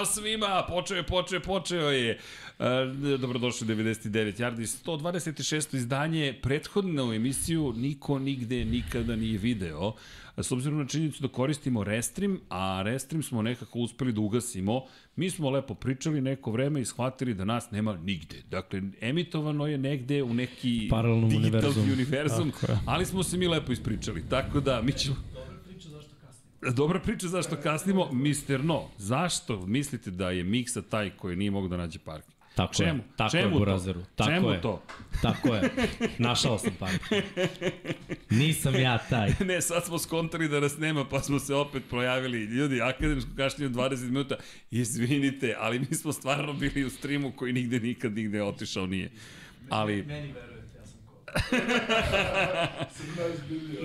Ćao svima, počeo je, počeo je, počeo je. Uh, dobrodošli 99 Yardi, 126. izdanje, prethodnu emisiju niko nigde nikada nije video. S obzirom na činjenicu da koristimo Restream, a Restream smo nekako uspeli da ugasimo, mi smo lepo pričali neko vreme i shvatili da nas nema nigde. Dakle, emitovano je negde u neki Paralelnom digitalni univerzum. univerzum, ali smo se mi lepo ispričali. Tako da, mi ćemo... Dobra priča zašto kasnimo. Mister No, zašto mislite da je Miksa taj koji nije mogu da nađe parking? Tako Čemu? je, tako Čemu je, to? Burazeru. Tako Čemu je. to? Tako je. Našao sam park. Nisam ja taj. Ne, sad smo skontali da nas nema, pa smo se opet projavili. Ljudi, akademsko kašnjenje 20 minuta, izvinite, ali mi smo stvarno bili u streamu koji nigde nikad nigde otišao nije. Ali... Meni.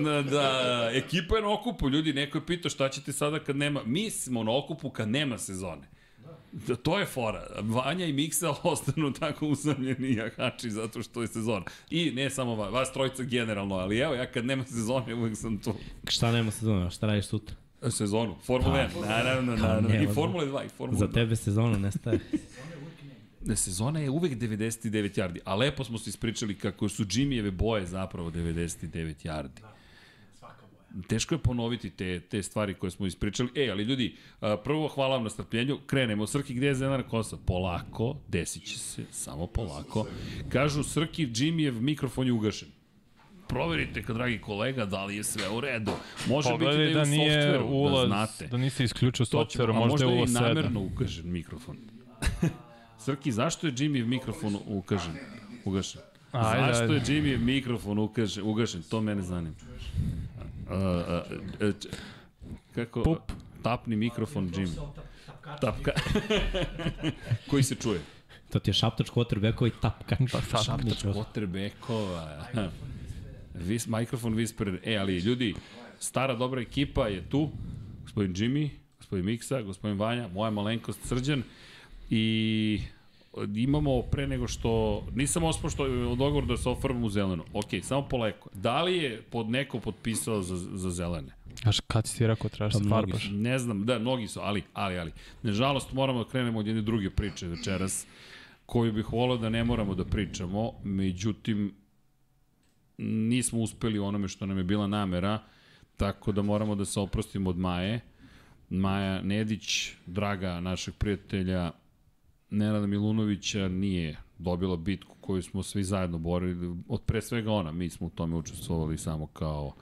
Da, da, ekipa je na okupu, ljudi, neko je pitao šta ćete sada kad nema, mi smo na okupu kad nema sezone. Da, to je fora. Vanja i Miksa ostanu tako usamljeni jahači zato što je sezona. I ne samo vas, vas trojica generalno, ali evo ja kad nema sezone uvek sam tu. Šta nema sezona? Šta radiš sutra? Sezonu, Formula 1, naravno, naravno. I. Formula 2, i Formula Za 2. tebe sezona nestaje. Sezona je uvek 99 yardi, a lepo smo se ispričali kako su Jimmyjeve boje zapravo 99 yardi. Svaka boja. Teško je ponoviti te, te stvari koje smo ispričali. E, ali ljudi, prvo hvala vam na strpljenju. Krenemo. Srki, gde je Zenar Kosa? Polako, desit će se, samo polako. Kažu, Srki, Jimmyjev mikrofon je ugašen. Proverite, kad dragi kolega, da li je sve u redu. Može biti da Pogledaj je da u nije softveru, ulaz, da znate. da nisi isključio softveru, a možda možda je je i ulaz 7. namerno ugažen mikrofon. Srki, zašto je Jimmy mikrofon ugažen? Ugašen. Ajde, zašto ajde. je Jimmy mikrofon ugažen? ugašen? To mene zanima. A, č- kako? Pup. Tapni mikrofon Jimmy. Tapka. Koji se čuje? To ti je šaptač quarterbackovi tapkač. Pa, Šaptač Quarterbackova. Vis, mikrofon Whisperer. E, ali ljudi, stara dobra ekipa je tu. Gospodin Jimmy, gospodin Miksa, gospodin Vanja, moja malenkost Srđan. I imamo pre nego što, nisam ospao što je dogovor da se ofarbam u zeleno. Ok, samo poleko. Da li je pod neko potpisao za, za zelene? Znaš, kad si ti rekao trebaš Pa se farbaš? Ne znam, da, mnogi su, ali, ali, ali. Nažalost, moramo da krenemo od jedne druge priče večeras, koju bih volao da ne moramo da pričamo, međutim, nismo uspeli onome što nam je bila namera, tako da moramo da se oprostimo od Maje. Maja Nedić, draga našeg prijatelja Nenada Milunovića, nije dobila bitku koju smo svi zajedno borili. Od pre svega ona, mi smo u tome učestvovali samo kao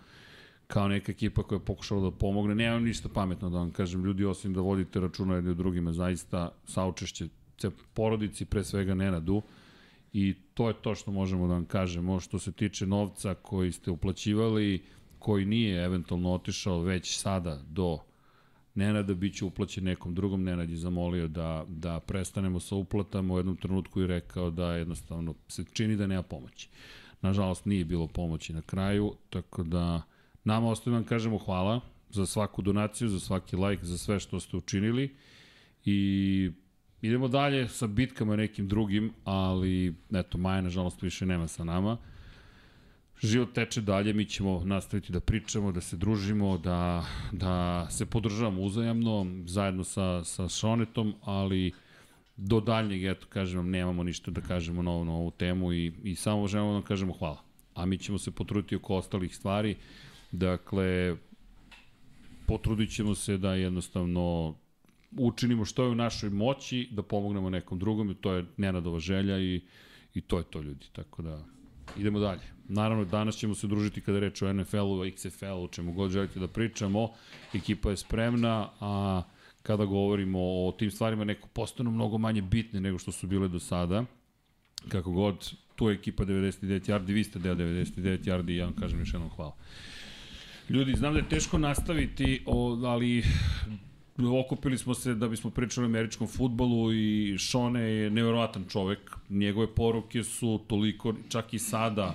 kao neka ekipa koja je pokušala da pomogne. Nemam ništa pametno da vam kažem, ljudi, osim da vodite računa jedni o drugima, zaista saučešće ce porodici, pre svega Nenadu, i to je to što možemo da vam kažemo. Što se tiče novca koji ste uplaćivali, koji nije eventualno otišao već sada do Nenada bit će uplaćen nekom drugom. Nenad je zamolio da, da prestanemo sa uplatama u jednom trenutku i rekao da jednostavno se čini da nema pomoći. Nažalost, nije bilo pomoći na kraju, tako da nama ostaje vam kažemo hvala za svaku donaciju, za svaki like, za sve što ste učinili i idemo dalje sa bitkama nekim drugim, ali eto, Maja nažalost više nema sa nama. Život teče dalje, mi ćemo nastaviti da pričamo, da se družimo, da, da se podržavamo uzajamno, zajedno sa, sa Šonetom, ali do daljnjeg, eto, kažem vam, nemamo ništa da kažemo na ovu, na ovu temu i, i samo želimo da vam kažemo hvala. A mi ćemo se potruditi oko ostalih stvari. Dakle, potrudit ćemo se da jednostavno učinimo što je u našoj moći, da pomognemo nekom drugom to je Nenadova želja i, i to je to ljudi. Tako da idemo dalje. Naravno, danas ćemo se družiti kada reč o NFL-u, XFL-u, čemu god želite da pričamo. Ekipa je spremna, a kada govorimo o tim stvarima neko postanu mnogo manje bitne nego što su bile do sada. Kako god, tu je ekipa 99 yardi, vi ste deo 99 yardi i ja vam kažem još jednom hvala. Ljudi, znam da je teško nastaviti, ali okupili smo se da bismo pričali o američkom futbolu i Šone je nevjerovatan čovek. Njegove poruke su toliko, čak i sada,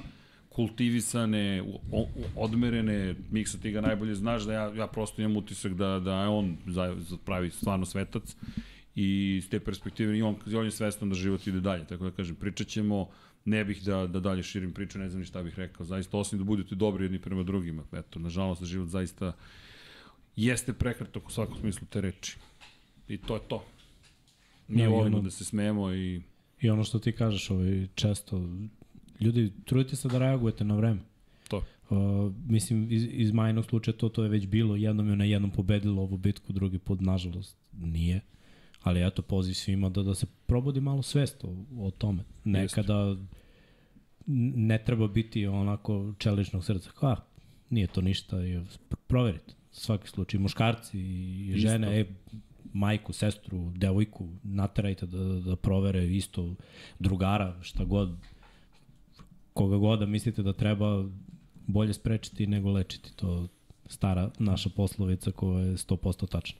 kultivisane, odmerene, Miksa ti ga najbolje znaš da ja, ja prosto imam utisak da, da je on za, za pravi stvarno svetac i iz te perspektive i on, on je svestan da život ide dalje, tako da kažem, pričat ćemo, ne bih da, da dalje širim priču, ne znam ni šta bih rekao, zaista osim da budete dobri jedni prema drugima, eto, nažalost, život zaista jeste prekratak u svakom smislu te reči. I to je to. Mi Da, i volimo ono- da se smemo i I ono što ti kažeš, ovaj, često, ljudi, trudite se da reagujete na vreme. To. Uh, mislim, iz, iz majnog slučaja to, to je već bilo, jednom je na jednom pobedilo ovu bitku, drugi put, nažalost, nije. Ali eto, poziv svima da, da se probudi malo svest o, o tome. Nekada ne treba biti onako čeličnog srca. "Ah, nije to ništa, proverite. Svaki slučaj, muškarci i Isto. žene, e, majku, sestru, devojku, naterajte da, da provere isto drugara, šta god, koga god da mislite da treba bolje sprečiti nego lečiti. To stara naša poslovica koja je 100% tačna.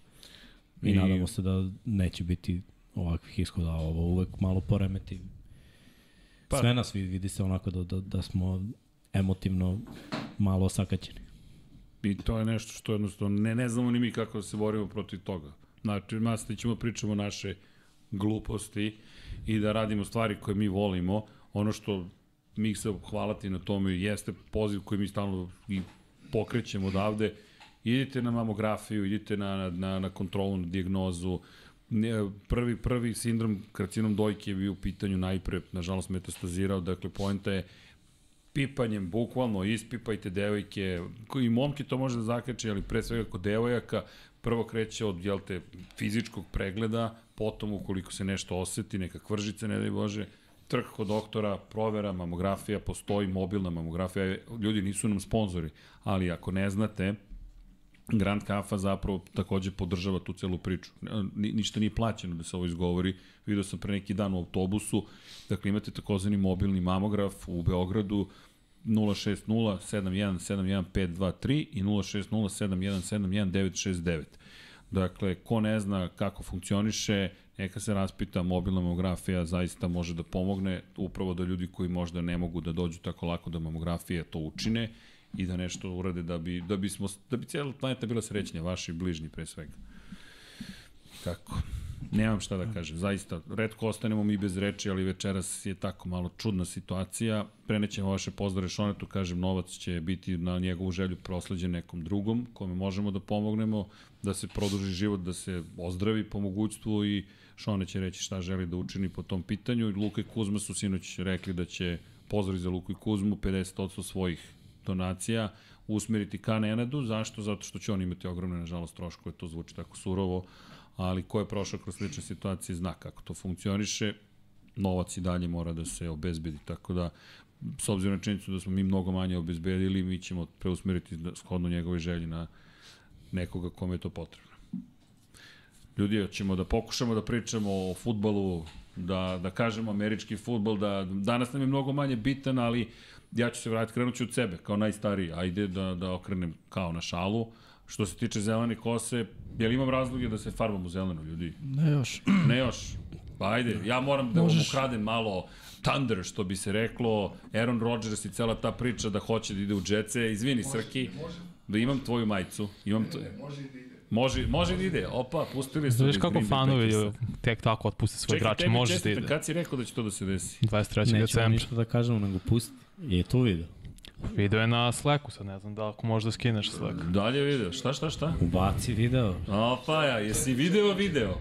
I, I- nadamo se da neće biti ovakvih ishoda, ovo uvek malo poremeti. Pa, Sve nas vidi, vidi se onako da, da, da smo emotivno malo osakaćeni. I to je nešto što jednostavno ne, ne znamo ni mi kako da se borimo protiv toga. Znači, nastavit ćemo pričamo naše gluposti i da radimo stvari koje mi volimo. Ono što mi se hvalati na tome jeste poziv koji mi stalno i pokrećemo odavde. Idite na mamografiju, idite na, na, na, kontrolu, na dijagnozu. Ne, Prvi, prvi sindrom karcinom dojke je bio u pitanju najpre, nažalost, metastazirao. Dakle, poenta je pipanjem, bukvalno ispipajte devojke, i momke to može da zakače, ali pre svega kod devojaka, prvo kreće od, jel te, fizičkog pregleda, potom ukoliko se nešto oseti, neka kvržica, ne daj Bože, trk kod doktora, provera, mamografija, postoji mobilna mamografija, ljudi nisu nam sponzori, ali ako ne znate, Grand Kafa zapravo takođe podržava tu celu priču. Ni, ništa nije plaćeno da se ovo izgovori. Video sam pre neki dan u autobusu. Dakle, imate takozvani mobilni mamograf u Beogradu 060 71 523 i 060 71 969. Dakle, ko ne zna kako funkcioniše, neka se raspita, mobilna mamografija zaista može da pomogne upravo da ljudi koji možda ne mogu da dođu tako lako do mamografije to učine i da nešto urade da bi, da bismo, da bi cijela planeta bila srećnija, vaši bližnji pre svega. Kako? Nemam šta da kažem, zaista, redko ostanemo mi bez reči, ali večeras je tako malo čudna situacija. Prenećemo vaše pozdrave Šonetu, kažem, novac će biti na njegovu želju prosleđen nekom drugom, kome možemo da pomognemo, da se produži život, da se ozdravi po mogućstvu i Šone će reći šta želi da učini po tom pitanju. Luka i Kuzma su sinoć rekli da će pozdrav za Luku i Kuzmu, 50% svojih donacija usmeriti ka Nenadu. Zašto? Zato što će on imati ogromne, nažalost, troškove, to zvuči tako surovo, ali ko je prošao kroz slične situacije zna kako to funkcioniše, novac i dalje mora da se obezbedi, tako da s obzirom na činjenicu da smo mi mnogo manje obezbedili, mi ćemo preusmeriti da- shodno njegove želji na nekoga kome je to potrebno. Ljudi, ćemo da pokušamo da pričamo o futbalu, da, da kažemo američki futbol, da danas nam je mnogo manje bitan, ali ja ću se vratiti, krenut ću od sebe, kao najstariji, ajde da, da okrenem kao na šalu. Što se tiče zelene kose, jel imam razloge da se farbam u zeleno, ljudi? Ne još. Ne još. Pa ajde, ja moram da Možeš. vam ukradem malo Thunder, što bi se reklo, Aaron Rodgers i cela ta priča da hoće da ide u džetse. Izvini, Srki, da imam tvoju majicu. Imam to... Može, može da ide. Opa, pustili su. Znaš kako fanovi tek tako otpuste svoje igrače, može da čestitam, ide. kad si rekao da će to da se desi? 23. Nećemo decembra. ništa da kažemo, nego pusti. Je to video? Video je na Slacku, sad ne znam da ako možeš da skineš Slack. Dalje video. Šta, šta, šta? Ubaci video. Opa, ja, jesi video video?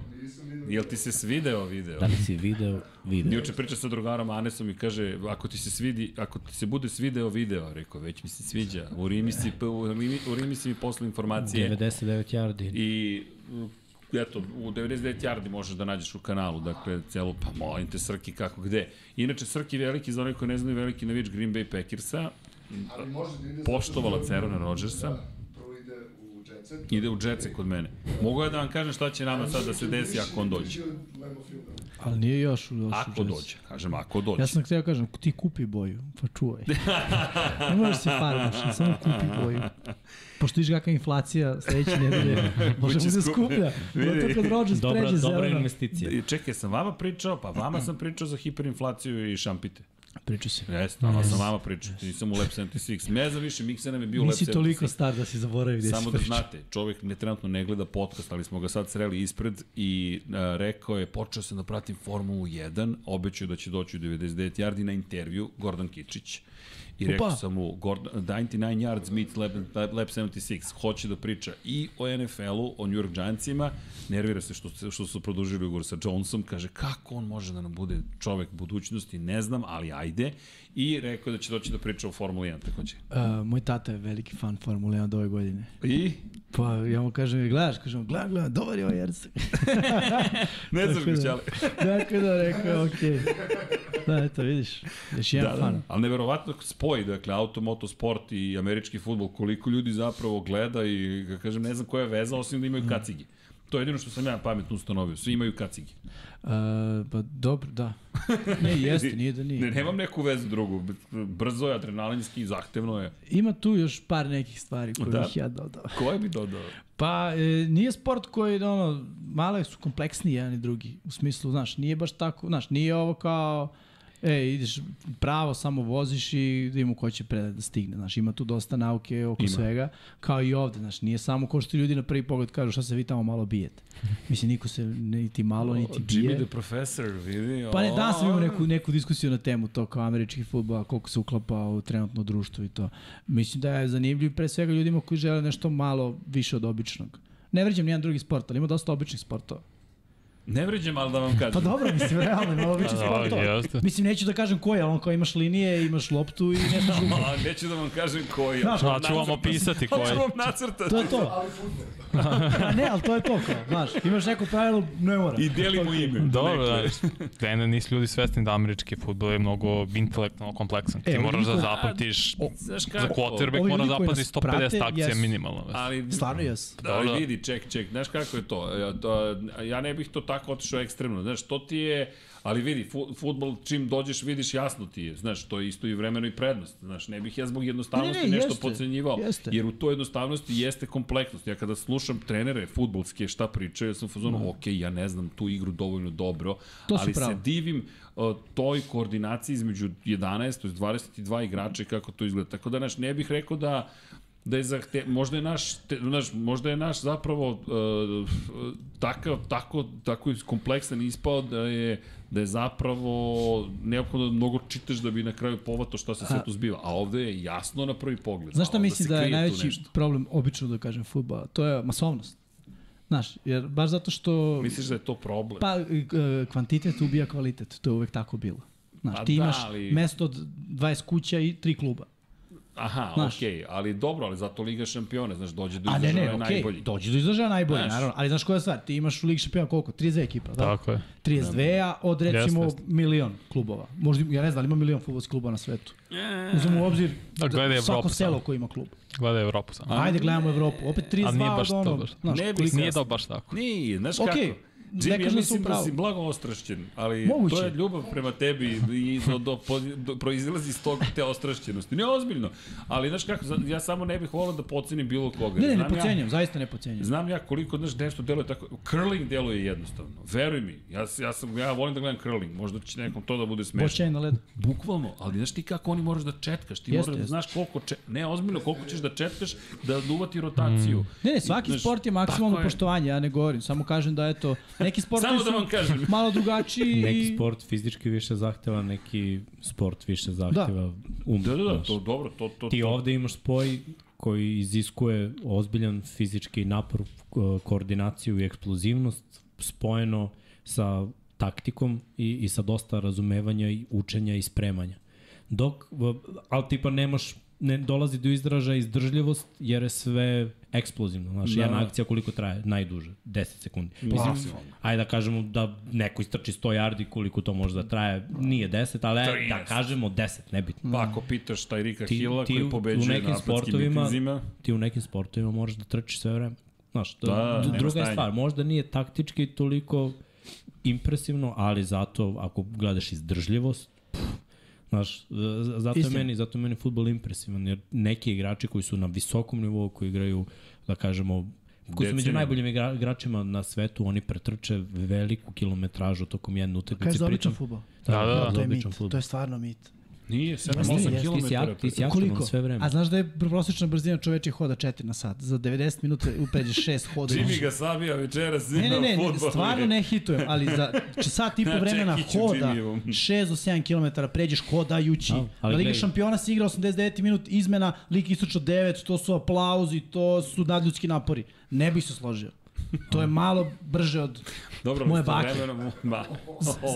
Jel ti se svideo video? Da li si video video? Juče priča sa drugarom Anesom i kaže, ako ti se svidi, ako ti se bude svideo video, rekao, već mi se sviđa, u Rimi si, u Rimi, u Rimi si mi posle informacije 99 yardi. i eto, u 99 yardi možeš da nađeš u kanalu, dakle, celo, pa molim te, Srki, kako, gde. Inače, Srki veliki, za one koji ne znaju, veliki navijač Green Bay Packersa, Može da ide... Poštovala Cerona Rodgersa. Da, prvo ide u džetce kod mene. Mogu ja da vam kažem šta će nama sad da se desi ako on dođe. Ali nije još, još Ako dođe, kažem, ako dođe. Ja sam htio kažem, ti kupi boju, pa čuvaj. ne možeš se farmaš, samo kupi boju. Pošto viš kakva inflacija sledeće nedelje, možemo Biće da skup- skuplja. Vidi. Kad Rodgers Dobra, pređe dobra zeleno. investicija. Čekaj, sam vama pričao, pa vama sam pričao za hiperinflaciju i šampite. Priča se. Jeste, ali sam vama pričao, nisam u Lab 76. Ne znam više, Miksa nam je bio u Lab 76. Nisi toliko star da si zaboravi gde Samo da znate, čovjek ne trenutno ne gleda podcast, ali smo ga sad sreli ispred i a, rekao je, počeo sam da pratim Formulu 1, obećao da će doći u 99 yardi na intervju, Gordon Kičić. I rekao Opa. sam mu, Gordon, 99 yards meets lap, lap 76, hoće da priča i o NFL-u, o New York Giantsima, nervira se što, što su produžili ugovor sa Jonesom, kaže kako on može da nam bude čovek budućnosti, ne znam, ali ajde. I rekao da će doći da priča o Formuli 1 takođe. Uh, moj tata je veliki fan Formule 1 od ove godine. I? Pa ja mu kažem, gledaš, kažem, gledam, gledam, dobar je ovaj Erceg. Ne znaš Tako ga da- ćale. Dakle da rekao, okej. Da, eto, vidiš, još jedan Da, fan. da. Ali neverovatno spoj, dakle, auto, motosport i američki futbol, koliko ljudi zapravo gleda i, kažem, ne znam koja je veza, osim da imaju Mm. To je jedino što sam ja pametno ustanovio. Svi imaju kacigi. Uh, pa dobro, da. Ne, jeste, nije da nije. Ne, nemam neku vezu drugu. Brzo je, adrenalinski, zahtevno je. Ima tu još par nekih stvari koje Da. bih ja dodao. Koje bi dodao? Pa, e, nije sport koji, ono, malo su kompleksniji jedan i drugi. U smislu, znaš, nije baš tako, znaš, nije ovo kao, e, ideš pravo, samo voziš i da vidimo ko će predat da stigne. Znaš, ima tu dosta nauke oko Ima. svega, kao i ovde, znaš, nije samo ko što ljudi na prvi pogled kažu šta se vi tamo malo bijete. Mislim, niko se niti malo, niti Jimmy bije. the Professor, vidi. Pa ne, danas sam imao neku, neku diskusiju na temu to kao američki futbol, koliko se uklapa u trenutno društvo i to. Mislim da je zanimljiv pre svega ljudima koji žele nešto malo više od običnog. Ne vređam nijedan drugi sport, ali ima dosta običnih sportova. Ne vređam, ali da vam kažem. Pa dobro, mislim, realno običnih Da, sportova. jeste. Mislim, neću da kažem koji, ali on kao imaš linije, imaš loptu i nešto drugo. A, neću da vam kažem koji. Znaš, Ja ću vam opisati koji. Hoću vam nacrtati. To je to. A ne, ali to je to kao, znaš, imaš neko pravilo, ne mora. I delimo ime. Dobro, Neko da. Ne, nisu ljudi svesni da američki futbol je mnogo intelektualno kompleksan. Ti E, moraš da zapamtiš, za quarterback mora da nas 150 prate, akcija minimalno. Ali, Stvarno jes. Da, ali Da, da. vidi, ček, ček, znaš kako je to? Ja, to, ja ne bih to tako otišao ekstremno, znaš, to ti je, ali vidi, fu, futbol čim dođeš vidiš jasno ti je, znaš, to je isto i vremeno i prednost, znaš, ne bih ja zbog jednostavnosti Ne, ne, nešto jeste, pocenjivao, jeste. jer u toj jednostavnosti jeste kompleksnost. Ja kada slušam trenere futbolske šta pričaju, ja sam u fazonu, ok, ja ne znam tu igru dovoljno dobro, To ali se divim uh, toj koordinaciji između 11, to je 22 igrača i kako to izgleda. Tako da, znaš, ne bih rekao da da je zahte, možda je naš, te, znaš, možda je naš zapravo uh, takav, tako, tako kompleksan ispao da je da je zapravo neophodno da mnogo čitaš da bi na kraju povato šta se sve tu zbiva. A ovde je jasno na prvi pogled. Znaš šta onda mislim se da je najveći nešto. problem, obično da kažem, futbola? To je masovnost. Znaš, jer baš zato što... Misliš da je to problem? Pa, e, kvantitet ubija kvalitet, to je uvek tako bilo. Znaš, Pa ti da, imaš ali- mesto od 20 kuća i tri kluba. Aha, Znaš. okej, ali dobro, ali zato Liga šampiona, znaš, dođe do A ne, izražaja ne, okej, najbolji. dođe do izražaja najbolji, Znaš. naravno. Ali znaš koja je stvar? Ti imaš u Ligi šampiona koliko? 32 ekipa, da? Tako je. 32 od recimo Jeste, jeste. milion klubova. Možda, ja ne znam, ali ima milion futbolskih klubova na svetu. Uzmemo u obzir Da, svako Evropu selo samo. koje ima klub. Gledaj Evropu samo. Ajde, gledamo Evropu. Opet 32 Ali nije baš od to ono, baš. znaš, Ne bi Nije to baš tako. Nije, znaš Okej, kako? Ne Jimmy, ja kažem da sam mislim da si blago ostrašćen, ali Moguće. to je ljubav prema tebi i do, do, do, do, proizilazi iz tog te ostrašćenosti. Ne ozbiljno, ali znaš kako, ja samo ne bih volao da pocenim bilo koga. Ne, ne, ne Znam ja- pocenjam, zaista ne pocenjam. Znam ja koliko znaš nešto deluje tako. Curling deluje jednostavno. Veruj mi. Ja ja sam ja volim da gledam curling. Možda će nekom to da bude smešno. Bočaj na ledu. Bukvalno, ali znaš ti kako oni moraš da četkaš, ti Jeste, moraš da znaš koliko če... ne ozbiljno koliko ćeš da četkaš da uvati rotaciju. Ne, ne, svaki Znaš, sport je maksimalno poštovanje, ja ne govorim, samo kažem da eto, neki sportovi Samo da vam kažem. malo drugačiji. Neki sport fizički više zahteva, neki sport više zahteva um. Da, da, da, to dobro, to to Ti to. ovde imaš spoj koji iziskuje ozbiljan fizički napor, ko- koordinaciju i eksplozivnost spojeno sa taktikom i, i sa dosta razumevanja i učenja i spremanja. Dok, ali tipa nemaš, ne dolazi do izražaja izdržljivost jer je sve eksplozivno. Znaš, Da. jedna akcija koliko traje? Najduže, 10 sekundi. Mislim, Maksimalno. ajde da kažemo da neko istrči 100 yardi koliko to može da traje, nije 10, ali ajde da 13. kažemo 10, nebitno. Pa ako pitaš taj Rika Ti- Hilla ti koji pobeđuje u nekim na sportovima- mitinzima, ti u nekim sportovima moraš da trčiš sve vreme. Znaš, to, Da, da, druga je stvar, možda nije taktički toliko impresivno, ali zato ako gledaš izdržljivost, znaš, z- zato je, Istina. meni, zato je meni futbol impresivan, jer neki igrači koji su na visokom nivou, koji igraju, da kažemo, koji su među najboljim igra, igračima na svetu, oni pretrče veliku kilometražu tokom jedne utakmice. Kažeš običan pritom- futbol. Da, da, da. to je mit, običan fudbal. to je stvarno mit. Nije, Nije, 7-8 jeste, km. ti si ak- ti si aktivan sve vreme. A znaš da je prosječna brzina čovečih hoda 4 na sat. Za 90 minuta upređeš 6 hoda. Jimmy ga sabija večeras Ne, ne, ne, ne fudbal. stvarno ne hitujem, ali za sat i po Na vremena hoda, Jimmyevom. 6 do 7 km pređeš hodajući. Da, Ali ali Liga gledaj- šampiona se igra 89 minut, izmena, lik istočo 9, to su aplauzi, to su nadljudski napori. Ne bih se složio. To je malo brže od... Dobro, Moje bake. istovremeno mu- Ba.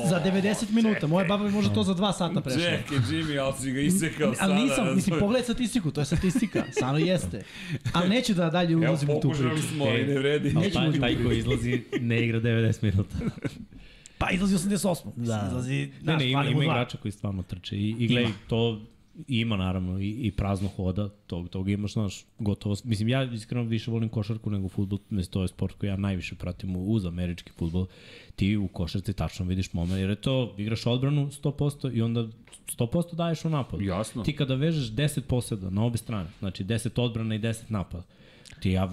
Za 90 minuta. Moja baba bi možda to za 2 sata prešla. Čekaj, Jimmy, ali si ga isekao sada. Ali nisam, mislim, pogledaj statistiku, to je statistika. Stvarno jeste. Ali neću da dalje Evo, ulazim u tu pokušali priču. smo, ali ne vredi. Ali Nećemo taj, taj koji izlazi ne igra 90 minuta. Pa izlazi 88. Da. Izlazi, Ne, znaš, ne, ima, mu ima dva. igrača koji stvarno trče i, i gledaj, to ima naravno i, i prazno hoda, tog, tog imaš, znaš, gotovo, mislim, ja iskreno više volim košarku nego futbol, mislim, to je sport koji ja najviše pratim u- uz američki futbol, ti u košarci tačno vidiš moment, jer je to, igraš odbranu 100% i onda 100% daješ u napad. Jasno. Ti kada vežeš 10 poseda na obe strane, znači 10 odbrana i 10 napada, ti ja,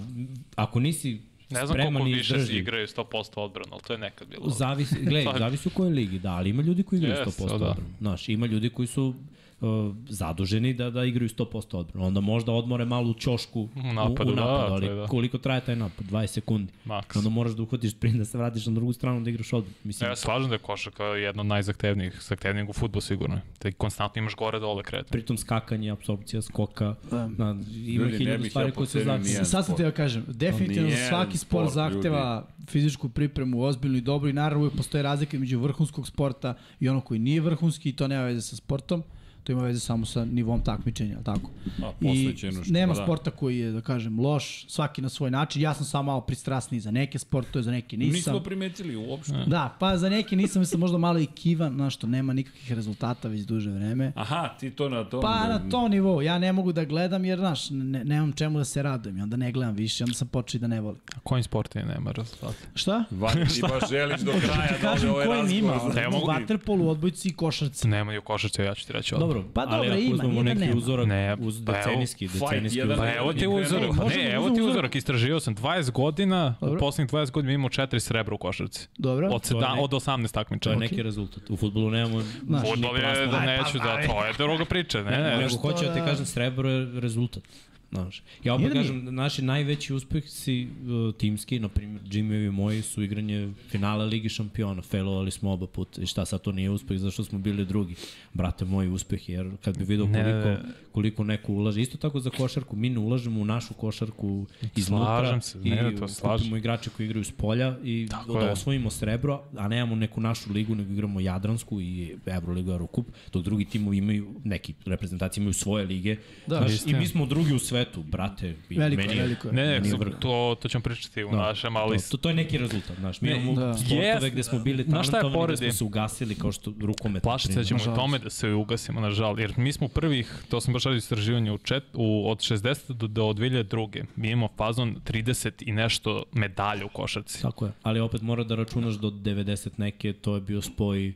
ako nisi Ne znam spreman koliko više izdržljiv, igraju 100% odbranu, ali to je nekad bilo. Zavisi, gledaj, zavisi u kojoj ligi, da, ali ima ljudi koji igraju Yes, 100% da. odbranu. Znaš, ima ljudi koji su uh, zaduženi da da igraju 100% odbranu. Onda možda odmore malo u ćošku U napadu, u, u da, napadu to ali da. koliko traje taj napad? 20 sekundi. Maks. Onda moraš da uhvatiš sprint da se vratiš na drugu stranu da igraš odbranu. Mislim, Ja slažem da je košarka jedna od najzahtevnijih, zahtevnijih u futbolu sigurno. Te konstantno imaš gore dole kretanje. pritom skakanje, apsorpcija, skoka, Da. na, ima Ljudi, hiljadu stvari koje se nijedan Sad sam te ja kažem, definitivno svaki sport sport, zahteva fizičku pripremu, ozbiljnu i dobru i naravno uvijek postoje razlike među vrhunskog sporta i ono koji nije vrhunski i to nema veze sa sportom, to ima veze samo sa nivom takmičenja, tako? A, I posvećenošću, nema pa da. sporta koji je, da kažem, loš, svaki na svoj način. Ja sam samo malo pristrasniji za neke sportove, za neke nisam. Nismo primetili uopšte. Da, pa za neke nisam, mislim možda malo i kivan, znaš što nema nikakvih rezultata već duže vreme. Aha, ti to na tom... Pa na tom nivou, ja ne mogu da gledam jer, znaš, ne, nemam čemu da se radujem i onda ne gledam više, onda sam počeo i da ne volim. A kojim sportovima nema rezultata? Šta? Vanja, ti baš želiš do kraja da Kažem ovaj kojim ima, razgovor vaterpolu, odbojci i košarci. Nema ni u košarci, ja ću ti reći odmah. Dobro, Pa ali dobro, ako ima, uzmemo nije da neki nema. uzorak, Ne, uz pa evo, decenijski, fight decenijski jedan uzorak. Pa evo ti uzorak, pa ne, da evo ti uzmemo uzorak, istražio sam 20 godina, Dobro. u poslednjih 20 godina imamo 4 srebra u košarci. Dobro. Od, seda, ne- od 18 To je takmičenja. neki rezultat. U futbolu nemamo Znaš, ni Fudbal je, da neću da, to je druga priča, ne, ne. Nego što hoću da ti da- kažem, srebro je rezultat. Znaš, ja opet da kažem, naši najveći uspehsi uh, timski, na primjer, Jimmyevi i moji su igranje finala Ligi šampiona, failovali smo oba puta i šta sad to nije uspeh, zašto smo bili drugi. Brate, moj uspeh, jer kad bi vidio koliko, ne. koliko neko ulaže, isto tako za košarku, mi ne ulažemo u našu košarku iznutra Slažem se, i ne, to slažem. kupimo igrače koji igraju s polja i Tako da je. osvojimo srebro, a nemamo neku našu ligu, nego igramo Jadransku i Euroligu, Eurocup, dok drugi timovi imaju, neki reprezentacije imaju svoje lige. Da. Znaš, I mi smo drugi u svetu, brate. I Veliko, meni je- veliko je. Ne, ne, to, to ćemo pričati u Da, našem, ali... To, to, to je neki rezultat, znaš. Mi imamo da. sportove Jest, gde smo bili talentovani, gde smo se ugasili kao što rukomet. Plašite se da ćemo u Nažalost. tome da se ugasimo, nažal, jer mi smo prvih, to sam baš radio istraživanje, u čet, u, od 60. do, do 2002. Mi imamo fazon 30 i nešto medalja u košarci. Tako je. Ali opet mora da računaš do 90 neke, to je bio spoj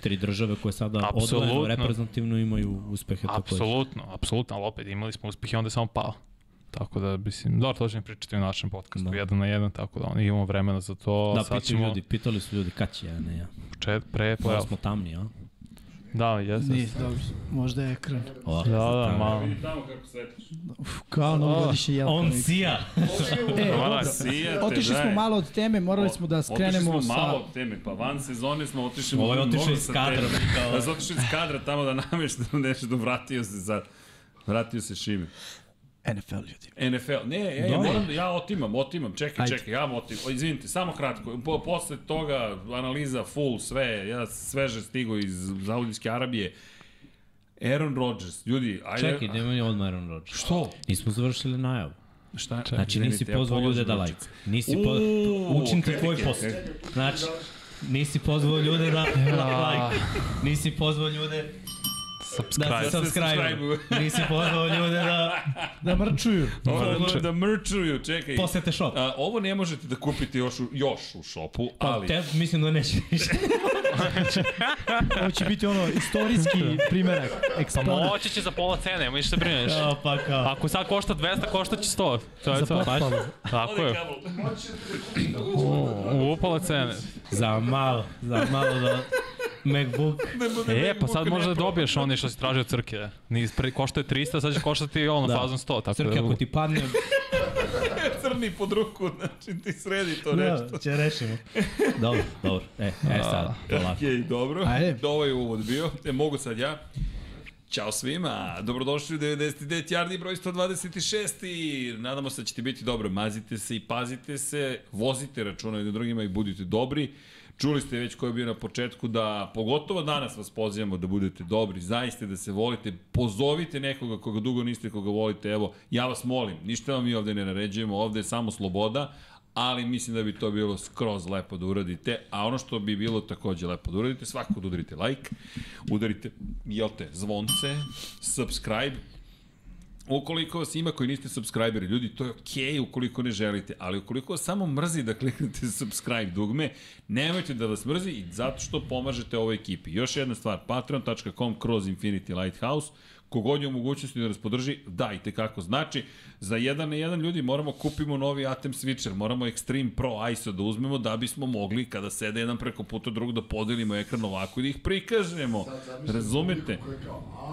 tri države koje sada Apsolutno. odvojeno reprezentativno imaju uspehe. Apsolutno, apsolutno, ali opet imali smo uspehe, onda je samo pao. Tako da, mislim, dobro, to ćemo pričati u našem podcastu, Da. jedan na jedan, tako da on, imamo vremena za to. Da, pitaju ćemo ljudi, pitali su ljudi kad će ja, ne ja. čet, pre, Malo playoff. smo tamni, a? Da, jesam. Nije, dobro. Možda je ekran. O, Da, da, malo. Tamo kako svetiš. Uf, kao novogodišnje jelko. On sija! E, Hvala. dobro. Sijate, Otišli smo malo od teme, morali smo da skrenemo Otišli smo sa... malo od teme, pa van sezone smo otišli Ovo je otišao iz sa kadra, teme. kao- Pa otišao iz kadra tamo da namešta nešto, vratio se sad. Vratio se Šime. NFL ljudi. NFL, ne, ja, ja, moram, da- ja otimam, otimam, čekaj, Ajde. čekaj, ja otimam, o, izvinite, samo kratko, po, posle toga analiza full, sve, ja sveže stigo iz Zaudijske Arabije, Aaron Rodgers, ljudi, ajde, Čekaj, nema ni odmah Aaron Rodgers. što? Nismo završili najavu. Šta? Znači nisi pozvao ljude da lajkuju. Nisi po... Uuu, Učim ti tvoj posao. Znači, nisi pozvao ljude da lajkuju. Nisi pozvao ljude da Subscribe. se subscribe. Nisi pozvao ljude da Da mrčuju. Ovo da mrčuju, čekaj. posete shop. A, ovo ne možete da kupite još u, još u šopu, Pa ali... te mislim da neće više. Ovo će biti ono istorijski primerak. Pa moći će za pola cene, nema ništa da brineš. Kao, pa kao. Ako sad košta 200, košta će 100. To je Za to. pohvalu. Tako je. U, u pola cene. Za malo, za malo da MacBook. E, pa sad možda da dobiješ oni što si tražio crke. Ni pre, košta je 300, sad će koštati ono, Da. fazon 100. Tako ako da, ti padne, Crni pod ruku, znači ti sredi to da, će rešimo. Dobro, dobro. E, e sad, polako. Okej, dobro. Ajde. Ovo je uvod bio. E, mogu sad ja. Ćao svima, dobrodošli u 99 Jardi broj 126 i nadamo se da ćete biti dobro. Mazite se i pazite se, vozite računa jednim drugima i budite dobri. Čuli ste već ko je bio na početku da, pogotovo danas vas pozivamo da budete dobri, zaista da se volite, pozovite nekoga koga dugo niste, koga volite, evo, ja vas molim, ništa vam mi ovde ne naređujemo, ovde je samo sloboda, ali mislim da bi to bilo skroz lepo da uradite, a ono što bi bilo takođe lepo da uradite, svakako da udarite like, udarite, jel te, zvonce, subscribe, Ukoliko vas ima koji niste subscriberi, ljudi, to je okej okay ukoliko ne želite, ali ukoliko vas samo mrzi da kliknete subscribe dugme, nemojte da vas mrzi i zato što pomažete ovoj ekipi. Još jedna stvar, patreon.com kroz Infinity Lighthouse, kogod je u mogućnosti da nas podrži, da, i tekako znači, za jedan na jedan ljudi moramo kupimo novi Atem switcher, moramo Extreme Pro ISO da uzmemo da bismo mogli kada sede jedan preko puta drugog da podelimo ekran ovako i da ih prikažemo. Razumete?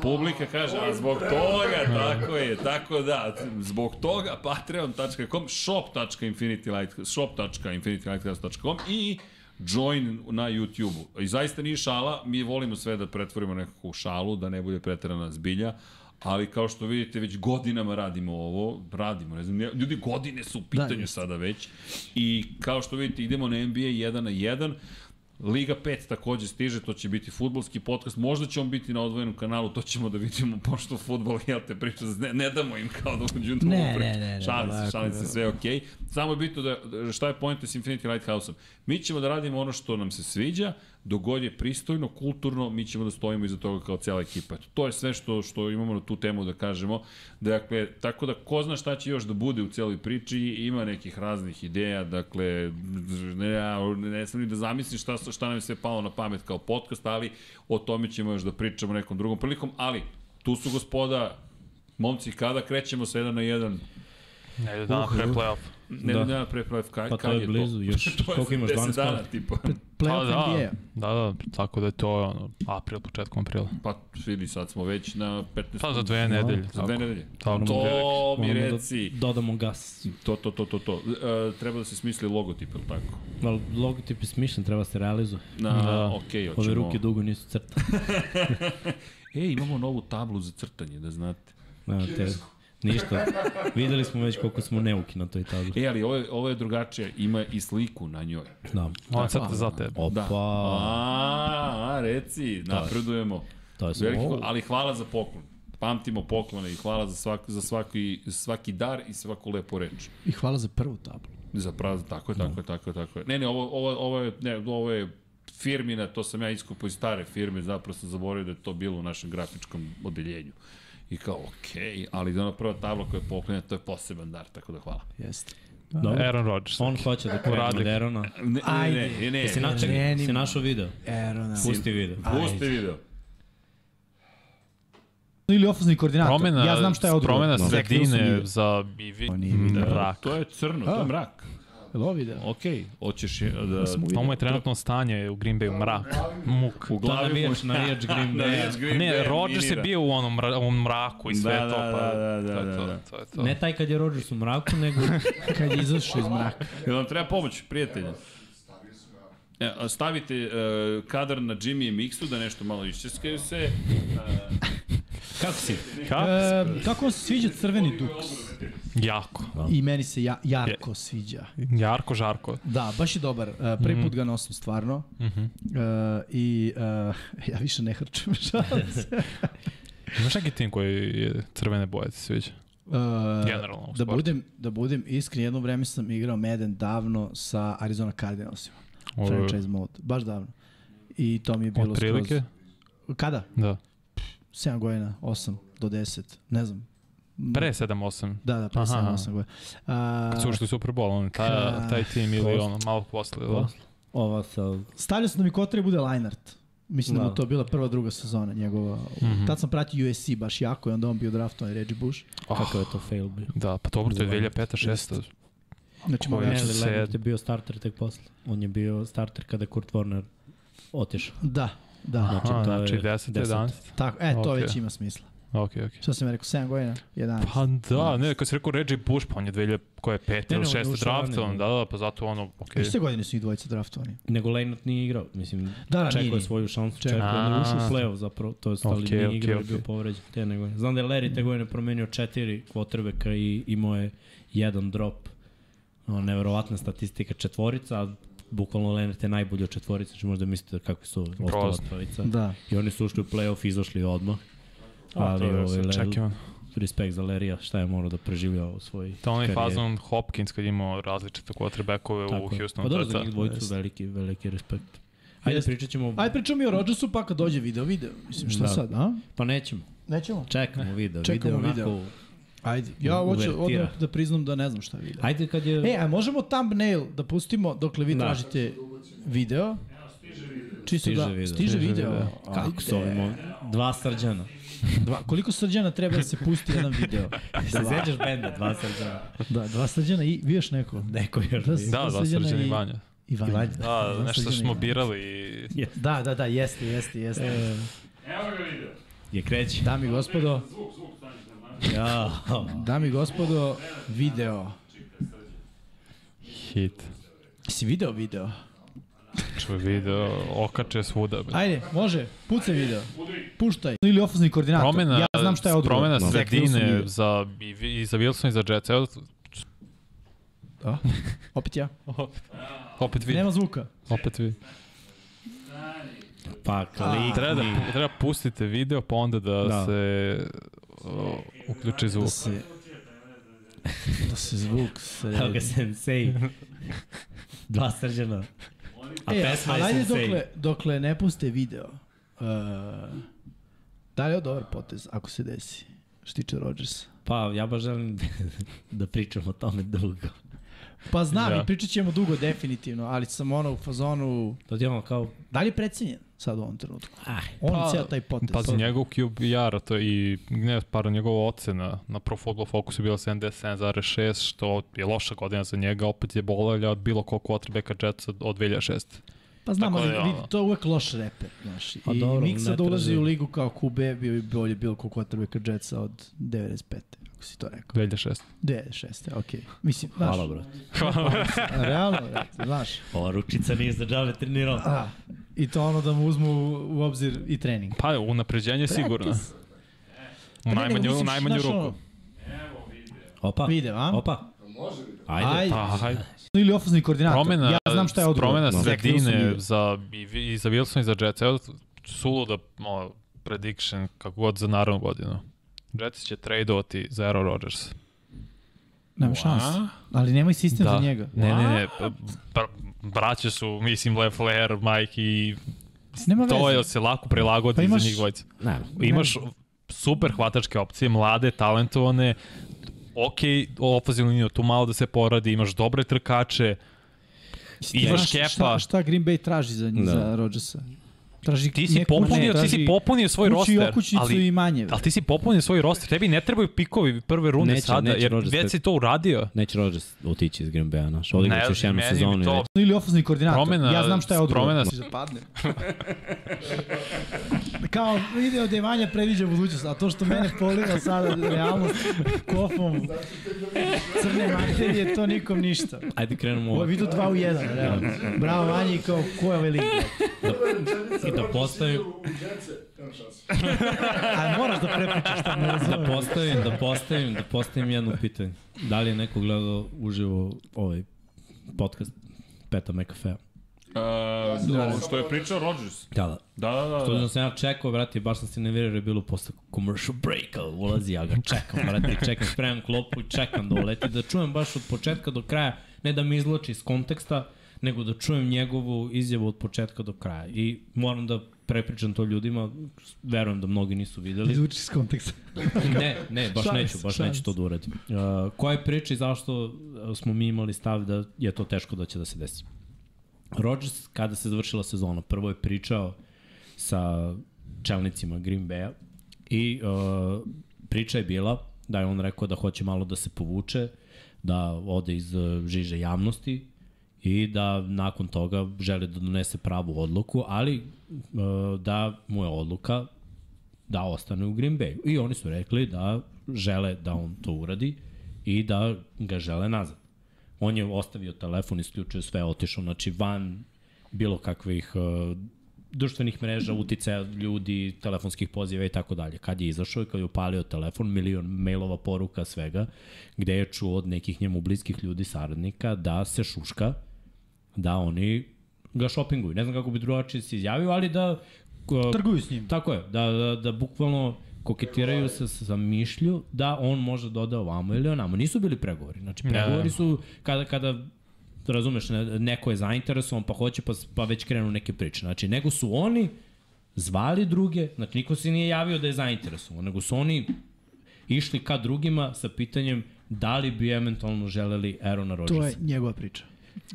Publika kaže, a zbog toga, tako je, tako da, zbog toga patreon.com, shop.infinitylight, shop.infinitylighthouse.com i join na YouTube-u. I zaista nije šala, mi volimo sve da pretvorimo nekako u šalu, da ne bude pretarana zbilja, ali kao što vidite već godinama radimo ovo, radimo, ne znam, ljudi godine su u pitanju jeste. sada već i kao što vidite idemo na NBA 1 na 1, Liga 5 takođe stiže, to će biti futbolski podcast, možda će on biti na odvojenom kanalu, to ćemo da vidimo, pošto futbol, jel te priča, ne, ne damo im kao da uđu u tu Ne, ne, ne, ne, Šalim se, šalim se, sve je okej. Samo je bitno da, da- šta je point s Infinity Lighthouse-om. Mi ćemo da radimo ono što nam se sviđa, dogod je pristojno, kulturno, mi ćemo da stojimo iza toga kao cijela ekipa. Eto, to je sve što, što imamo na tu temu da kažemo. Dakle, tako da ko zna šta će još da bude u cijeloj priči, ima nekih raznih ideja, dakle, ne, ja ne sam ni da zamislim šta, šta nam je sve palo na pamet kao podcast, ali o tome ćemo još da pričamo nekom drugom prilikom, ali tu su gospoda, momci, kada krećemo sa jedan na jedan, ne dana pre play-off. Ne Da. da, da pre play kad, Pa to kad je je blizu, to? još to je koliko imaš, 10 12 dana, tipa. Playoff da, NBA. da, da, tako da je to ono, april, početkom aprila. Pa vidi, sad smo već na 15. Pa za dve nedelje. Za dve nedelje. Tako. To mi Moramo reci. Da dodamo gas. To, to, to, to, to. E, treba da se smisli logotip, ili tako? Ali logotip je smišljen, treba se realizuje. Na, Da. okej, Ove hoćemo. ruke dugo nisu crta. E, imamo novu tablu za crtanje, da znate. Nema te, ništa. Videli smo već koliko smo neuki na toj tabli. E, ali ovo je, ovo je drugačije, ima i sliku na njoj. Da. On crta za tebe. Opa. Da. A, a, reci, napredujemo. To je sve. Veliko, ali hvala za poklon. Pamtimo poklone i hvala za, svak, za svaki, svaki dar i svaku lepu reč. I hvala za prvu tablu. Za prav, tako je, tako je, tako je, tako je. Ne, ne, ovo, ovo, ovo je, ne, ovo je firmina, to sam ja iskupao iz stare firme, zapravo sam zaboravio da je to bilo u našem grafičkom odeljenju. I kao, okej, okay, ali da ona prva tabla koja je poklonjena, to je poseban dar, tako da hvala. Jeste. Dobro. Aaron Rodgers. On hoće da krene Uradi. od Erona. Ne, ne, ne, ne, ne, Jesi ne, jesi našao video? Erona. Pusti video. Pusti video. Ili ofenzivni koordinator. Promena, ja znam šta je odgovor. promena sredine za video. Mrak. To je crno, to je A. mrak. Jel ovo video? Okej, hoćeš je, da... Ovo je trenutno stanje u Green Bayu mrak. Muk. U Da, glavi mu... navijač, navijač Green Bay. Navijač Green Ne, Rodgers je bio u onom, mra, onom mraku i sve Da, to, da, pa da, da, to je da, to, da. to je to. Ne taj kad je Rodgers u mraku, nego Kad je izašao iz mraka. Jel vam treba pomoć, prijatelji? E, stavite uh, kadar na Jimmy i Mixu da nešto malo iščeskaju se. Kako si? Kako? E, kako vam se sviđa crveni duks? Jako. I meni se ja, jarko sviđa. Jarko, žarko. Da, baš je dobar. Uh, prvi Mhm. put ga nosim stvarno. Uh, I uh, ja više ne hrčem, se. Imaš neki tim koji je crvene boje, ti sviđa? Uh, Generalno u da sportu. budem, da budem iskren, jedno vreme sam igrao Madden davno sa Arizona Cardinalsima. Franchise mode. Baš davno. I to mi je bilo Otprilike? skroz... Kada? Da. 7 godina, 8 do 10, ne znam. Pre 7-8. Da, da, pre Aha, 7, aha. 8 godina. A, Kad su ušli Super Bowl, on, taj, Ka- taj tim ili ono, malo posle, da? Ova sa... stavljao sam da mi Kotre bude Leinart. Mislim da, Da. mu to bila prva, druga sezona njegova. Mhm. Tad sam pratio USC baš jako i onda on bio draftovan Reggie Bush. Oh, Kakav je to fail bio. da, pa dobro, to je 2005 6 Znači, mogu Sedam. Leonard je bio starter tek posle. On je bio starter kada Kurt Warner otišao. Da, Da. Znači, Aha, to je znači 10, 11. Tako, e, to Okej. već ima smisla. Ok, ok. Šta sam rekao, 7 godina? 11. Pa da, ne, kad si rekao Reggie Bush, pa on je 2000, koje, pete Ne, ili ne, on je šeste ušao ranije, draftovan, da. da, pa zato ono, ok. Iste godine su ih dvojica draftovani. Nego Leinart nije igrao, mislim, Da, da, čekao nije, je svoju šansu, Čekao. je, ušao u play-off zapravo, to je stali Okej, nije okej, igrao, okej. bio povređen te nego. Znam da je Larry te godine promenio četiri kvotrbeka i imao je jedan drop, no, neverovatna statistika, četvorica, a bukvalno Leinart je najbolji od četvorice, znači možda mislite kakvi su ostala trojica. Da. I oni su ušli u play-off, izašli odmah. A, to je ovaj, očekivano. respekt za Lerija, šta je morao da preživlja u svoj To onaj fazon Hopkins kad imao različite quarterbackove u Tako. Houstonu. Pa dobro, za njih dvojicu veliki, veliki respekt. Ajde, Jeste. pričat ćemo, Ajde pričamo mi o Rodgersu, pa kad dođe video, video. Mislim, šta Da. sad, a? pa nećemo. Nećemo. Čekamo video. Čekamo video. video. Onako, Ajde, ja hoću odmah da priznam da ne znam šta je video. Ajde kad je... E, a možemo thumbnail da pustimo dokle vi Da. tražite video? Čisto Stiže da, video. stiže Stiže video. video. Kako s ovim? on- Dva srđana. Dva, koliko srđana treba da se pusti jedan video? Se seđaš benda, dva srđana. Da, dva srđana i vi još neko. Neko još Da. Da, dva Srđana i- Vanja. I Vanja. Vanja. Da, Dva nešto smo birali i... Da, da, da, jeste, jeste, jeste. E, Je kreći. dami gospodo, Ja. dami gospodo, video. Hit. Si video video? Čuj video, okače svuda. bre. Ajde, može, pucaj video. Puštaj. Ili ofazni koordinator. Promena, ja znam šta je odgovor. promena sredine video. za, i, i za Wilson i za Jets. Evo, Da. Opet ja. opet vidi. Nema zvuka. Opet vidi. Pa klik. Treba da, treba pustite video, pa onda da, Da. se o, uključi zvuk. Da se... Da se zvuk Evo sredi. ga sensei. Dva srđana. A E, pesma je sensei. dokle, dokle ne puste video. Uh, da li je dobar potez ako se desi? Što se tiče Rodgersa. Pa ja baš želim da pričam o tome dugo. Pa znam Da. i pričat ćemo dugo definitivno, ali sam ono u fazonu... To ti je ono kao... Da li je precenjen sad u ovom trenutku? Aj, On Pa- ceo taj potez. Pazi, njegov QBR, to je i ne, para njegova ocena na Pro Football Focus je bila 77,6, što je loša godina za njega, opet je bolelja od bilo kog quarterbacka Jetsa od 2006. Pa znam, Tako ali da vidi, to je uvek loš reper, znaš. Pa I dobro, ulazi traži- u ligu kao QB, bio bi bolje bilo kog quarterbacka Jetsa od 95. Ako si to rekao. 2006. 96. okej. Mislim, znaš, hvala bro. realno, brate, znaš. Ova ručica nije za džave trenirao. A, I to ono da mu uzmu u, obzir i trening. Pa, unapređenje je sigurno. Practice. U najmanju, u najmanju ruku. ono, Opa. Video, a? Opa. Može video. Ajde. Ajde. Pa, hajde. Ili ofazni koordinator. Promena, ja znam šta je odgovor. promena sredine video. za, i, i za Wilson i za Jets. Evo, suluda o, prediction, kako god za naravnu godinu. Jets će tradeovati za Aaron Rodgers. Nema šans. Ali nemoj sistem za njega. Ne, ne, ne. pa, braće su, mislim, Lefler, Mike i Nema to veze. je se lako prilagodi Pa imaš- za njih dvojica. Ne, Imaš super hvatačke opcije, mlade, talentovane, ok, ofazivnu liniju, tu malo da se poradi, imaš dobre trkače, imaš kepa. Šta, šta Green Bay traži za, Da. za Rodgersa? Traži ti si neku- popunio, ne, ti si popunio svoj roster, ali, i manje. ali ti si popunio svoj roster, tebi ne trebaju pikovi prve runde Neće, sada, neće jer Rodgers već si to uradio. Neće Rodgers otići iz Green Bay-a, znaš. Odigraće još jednu sezonu. to- Ili ofazni koordinator. Promena- ja znam šta je odgovor. promena- Si zapadne. Kao video da je Vanja predviđa budućnost, a to što mene poliva sada realnost kofom crne materije, to nikom ništa. Ajde krenemo Ovo je ovo. video 2 u 1, realno. Bravo Vanja i kao ko je ovaj lik? I da postavim. A moraš da prepričaš šta ne da razumem. postavim, da postavim, da postavim jedno pitanje. Da li je neko gledao uživo ovaj podcast Peta McAfee? Uh, što je pričao Rodgers. Da, da. Da, da, da. To da. da sam ja čekao, brate, baš sam se nervirao jer je bilo posle commercial breaka, ulazi, ja ga čekam, brate, čekam, spremam klopu i čekam da uleti, da čujem baš od početka do kraja, ne da mi izloči iz konteksta, nego da čujem njegovu izjavu od početka do kraja. I moram da prepričam to ljudima, verujem da mnogi nisu videli. Izvuči iz konteksta. Ne, ne, baš Šalim neću, baš šalim neću to da uradim. Uh, koja priča i zašto smo mi imali stav da je to teško da će da se desi? Rodgers, kada se završila sezona, prvo je pričao sa čelnicima Green Bay-a i uh, priča je bila da je on rekao da hoće malo da se povuče, da ode iz uh, žiže javnosti i da nakon toga želi da donese pravu odluku, ali e, da mu je odluka da ostane u Green Bayu. I oni su rekli da žele da on to uradi i da ga žele nazad. On je ostavio telefon, isključio sve, otišao znači van bilo kakvih uh, društvenih mreža, uticaja ljudi, telefonskih poziva i tako dalje. Kad je izašao i kad je upalio telefon, milion mailova poruka svega, gde je čuo od nekih njemu bliskih ljudi, saradnika, da se šuška, da oni ga šopinguju. Ne znam kako bi drugačije se izjavio, ali da... Uh, Trguju s njim. Tako je, da, da, da bukvalno koketiraju se sa mišlju da on može da ode ovamo ili onamo. Nisu bili pregovori. Znači, pregovori su kada, kada razumeš, ne- neko je zainteresovan, pa hoće, pa, pa već krenu neke priče. Znači, nego su oni zvali druge, znači niko se nije javio da je zainteresovan, nego su oni išli ka drugima sa pitanjem da li bi eventualno želeli Aarona Rodgersa. To je njegova priča.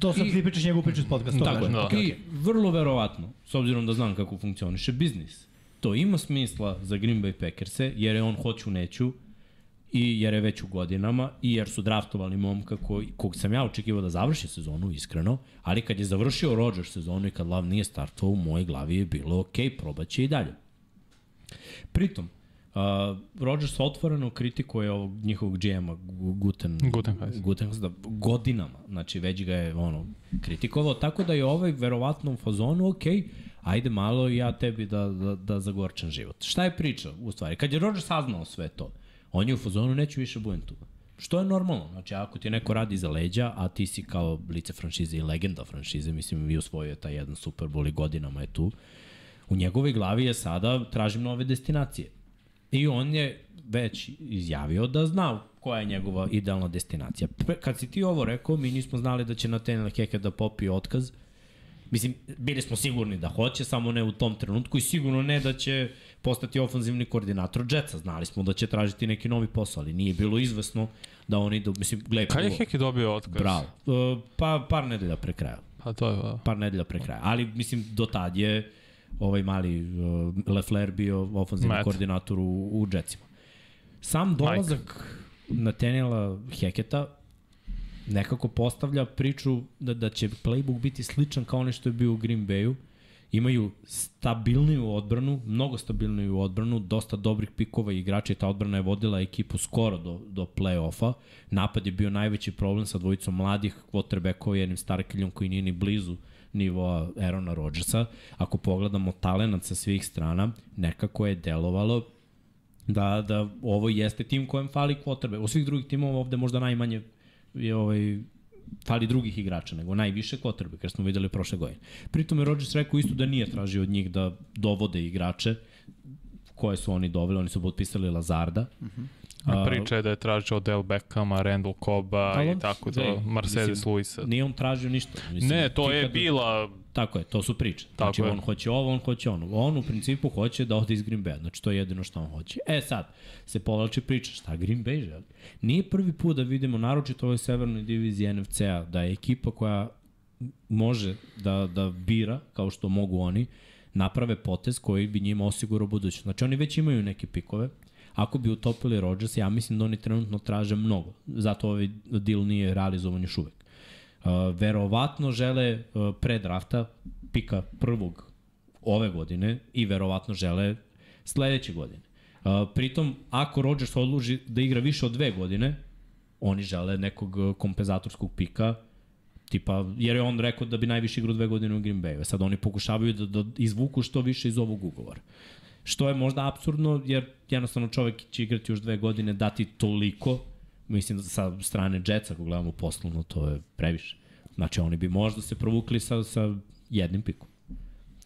To sam I- ti pričaš njegovu priču iz podcasta. Tako je. Da. I vrlo verovatno, s obzirom da znam kako funkcioniše biznis, to ima smisla za Green Bay Packers-e, jer je on hoću neću i jer je već u godinama i jer su draftovali momka koji, kog sam ja očekivao da završi sezonu, iskreno, ali kad je završio Rodgers sezonu i kad Lav nije startovao, u mojoj glavi je bilo ok, probaće i dalje. Pritom, Uh, Rodgers otvoreno kritikuje ovog njihovog GM-a Gu- Guten, Gutenheis. Gutenheis da, godinama, znači već ga je ono, kritikovao, tako da je ovaj verovatno u fazonu, ok, ajde malo ja tebi da, da, da zagorčam život. Šta je priča u stvari? Kad je Rodgers saznao sve to, on je u fazonu, neću više budem tu. Što je normalno, znači ako ti neko radi za leđa, a ti si kao lice franšize i legenda franšize, mislim i osvojio je taj jedan Super Bowl i godinama je tu, u njegovoj glavi je sada tražim nove destinacije. I on je već izjavio da zna koja je njegova idealna destinacija. Kad si ti ovo rekao, mi nismo znali da će na Tenel Heke da popije otkaz. Mislim, bili smo sigurni da hoće, samo ne u tom trenutku i sigurno ne da će postati ofanzivni koordinator Jetsa. Znali smo da će tražiti neki novi posao, ali nije bilo izvesno da oni idu, mislim, gledaj, Kad je Heki dobio otkaz? Bravo. Uh, pa par nedelja pre kraja Pa to je, da. par nedelja pre kraja. Ali, mislim, do tad je ovaj mali uh, Lefler bio ofenzivni Matt. koordinator u, u Jetsima. Sam dolazak Nathaniela Heketa nekako postavlja priču da, da će playbook biti sličan kao ono što je bio u Green Bayu. Imaju stabilniju odbranu, mnogo stabilniju odbranu, dosta dobrih pikova igrača i ta odbrana je vodila ekipu skoro do, do play-offa. Napad je bio najveći problem sa dvojicom mladih quarterbackova i jednim starkiljom koji nije ni blizu nivoa Aarona Rodgersa. Ako pogledamo talenat sa svih strana, nekako je delovalo da, da ovo jeste tim kojem fali quarterback. U svih drugih timova ovde možda najmanje je ovaj, fali drugih igrača, nego najviše quarterback, jer smo videli prošle godine. Pritom je Rodgers rekao isto da nije tražio od njih da dovode igrače koje su oni doveli, oni su potpisali Lazarda. Uh -huh. A priča je da je tražio od Del Beckhama, Randall Coba Ali i tako to, Mercedes mislim, Luisa. Nije on tražio ništa. Mislim, Ne, to je bila Tako je, to su priče. Tako Znači, je. on hoće ovo, on hoće ono. On u principu hoće da ode iz Green Bay. Znači, to je jedino što on hoće. E sad, se povlači priča, šta Green Bay želi? Nije prvi put da vidimo, naročito ovoj severnoj diviziji NFC-a, da je ekipa koja može da, da bira, kao što mogu oni, naprave potez koji bi njima osigurao budućnost. Znači, oni već imaju neke pikove, Ako bi utopili Rodgers, ja mislim da oni trenutno traže mnogo. Zato ovaj deal nije realizovan još uvek. Uh, verovatno žele uh, pre drafta pika prvog ove godine i verovatno žele sledeće godine. Uh, pritom, ako Rodgers odluži da igra više od dve godine, oni žele nekog uh, kompenzatorskog pika, tipa, jer je on rekao da bi najviše igrao dve godine u Green Bayu. Sad oni pokušavaju da, da izvuku što više iz ovog ugovora. Što je možda absurdno, jer jednostavno čovek će igrati još dve godine, dati toliko, mislim da sa strane Jetsa, ako gledamo poslovno, to je previše. Znači oni bi možda se provukli sa, sa jednim pikom.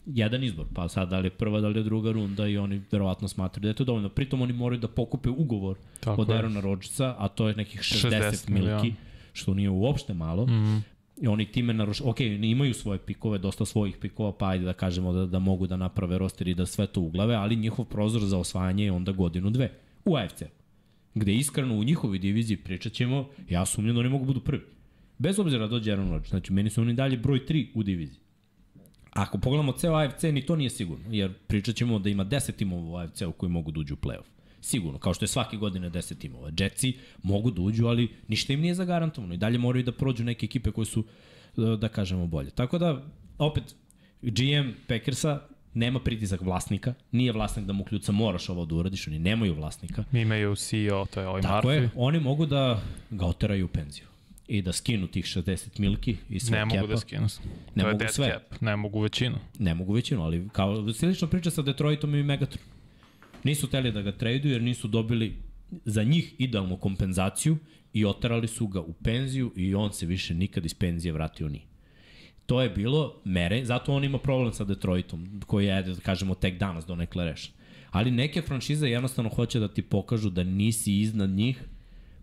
Jedan izbor, pa sad da li je prva, da li je druga runda i oni verovatno smatraju da je to dovoljno. Pritom oni moraju da pokupe ugovor Tako od je. Aarona Rodgersa, a to je nekih 60, 60 60 miliona. milki, što nije uopšte malo. Mm -hmm. I oni time narušavaju, ok, imaju svoje pikove, dosta svojih pikova, pa ajde da kažemo da, da mogu da naprave roster i da sve to uglave, ali njihov prozor za osvajanje je onda godinu dve u AFC. Gde iskreno u njihovoj diviziji pričat ćemo, ja sumnjam da oni mogu budu prvi. Bez obzira da dođe Aaron Rodgers, znači meni su oni dalje broj 3 u diviziji. Ako pogledamo ceo AFC, ni to nije sigurno, jer pričat ćemo da ima 10 timova u AFC-u koji mogu da uđu u playoff. Sigurno, kao što je svake godine 10 timova. Jetsi mogu da uđu, ali ništa im nije zagarantovano. I dalje moraju da prođu neke ekipe koje su da, da kažemo bolje. Tako da, opet, GM Packersa nema pritisak vlasnika, nije vlasnik da mu kljuca moraš ovo da uradiš, oni nemaju vlasnika. Imaju CEO, to je ovaj Tako Murphy. je, oni mogu da ga oteraju u penziju i da skinu tih 60 milki i sve Ne mogu kepa. da skinu. Ne to mogu sve. cap, ne mogu većinu. Ne mogu većinu, ali kao slična priča sa Detroitom i Megatron. Nisu teli da ga traduju jer nisu dobili za njih idealnu kompenzaciju i oterali su ga u penziju i on se više nikad iz penzije vratio nije. To je bilo mere, zato on ima problem sa Detroitom, koji je, da kažemo, tek danas do nekle rešen. Ali neke franšize jednostavno hoće da ti pokažu da nisi iznad njih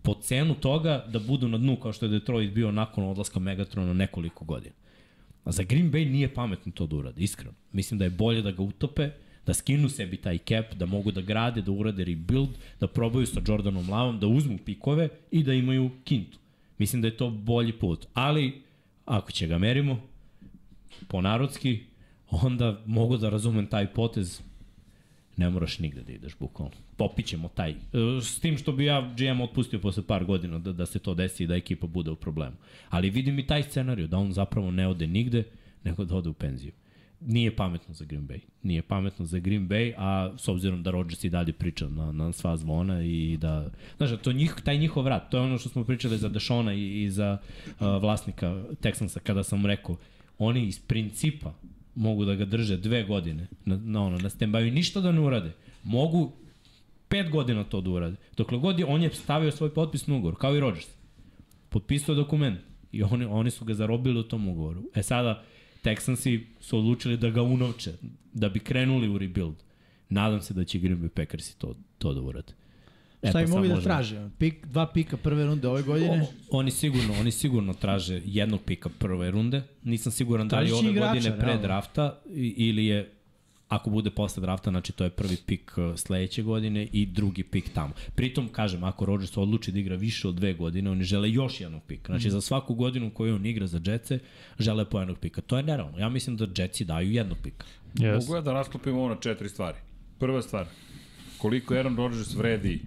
po cenu toga da budu na dnu kao što je Detroit bio nakon odlaska Megatrona nekoliko godina. A za Green Bay nije pametno to da urade, iskreno. Mislim da je bolje da ga utope, da skinu sebi taj cap, da mogu da grade, da urade rebuild, da probaju sa Jordanom Lavom, da uzmu pikove i da imaju kintu. Mislim da je to bolji put. Ali, ako će ga merimo, po narodski, onda mogu da razumem taj potez, ne moraš nigde da ideš, bukvalno. Popićemo taj. E, S tim što bi ja GM otpustio posle par godina da, da se to desi i da ekipa bude u problemu. Ali vidim i taj scenariju, da on zapravo ne ode nigde, nego da ode u penziju. Nije pametno za Green Bay. Nije pametno za Green Bay, a s obzirom da Rodgers i dalje priča na, na sva zvona i da... Znaš, to njih, taj njihov rad, to je ono što smo pričali za Dešona i, i za uh, vlasnika Texansa, kada sam rekao, oni iz principa mogu da ga drže dve godine na, na, ono, na stand ništa da ne urade. Mogu pet godina to da urade. Dokle god je, on je stavio svoj potpis na ugovor, kao i Rodgers. Potpisao dokument i oni, oni su ga zarobili u tom ugovoru. E sada, Texansi su odlučili da ga unovče, da bi krenuli u rebuild. Nadam se da će Green Bay Packersi to, to da urade. E, Šta pa im mogu da traže? Pik, dva pika prve runde ove godine. Oni sigurno, oni sigurno traže jednog pika prve runde. Nisam siguran da li ove igrača, godine pre realno. drafta ili je ako bude posle drafta, znači to je prvi pik uh, sledeće godine i drugi pik tamo. Pritom, kažem, ako Rodgers odluči da igra više od dve godine, oni žele još jednog pika. Znači, za svaku godinu koju on igra za Jetce, žele po jednog pika. To je nerealno. Ja mislim da Jetsi daju jednog pika. Yes. Mogu ja da rasklopim ovo na četiri stvari. Prva stvar, koliko Aaron Rodgers vredi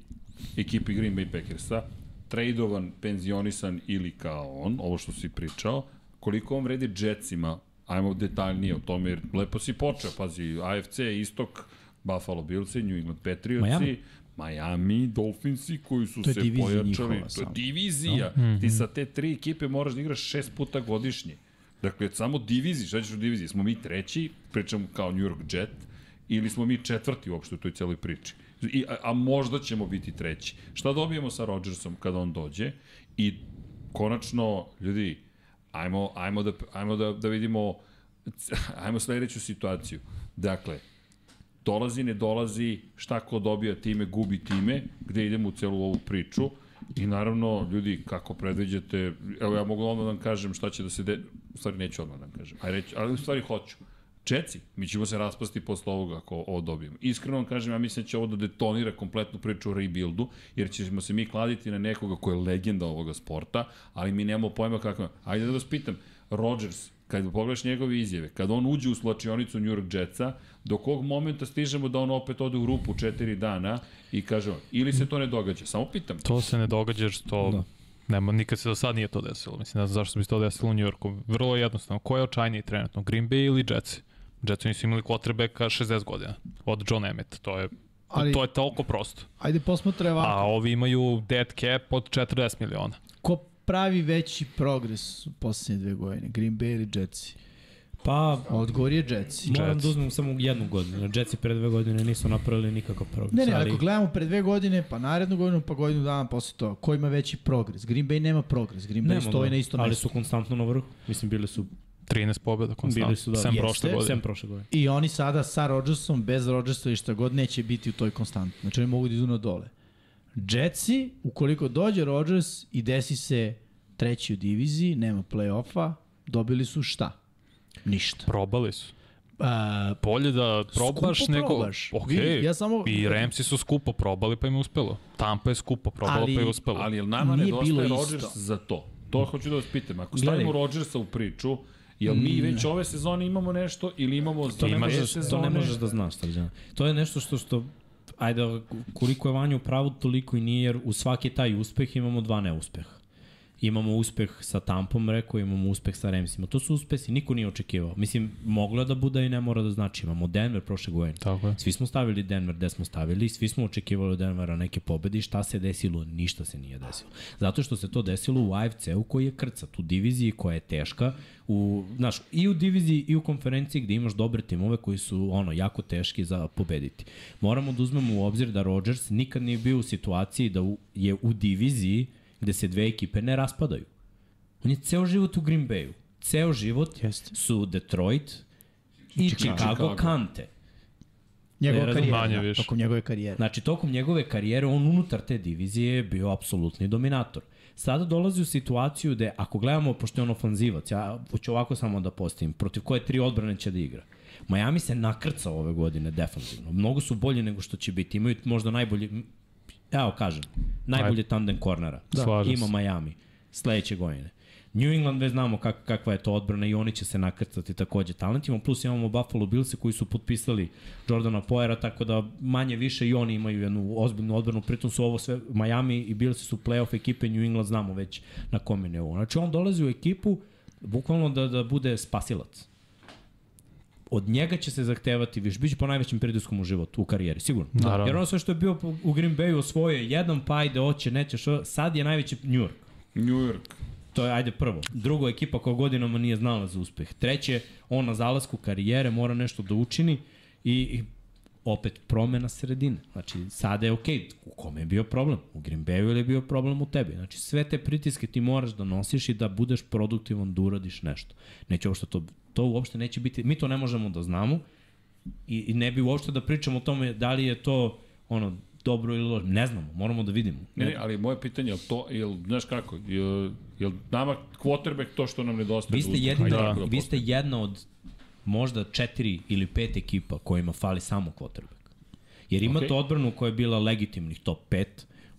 ekipi Green Bay Packersa, tradovan, penzionisan ili kao on, ovo što si pričao, koliko on vredi Jetsima, ajmo detaljnije o tome, jer lepo si počeo, pazi, AFC, Istok, Buffalo Billsi, New England Patriotsi, Miami. Miami, Dolphinsi koji su se pojačali. njihova To je divizija. No? Ti sa te tri ekipe moraš da igraš šest puta godišnje. Dakle, samo diviziji, šta ćeš u diviziji? Smo mi treći, pričam kao New York Jet, ili smo mi četvrti uopšte u toj celoj priči. I, a, a možda ćemo biti treći. Šta dobijemo sa Rodgersom kada on dođe? I konačno, ljudi, ajmo, ajmo, da, ajmo da, da vidimo ajmo sledeću situaciju. Dakle, dolazi, ne dolazi, šta ko dobija time, gubi time, gde idemo u celu ovu priču. I naravno, ljudi, kako predviđate, evo ja mogu odmah da vam kažem šta će da se de... U stvari neću odmah da vam kažem, aj reći, ali u stvari hoću. Čeci, mi ćemo se raspasti posle ovoga ako ovo dobijemo. Iskreno vam kažem, ja mislim da će ovo da detonira kompletnu priču o rebuildu, jer ćemo se mi kladiti na nekoga ko je legenda ovoga sporta, ali mi nemamo pojma kako. Ajde da vas pitam, Rodgers, kad pogledaš njegove izjave, kad on uđe u slačionicu New York Jetsa, do kog momenta stižemo da on opet ode u rupu četiri dana i kaže, ili se to ne događa? Samo pitam. To se ne događa što da. nema, nikad se do sad nije to desilo. Mislim, ne znam zašto bi se to desilo u Njujorku. Vrlo jednostavno. Ko je očajniji trenutno? Green Bay ili Jetsi? Jetsi nisu imali quarterbacka 60 godina. Od John Emmett. To je, Ali- Ali, to je toliko prosto. Ajde posmotre ovako. A ovi imaju dead cap od 40 miliona. Ko pravi veći progres u poslednje dve godine? Green Bay ili Jetsi? Pa, Odgovor je Jetsi. moram Jets. da uzmem samo jednu godinu. Jetsi pre dve godine nisu napravili nikakav progres. Ne, ne, ali... ako gledamo pre dve godine, pa narednu godinu, pa godinu dana posle toga, ko ima veći progres? Green Bay nema progres, Green Bay Nema, stoji da. na istom Ali mestu. su konstantno na vrhu. Mislim, bili su, 13 pobjeda konstantno. bili su da, Sem Jeste, prošle godine. Sem prošle godine. I oni sada sa Rodgersom, bez Rodgersa i šta god neće biti u toj konstanti. Znači oni mogu da idu na dole. Jetsi, ukoliko dođe Rodgers i desi se treći u diviziji, nema play-offa, dobili su šta? Ništa. Probali su. A, Bolje da probaš Skupo nego... probaš. Ok, Vidi, ja samo- i Ramsi su skupo probali pa im je uspelo. Tampa je skupo probala Ali- pa je uspelo. Ali jel nama Nije nedostaje bilo Rodgers isto. za to? To hoću da vas pitam. Ako stavimo Rodgersa u priču, jel mi već ove sezone imamo nešto ili imamo To ne, možeš, to sezone? ne možeš da znaš, Srđan. To je nešto što, što ajde, koliko je Vanja u pravu, toliko i nije, jer u svaki taj uspeh imamo dva neuspeha. Imamo uspeh sa Tampom, rekao, imamo uspeh sa Ramsima. To su uspesi, niko nije očekivao. Mislim, moglo je da bude i ne mora da znači. Imamo Denver prošle godine. Tako je. Svi smo stavili Denver gde smo stavili, svi smo očekivali od Denvera neke pobede i šta se desilo? Ništa se nije desilo. Zato što se to desilo u AFC-u koji je krcat, u diviziji koja je teška, u, znaš, i u diviziji i u konferenciji gde imaš dobre timove koji su ono jako teški za pobediti. Moramo da uzmemo u obzir da Rodgers nikad nije bio u situaciji da u, je u diviziji gde se dve ekipe ne raspadaju. On je ceo život u Green Bayu. Ceo život Jeste. su Detroit i Chicago, Chicago Kante. Njegova karijera, da, tokom njegove karijere. Znači, tokom njegove karijere, on unutar te divizije je bio apsolutni dominator. Sada dolazi u situaciju da ako gledamo, pošto je on ofanzivac, ja ću ovako samo da postavim, protiv koje tri odbrane će da igra. Miami se nakrcao ove godine defanzivno. Mnogo su bolji nego što će biti. Imaju možda najbolji, evo kažem, najbolji tandem kornera. Da. Slažem Ima se. Miami sledeće godine. New England već znamo kak, kakva je to odbrana i oni će se nakrcati takođe talentima, plus imamo Buffalo Billse koji su potpisali Jordana Poera, tako da manje više i oni imaju jednu ozbiljnu odbranu, pritom su ovo sve Miami i Billsi su playoff ekipe, New England znamo već na kome ne ovo. Znači on dolazi u ekipu bukvalno da, da bude spasilac. Od njega će se zahtevati više, biće po najvećem pritiskom u životu, u karijeri, sigurno. Naravno. Jer ono sve što je bio u Green Bayu osvojio je jedan, pa ajde, oće, neće, što, sad je najveći New York. New York. To je, ajde, prvo. Drugo, ekipa koja godinama nije znala za uspeh. Treće, on na zalasku karijere mora nešto da učini i, i opet promena sredine. Znači, sada je okej, okay. u kome je bio problem? U Green Bayu ili je bio problem u tebi? Znači, sve te pritiske ti moraš da nosiš i da budeš produktivan, da uradiš nešto. Neće uopšte to, to uopšte neće biti, mi to ne možemo da znamo i, i ne bi uopšte da pričamo o tome da li je to ono dobro ili loše. Ne znamo, moramo da vidimo. Ne, ne, ali moje pitanje je to, jel, znaš kako, jel, jel nama quarterback to što nam nedostaje? Vi ste, Ajde da, da vi ste jedna od možda četiri ili pet ekipa kojima fali samo quarterback. Jer imate okay. odbranu koja je bila legitimnih top 5,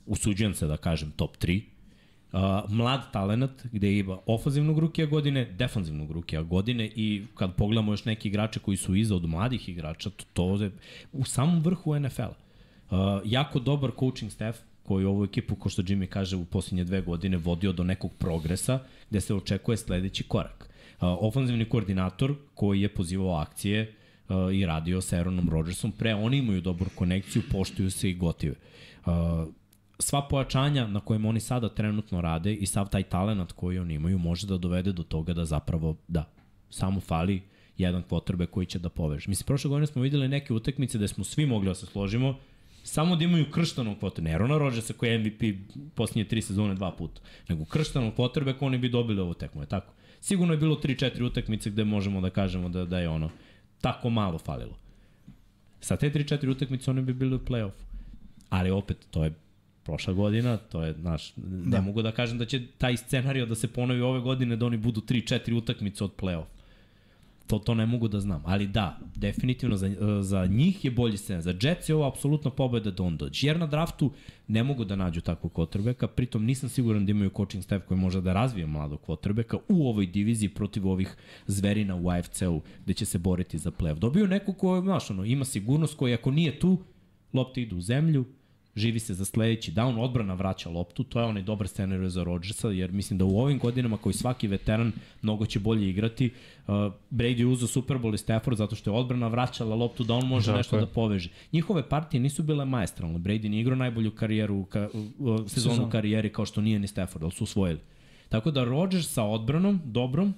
usuđujem se da kažem top 3, Uh, mlad talenat gde ima ofanzivnog rukija godine, defanzivnog rukija godine i kad pogledamo još neki igrače koji su iza od mladih igrača, to, to je u samom vrhu NFL-a. Uh, jako dobar coaching staff koji ovu ekipu, ko što Jimmy kaže, u posljednje dve godine vodio do nekog progresa gde se očekuje sledeći korak. Uh, ofanzivni koordinator koji je pozivao akcije uh, i radio sa Aaronom Rodgersom, pre oni imaju dobru konekciju, poštuju se i gotive. Uh, sva pojačanja na kojima oni sada trenutno rade i sav taj talent koji oni imaju može da dovede do toga da zapravo, da, samo fali jedan quarterback koji će da poveže. Mislim, prošle godine smo videli neke utakmice da smo svi mogli da se složimo, samo da imaju krštanog quarterbacka, ne Rona Rodgersa koji je MVP posljednje tri sezone dva puta, nego krštanog quarterbacka oni bi dobili ovo tekmo, je tako? Sigurno je bilo 3-4 utakmice gde možemo da kažemo da, da je ono tako malo falilo. Sa te 3-4 utakmice oni bi bili u play-offu. Ali opet, to je prošla godina, to je, znaš, ne da. mogu da kažem da će taj scenario da se ponovi ove godine, da oni budu 3-4 utakmice od play-off. To, to ne mogu da znam. Ali da, definitivno za, za njih je bolji scena. Za Jets je ovo apsolutna pobeda da on dođe. Jer na draftu ne mogu da nađu takvog quarterbacka, pritom nisam siguran da imaju coaching staff koji može da razvije mladog quarterbacka u ovoj diviziji protiv ovih zverina u AFC-u gde će se boriti za play-off. Dobio neko ko, znaš, ono, ima sigurnost koji ako nije tu, lopte idu u zemlju, živi se za sledeći down, odbrana vraća loptu, to je onaj dobar scenarij za Rodgersa, jer mislim da u ovim godinama koji svaki veteran mnogo će bolje igrati, uh, Brady je uzao Super Bowl i Stafford zato što je odbrana vraćala loptu da on može Tako nešto je. da poveže. Njihove partije nisu bile maestralne, Brady nije igrao najbolju karijeru, ka, uh, sezonu Sezon. karijeri kao što nije ni Stafford, ali su usvojili. Tako da Rodgers sa odbranom, dobrom,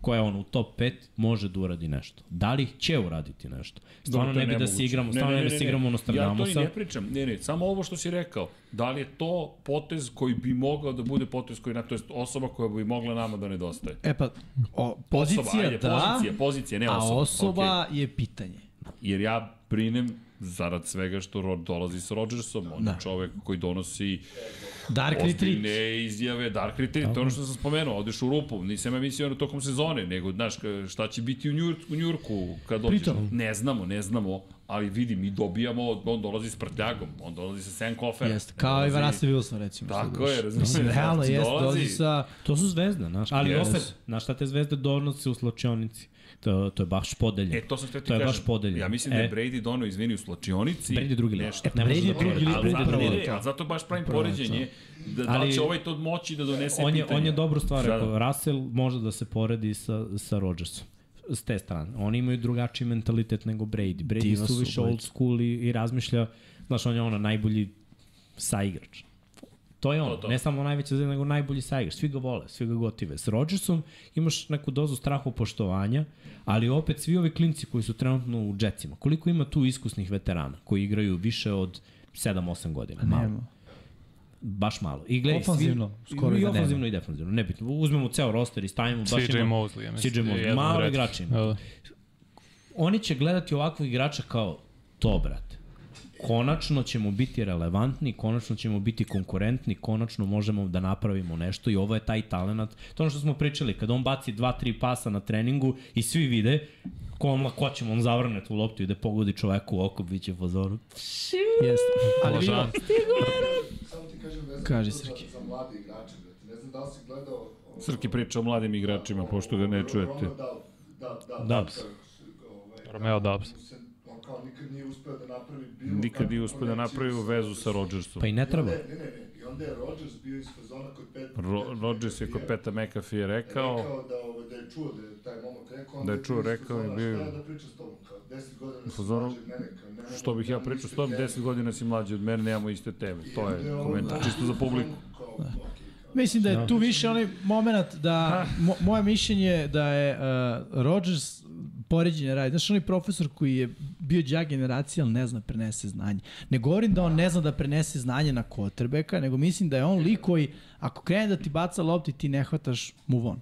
koja je on u top 5, može da uradi nešto. Da li će uraditi nešto? Stvarno ne bi da se igramo, stvarno ne, bi da se igramo Ja to Nostradamusa. i ne pričam, ne, ne, samo ovo što si rekao, da li je to potez koji bi mogao da bude potez koji, na, to je osoba koja bi mogla nama da nedostaje. E pa, o, pozicija osoba, ajde, da, Pozicija, pozicija, ne a osoba. osoba je pitanje. Okay. Jer ja brinem zarad svega što Rod dolazi sa Rodgersom, on Da. je čovek koji donosi Dark Retreat. ozbiljne izjave, Dark Retreat, to je ono što sam spomenuo, odeš u rupu, nisam ja mislio na tokom sezone, nego, znaš, šta će biti u Njurku, u Njurku kad dođeš. Pritom. Ne znamo, ne znamo, ali vidi, mi dobijamo, on dolazi s prtljagom, on dolazi sa Sam Kofer. Jeste, kao i Varasa Wilson, recimo. Tako je, razumiješ. Mislim, realno jeste, dolazi- dolazi sa... To su zvezde, znaš. Ali Yes. opet, znaš šta te zvezde donose u slačionici? To, to je baš podelje. E, to sam htio ti To je kažem. baš podelje. Ja mislim da je E. Brady donao, izvini, u slačionici. Brady drugi lik. Nešto. Ne Brady da je drugi lik, Ali Brady upravo drugi zato, ali baš pravim poređenje, da, da li će ovaj to moći da donese on je, pitanje. on je dobru stvar Da, rekao. da. Russell može da se poredi sa, sa Rodgersom s te strane. Oni imaju drugačiji mentalitet nego Brady. Brady su više old school i, i razmišlja, znaš, on je ono najbolji saigrač. To je on, To, to. ne samo najveći zvezda, nego najbolji saigrač. Svi ga vole, svi ga gotive. S Rodgersom imaš neku dozu strahu poštovanja, ali opet svi ovi klinci koji su trenutno u Jetsima, koliko ima tu iskusnih veterana koji igraju više od 7-8 godina? Malo. Nema. Baš malo. I gledaj, Ofanzivno, svi, skoro i da nema. ofanzivno i defanzivno. Nebitno. Uzmemo ceo roster i stavimo baš CJ ima- Mosley, ja mislim. CJ Mosley, malo igrača ima. Da, da. Oni će gledati ovakvog igrača kao to, brate. Konačno ćemo biti relevantni, konačno ćemo biti konkurentni, konačno možemo da napravimo nešto i ovo je taj talent. To ono što smo pričali, kada on baci dva, tri pasa na treningu i svi vide kom lakoćem on zavrne tu loptu i da pogodi čoveku u oko, bit će pozoru. Jeste. Ali vidimo, Samo ti kažem vezano Kaži, za, Srki. za mlade igrače. Da ne znam da li si gledao... ovo- Srki priča o mladim igračima, pošto ga ne čujete. Dub- Dub- Dubs. ovaj, Romeo da, Dubs. mu se- On kao nikad nije uspeo da napravi bilo Nikad nije uspio da napravi vezu sa Rodgersom. Pa i ne treba. Ne, ne, ne. I onda je Rodgers bio iz fazona kod Pet... Ro Rodgers je kod Peta McAfee rekao, rekao da, ovaj, da je čuo da je taj momak rekao, Da je čuo, rekao je bio- Šta ja da pričam s tobom, kao 10 godina si fazonu, mlađi od mene, kao nemamo- što bih ja nemamo pričao s tobom, teme. 10 godina si mlađi od mene, nemamo iste teme. To je ovo- komentar, čisto za publiku. Kao. Mislim da je tu više onaj moment da, mo, moje mišljenje je da je uh, Rodgers poređenje radi. Znaš, onaj profesor koji je bio džak generacija, ali ne zna da prenese znanje. Ne govorim da on ne zna da prenese znanje na quarterbacka, nego mislim da je on lik koji, ako krene da ti baca lopti, ti ne hvataš move on.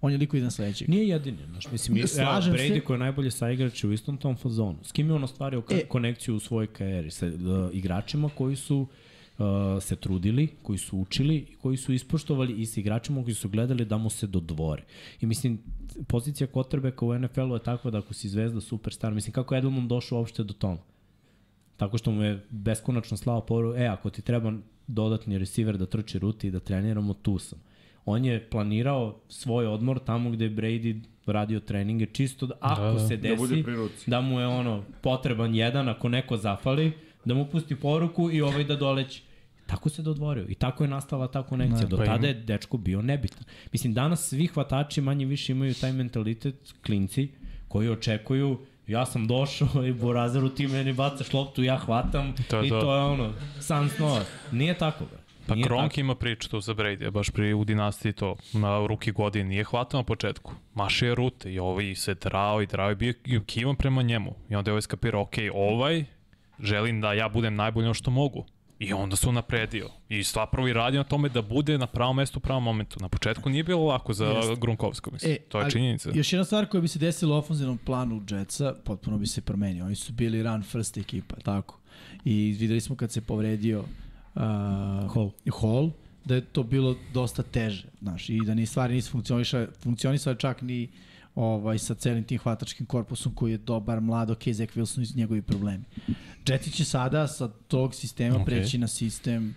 On je lik koji ide na sledećeg. Nije jedini, znaš, mislim, evo, Slažem se. Brady koji je najbolji saigrač u istom tom fazonu. S kim je on ostvario E. konekciju u svojoj karijeri? Sa uh, igračima koji su uh, se trudili, koji su učili koji su ispoštovali i sa igračima koji su gledali da mu se dodvore. I mislim, pozicija quarterbacka u NFL-u je takva da ako si zvezda, superstar, mislim, kako je Edelman došao uopšte do toma? Tako što mu je beskonačno slao poru, e, ako ti treba dodatni receiver da trči ruti i da treniramo, tu sam. On je planirao svoj odmor tamo gde je Brady radio treninge, čisto da ako Da, da. se Da desi ruci. da mu je ono potreban jedan, ako neko zafali, da mu pusti poruku i ovaj da doleći. Tako se dodvorio i tako je nastala ta konekcija. Do pa tada je dečko bio nebitan. Mislim, danas svi hvatači manje više imaju taj mentalitet klinci koji očekuju ja sam došao i Borazeru ti meni bacaš loptu, ja hvatam To je i to. to je ono, san snova. Nije tako, bre. Pa Nije Kronk tako. ima priču tu za Brady, baš pri u dinastiji to, na ruki godin, nije hvatao na početku. Maše je rute i ovaj se drao i drao i bio i kivan prema njemu. I onda je ovaj skapirao, ok, ovaj želim da ja budem najbolji ono što mogu. I onda su napredio. I stvarno i radi na tome da bude na pravom mestu u pravom momentu. Na početku nije bilo lako za Jeste. Grunkovskog, mislim. E, to je činjenica. Još jedna stvar koja bi se desila u ofenzivnom planu Jetsa, potpuno bi se promenio. Oni su bili run first ekipa, tako. I videli smo kad se povredio uh, Hall. Hall, da je to bilo dosta teže, znaš, i da ni stvari nisu funkcionisale, funkcionisale čak ni ovaj, sa celim tim hvatačkim korpusom koji je dobar, mlad, ok, Zach Wilson i njegovi problemi. Jetsi će sada sa tog sistema Ok. okay. preći na sistem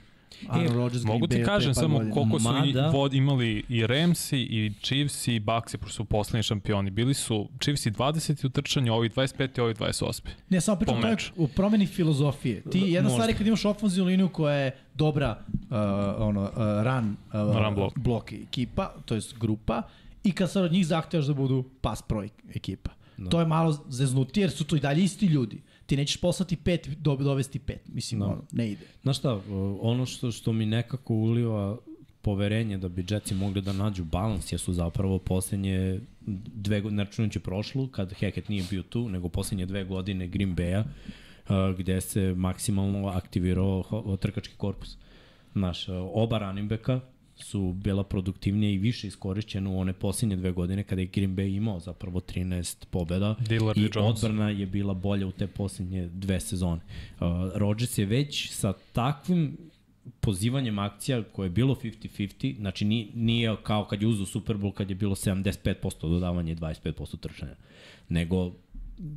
Aaron Rodgers, Green Mogu ti kažem samo godina. koliko su i, Mada- vod, imali i Ramsi i Chiefs i Bucks pošto su poslednji šampioni. Bili su Chiefs 20 u trčanju, ovi 25 i ovi 28. Ne, samo pričam po to je u promeni filozofije. Ti jedna Možda. stvar je kad imaš ofenzivnu liniju koja je dobra uh, ono, uh, run, uh, Run block. blok ekipa, to jest grupa, i kad sad od njih zahtevaš da budu pass pro ekipa. No. To je malo zeznutije jer su to i dalje isti ljudi. Ti nećeš poslati pet, do, dovesti pet. Mislim, No. no. ono, ne ide. Znaš šta, ono što, što mi nekako uliva poverenje da bi Jetsi mogli da nađu balans jesu zapravo poslednje dve godine, ne računajući prošlu, kad Hackett nije bio tu, nego poslednje dve godine Green Bay-a, uh, gde se maksimalno aktivirao trkački korpus. Znaš, uh, oba running backa su bila produktivnije i više iskorišćene u one posljednje dve godine kada je Green Bay imao zapravo 13 pobjeda Dillard i Jones. odbrana je bila bolja u te posljednje dve sezone. Uh, Rodgers je već sa takvim pozivanjem akcija koje je bilo 50-50, znači nije, nije kao kad je uzao Super Bowl kad je bilo 75% dodavanja i 25% trčanja, nego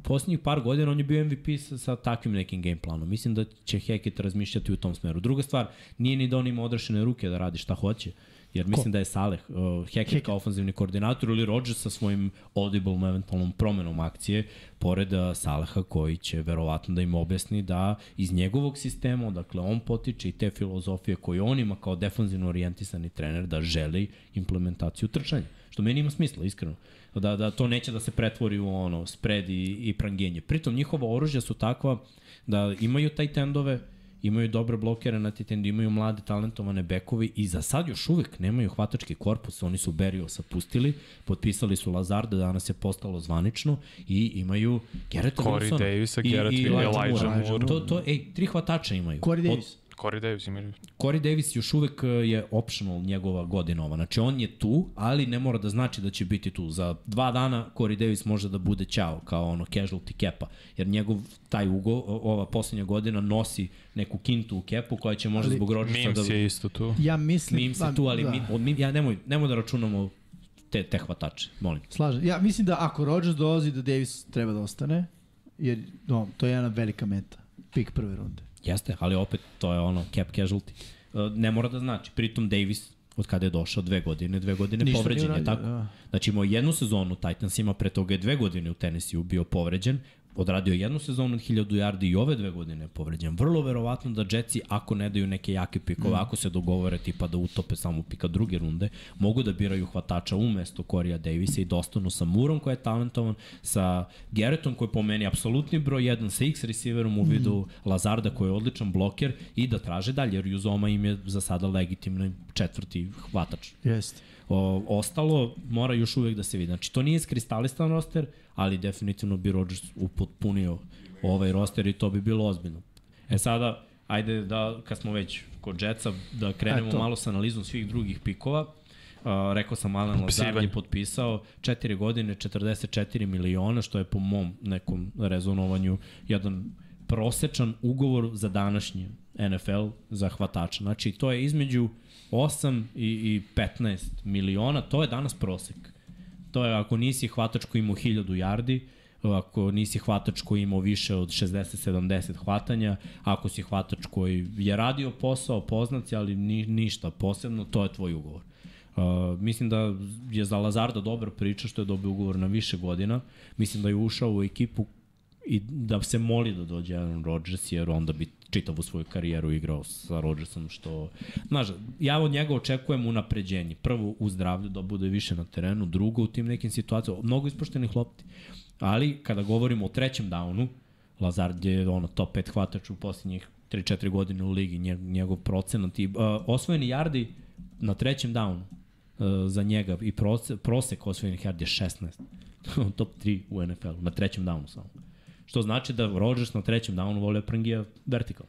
posljednjih par godina on je bio MVP sa, sa takvim nekim game planom. Mislim da će Hackett razmišljati u tom smeru. Druga stvar, nije ni da on ima odrešene ruke da radi šta hoće. Jer mislim da je Saleh, uh, Hackett, Hackett kao ofenzivni koordinator ili Rodgers sa svojim audible eventualnom promenom akcije, pored uh, Saleha koji će verovatno da im objasni da iz njegovog sistema, dakle on potiče i te filozofije koje on ima kao defanzivno orijentisani trener da želi implementaciju trčanja. Što meni ima smisla, iskreno. Da, da to neće da se pretvori u ono spread i, i prangenje. Pritom njihova oružja su takva da imaju taj tendove, imaju dobre blokere na Titendu, imaju mlade talentovane bekovi i za sad još uvek nemaju hvatački korpus, oni su Beriosa pustili, potpisali su Lazarda, danas je postalo zvanično i imaju Garrett Corey Wilsona Davisa, i Wilsona, Elijah Moore. Moore. To, to, ej, tri hvatača imaju. Corey Od- Davis. Corey Davis imaju. Corey Davis još uvek e, je optional njegova godinova. Znači on je tu, ali ne mora da znači da će biti tu. Za dva dana Corey Davis može da bude ćao kao ono casualty kepa. Jer njegov taj ugo, ova poslednja godina nosi neku kintu u kepu koja će možda Ali zbog Rodgersa da... Mims je isto tu. Ja mislim... Mim se da, tu, ali da. mi, od, mi, ja nemoj, nemoj da računamo te, te hvatače, molim. Slažem. Ja mislim da ako Rodgers dolazi da Davis treba da ostane, jer no, to je jedna velika meta. Pik prve runde. Jeste, ali opet to je ono cap casualty. E, Ne mora da znači. Pritom Davis od kada je došao dve godine, dve godine Ništa povređen je tako. da. Znači imao jednu sezonu u Titansima, pre toga je dve godine u Tennessee bio povređen, odradio jednu sezonu od 1000 yardi i ove dve godine je povređen. Vrlo verovatno da Jetsi, ako ne daju neke jake pikove, mm. ako se dogovore tipa da utope samo pika druge runde, mogu da biraju hvatača umesto Corija Davisa i da ostanu sa Murom koji je talentovan, sa Garrettom koji je po meni apsolutni broj jedan, sa X receiverom u vidu mm. Lazarda koji je odličan bloker i da traže dalje, jer Juzoma im je za sada legitimni četvrti hvatač. Jeste. O, ostalo mora još uvek da se vidi. Znači, to nije skristalistan roster, ali definitivno bi Rodgers upotpunio ovaj roster i to bi bilo ozbiljno. E sada, ajde da, kad smo već kod Jetsa, da krenemo Eto. malo sa analizom svih drugih pikova. Uh, rekao sam, Alan Lazard je potpisao 4 godine 44 miliona, što je po mom nekom rezonovanju jedan prosečan ugovor za današnji NFL za hvatača. Znači, to je između 8 i, i 15 miliona, to je danas prosek. To je ako nisi hvatač koji ima 1000 yardi, ako nisi hvatač koji imao više od 60-70 hvatanja, ako si hvatač koji je radio posao, poznaci, ali ni, ništa posebno, to je tvoj ugovor. Uh, mislim da je za Lazarda dobra priča što je dobio ugovor na više godina. Mislim da je ušao u ekipu i da se moli da dođe Aaron Rodgers, jer onda bi čitavu svoju karijeru igrao sa Rodgersom, što... Znaš, ja od njega očekujem unapređenje. Prvo, u zdravlju, da bude više na terenu, drugo, u tim nekim situacijama. Mnogo ispoštenih lopti. Ali, kada govorimo o trećem downu, Lazard je ono, top 5 hvatač u posljednjih 3-4 godine u ligi, njeg, njegov procenat i uh, osvojeni yardi na trećem downu uh, za njega i prose, prosek osvojenih yardi je 16. top 3 u NFL-u, na trećem downu samo. Što znači da Rodgers na trećem downu vole prangija vertikal.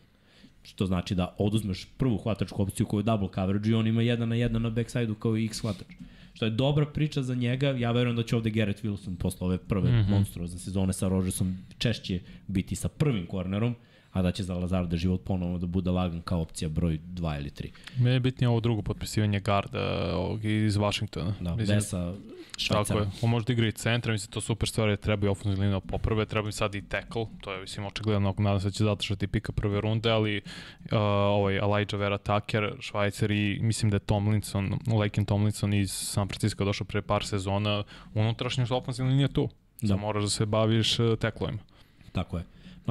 Što znači da oduzmeš prvu hvatačku opciju koju je double coverage i on ima jedan na jedan na backside-u kao i X hvatač. Što je dobra priča za njega, ja verujem da će ovde Garrett Wilson posle ove prve mm -hmm. monstruozne sezone sa Rodgersom češće biti sa prvim kornerom, a da će za Lazarda život ponovo da bude lagan kao opcija broj 2 ili 3. Meni je bitnije ovo drugo potpisivanje garda ovog iz Washingtona. Da, Mislim, Tako Švajcara. je. On može da igra i centra, mislim, to super stvari, treba i ofenzivna linija da poprave, treba i sad i tackle, to je, mislim, očigledno, nadam se da će zadržati pika prve runde, ali uh, ovaj Elijah Vera Tucker, Švajcar i mislim da je Tomlinson, Lakin Tomlinson iz San Francisco došao pre par sezona, unutrašnja ofenzivna linija tu. Da. Samo moraš da se baviš uh, tacklovima. Tako je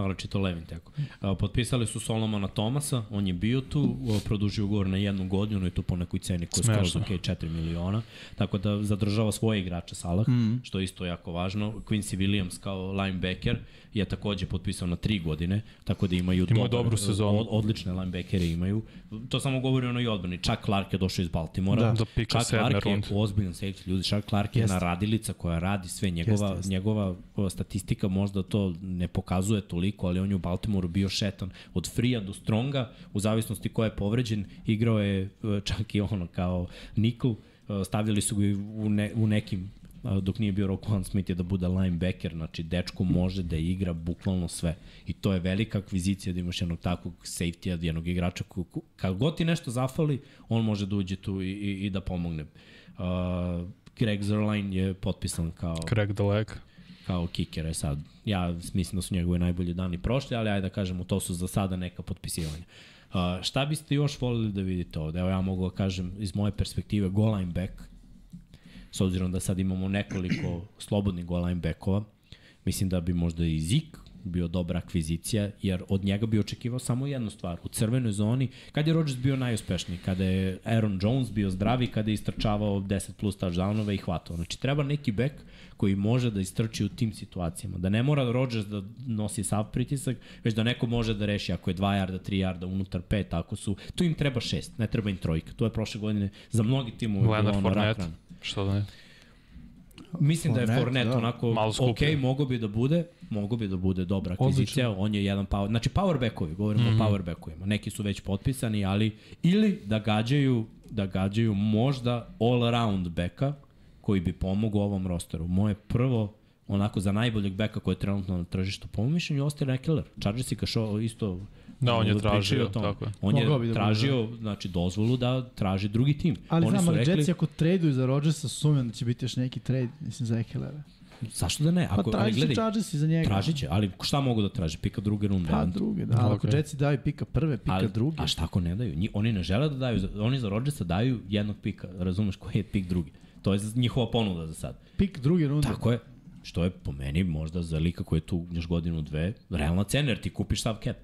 naročito levim teko. A, Potpisali su Solomona Tomasa, on je bio tu, produžio ugovor na jednu godinu i to po nekoj ceni koja je skoro Smešno. ok, 4 miliona, tako da zadržava svoje igrače Salah, mm. što je isto jako važno. Quincy Williams kao linebacker je takođe potpisao na 3 godine, tako da imaju Imaju dobar, dobru sezonu. Od, odlične linebackere imaju. To samo govori o onoj odbrani. Chuck Clark je došao iz Baltimora. Da. Pika Chuck Clark je ozbiljan safety, ljudi. Chuck Clark je Jeste. na radilica koja radi sve. Njegova, Jeste, jeste. njegova statistika možda to ne pokazuje toliko, ali on je u Baltimoru bio šetan od Frija do Stronga, u zavisnosti ko je povređen, igrao je e, čak i ono kao Nikl, e, stavljali su ga i u, ne, u nekim dok nije bio Roquan Smith je da bude linebacker, znači dečko može da igra bukvalno sve. I to je velika akvizicija da imaš jednog takvog safety-a, jednog igrača ko, ko, kad god ti nešto zafali, on može da uđe tu i, i, i da pomogne. Uh, Greg Zerline je potpisan kao Craig the leg. kao kikere sad. Ja mislim da su njegove najbolji dani prošli, ali ajde da kažemo, to su za sada neka potpisivanja. Uh, šta biste još volili da vidite ovde? Evo ja mogu da kažem iz moje perspektive goal line back, s obzirom da sad imamo nekoliko slobodnih goal line backova, mislim da bi možda i Zik bio dobra akvizicija, jer od njega bi očekivao samo jednu stvar. U crvenoj zoni, kad je Rodgers bio najuspešniji, kada je Aaron Jones bio zdravi, kada je istrčavao 10 plus touchdownova i hvatao. Znači, treba neki bek koji može da istrči u tim situacijama. Da ne mora Rodgers da nosi sav pritisak, već da neko može da reši ako je 2 jarda, 3 jarda, unutar 5, ako su... Tu im treba 6, ne treba im trojka. To je prošle godine za mnogi timove bilo ono rak Fournette. rana. Što da ne? Mislim da je Fournette da. onako Malo skuplje. ok, mogo bi da bude, mogo bi da bude dobra akvizicija, on je jedan power, znači power backovi, govorimo mm Mhm. -hmm. o power backovima, neki su već potpisani, ali ili da gađaju, da gađaju možda all around backa koji bi pomogao ovom rosteru. Moje prvo onako za najboljeg beka koji je trenutno na tržištu, po mom mišljenju, Austin Eckler. Chargers i kašo isto Da, on je pričaju tražio, tako je. On Mogao je da tražio, znači, dozvolu da traži drugi tim. Ali Oni znam, su ali rekli, Jetsi ako traduju za Rodgersa, sumnjam da će biti još neki trade, mislim, za Ekelera. zašto da ne? Pa Ako, ali traži će Chargersi za njega. Tražit će, ali šta mogu da traže? Pika druge runde. Pa druge, da. Ali ako Ok. Jetsi daju pika prve, pika ali, druge. A šta ako ne daju? Nji, oni ne žele da daju, oni za Rodgersa daju jednog pika, razumeš koji je pik drugi. To je njihova ponuda za sad. Pik druge runde. Tako je. Što je po meni možda za lika koji je tu još godinu dve, realna cena jer ti kupiš sav cap.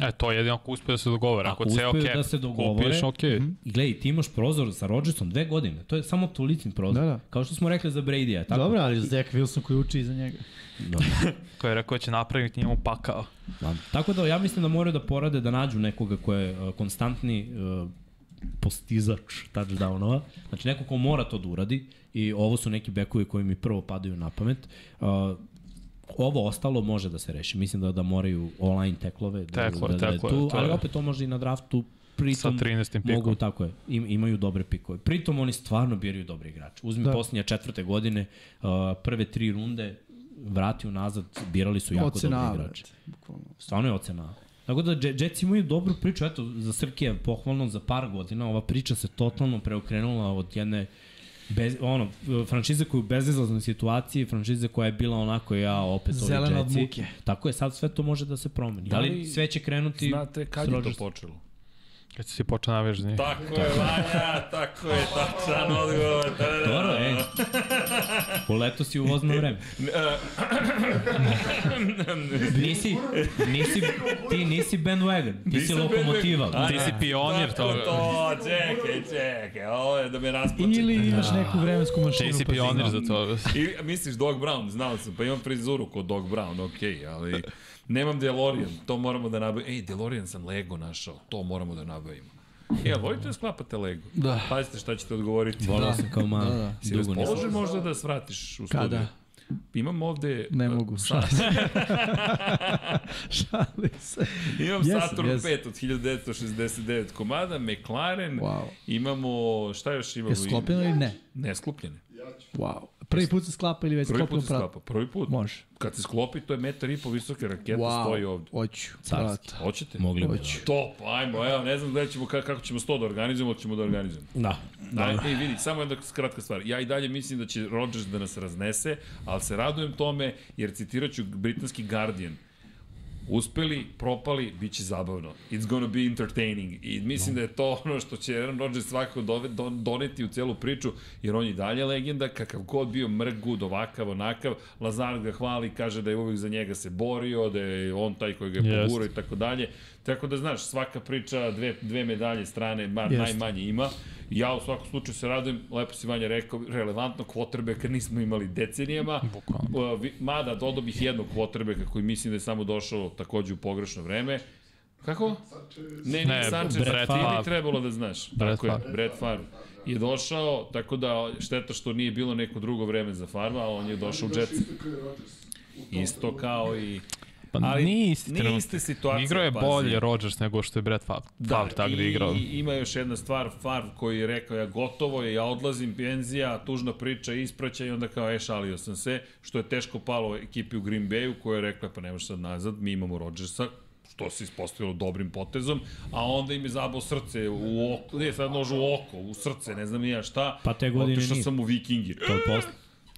E, to je jedino ako uspe da se dogovore. Ako, Ako ceo uspeju cap da se dogovore, kupiš, okej. Okay. I gledaj, ti imaš prozor sa Rodgersom dve godine. To je samo tolicin prozor. Da, da. Kao što smo rekli za Brady-a. Tako? Dobro, ali Zach Wilson koji uči iza njega. Da. Ko je rekao da će napraviti njemu pakao. Da. Tako da ja mislim da moraju da porade da nađu nekoga ko je uh, konstantni uh, postizač touchdownova. Znači neko ko mora to da uradi i ovo su neki bekovi koji mi prvo padaju na pamet. Uh, ovo ostalo može da se reši. Mislim da da moraju online teklove da, Teklove, da, da, je teklove, tu, to ali je. opet to može i na draftu pritom Sa 13. pikom. mogu tako je, im, imaju dobre pikove. Pritom oni stvarno biraju dobri igrači. Uzmi da. Da. posljednje četvrte godine, uh, prve tri runde vrati unazad, birali su jako Ocena brate. igrači. Bukvalno. Stvarno je ocena. Tako da Je- Jets imaju dobru priču, eto, za Srkija pohvalno za par godina, ova priča se totalno preokrenula od jedne bez, ono, franšize koja je u bezizlaznoj situaciji, franšize koja je bila onako, ja opet ovi Zelena od muke. Tako je, sad sve to može da se promeni. Da Da li li sve će krenuti Znate kad je to počelo? Kad si počeo navijaš za njih. Tako je, Vanja, tako je, tačan odgovor. Da, da, da. Dobro, ej. U leto si u vozno vreme. nisi, nisi, ti nisi bandwagon, ti si lokomotiva. bandwagon. Ti si pionir Tako toga. to, čekaj, čekaj, ovo je da me rasplačete. Ili imaš neku vremensku mašinu. Ti si pa pionir znam. za to. I misliš Dog Brown, znao sam, pa imam frizuru kod Dog Brown, okej, okay, ali nemam DeLorean, to moramo da nabavimo. Ej, DeLorean sam Lego našao, to moramo da nabavimo. E, ali volite da sklapate Lego? Da. Pazite šta ćete odgovoriti. Volao sam kao malo. Da, da. Si Dugo nisam. raspoložen možda da svratiš u studiju? Kada? Imam ovde... Ne mogu, Sa, Šali se. imam Jesam, Saturn jesam. 5 od 1969 komada, McLaren, Wow. imamo, šta još imamo? Je sklopljeno ili ne? Nesklopljene. Wow. Prvi put se sklapa ili već Prvi sklopljeno put se prat? sklapa, prvi put. Može. Kad se sklopi, to je metar i po visoke rakete, Wow. stoji ovde. Hoću. Carski. Hoćete? Mogli bi. Hoću. Top, ajmo, evo, ne znam gde ćemo, ka- kako ćemo sto da organizujemo, ali ćemo da organizujemo. Da. Da, ej, vidi, samo jedna kratka stvar. Ja i dalje mislim da će Rodgers da nas raznese, ali se radujem tome, jer citirat ću britanski Guardian. Uspeli, propali, bit će zabavno. It's gonna be entertaining. I mislim no. da je to ono što će Aaron Rodgers svakako dove, don, doneti u celu priču, jer on je dalje legenda, kakav god bio mrgud, ovakav, onakav. Lazar ga hvali, kaže da je uvijek za njega se borio, da je on taj koji ga je pogurao i tako dalje. Tako da, znaš, svaka priča, dve, dve medalje strane, bar Jest. najmanje ima. Ja u svakom slučaju se radujem, lepo si Vanja rekao, relevantnog quarterbacka nismo imali decenijama. Bukvalno. Mada dodao bih jednog quarterbacka koji mislim da je samo došao takođe u pogrešno vreme. Kako? Ne, ne, Ne, Sanchez, Brett ti bi trebalo da znaš. Brett Tako je, Favre. Brett Favre je došao, tako da šteta što nije bilo neko drugo vreme za Farva, ali on je došao u Jets. Isto kao i Pa Ali nije isti nije trenutno. iste situacije, Igrao je bolje Rodgers nego što je Brett Favre. Da, Favre tako da je igrao. I ima još jedna stvar, Favre koji je rekao, ja gotovo je, ja odlazim, penzija, tužna priča, ispraća i onda kao, e, šalio sam se, što je teško palo ekipi u Green Bayu, koja je rekla, pa nemaš sad nazad, mi imamo Rodgersa, što se ispostavilo dobrim potezom, a onda im je zabao srce u oko, ne, sad nož u oko, u srce, ne znam ni ja šta, Pa te godine otišao nije. sam u Vikingi. To je posle.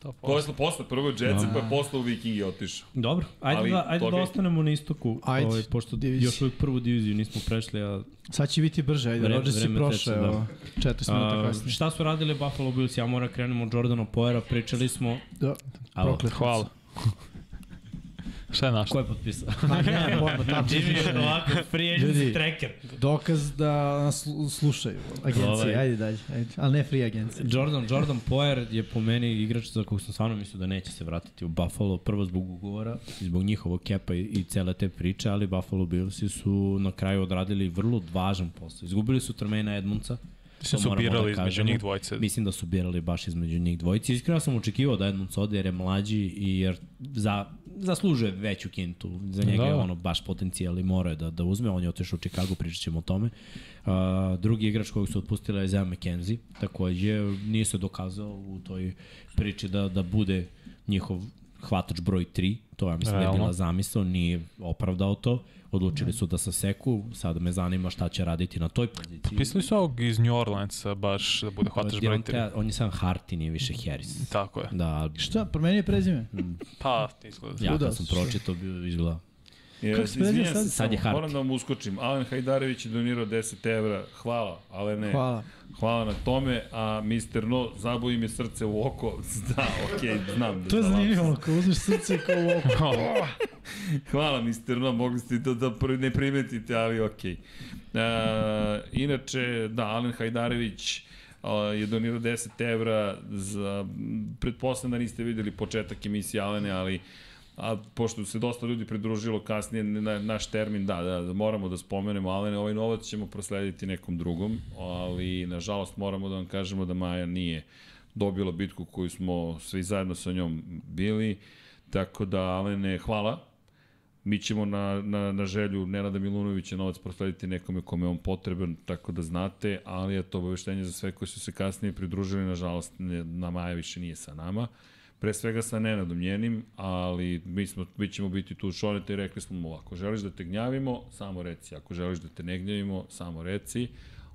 100%. Posle, posle prvo Jetsa, pa je posle u Vikingi otišao. Dobro, ajde, Ali da, ajde toga da ostanemo na istoku, Ajde, ovaj, pošto divizija. još uvijek prvu diviziju nismo prešli, a Sad će biti brže, ajde, Vreme- Rodgers je prošao, da. 40 minuta kasnije. šta su radili Buffalo Bills? Ja moram da krenemo od Jordana Poera, pričali smo... Da, Alo, proklet. Hvala. Šta je naš? ko je potpisao? Ma ne, pojma, tačno Jimmy više. je ovako, free Ljudi. agency tracker. Dokaz da nas slu- slušaju agencije, Ovaj. ajde dalje, ajde. ali ne free agencije. Jordan, Jordan Poyer je po meni igrač za kog sam stvarno mislio da neće se vratiti u Buffalo, prvo zbog ugovora i zbog njihovog kepa i, i cele te priče, ali Buffalo Billsi su na kraju odradili vrlo važan posao. Izgubili su Tremaina Edmundsa, Mislim su da birali između kažemo. njih dvojice. Mislim da su birali baš između njih dvojice. Iskreno sam očekivao da Edmunds ode jer je mlađi i jer za, zaslužuje veću kintu. Za njega Da. je ono baš potencijal i mora da, da uzme. On je otišao u Chicago, pričat ćemo o tome. Uh, drugi igrač kojeg su otpustili je Zeo McKenzie. Takođe nije se dokazao u toj priči da, da bude njihov hvatač broj 3. To ja mislim da je Realno. bila zamisao, nije opravdao to. Odlučili su da saseku, sada me zanima šta će raditi na toj poziciji. Pisali su ovog iz New Orleansa baš da bude hvataš broj 3. Deonte- On je sam Harty, nije više Harris. Tako je. Da, Šta, promenio je prezime? Pa, izgleda. ja kad sam su. pročitao bio izgleda. Kako se sad? Sad je Hart. Moram da vam uskočim. Alen Hajdarević je donirao 10 evra. Hvala, ale ne. Hvala. Hvala na tome, a Mr. No zaboji mi srce u oko. Da, okej, okay, znam. Da To je zanimljivo, kao uzmeš srce kao u oko. Hvala, Mr. No, mogli ste to da ne primetite, ali okej. Okay. Uh, inače, da, Alen Hajdarević uh, je donirao 10 evra za, pretpostavljam da niste videli početak emisije Alene, ali a pošto se dosta ljudi pridružilo kasnije na naš termin, da, da, da moramo da spomenemo Alene, ovaj novac ćemo proslediti nekom drugom, ali nažalost moramo da vam kažemo da Maja nije dobila bitku koju smo svi zajedno sa njom bili, tako da Alene, hvala, Mi ćemo na, na, na želju Nenada Milunovića novac proslediti nekome kome je on potreban, tako da znate, ali je to obaveštenje za sve koji su se kasnije pridružili, nažalost, na Maja više nije sa nama. Pre svega sa Nenadom njenim, ali mi, smo, mi ćemo biti tu šonete i rekli smo mu, ako želiš da te gnjavimo, samo reci, ako želiš da te ne gnjavimo, samo reci,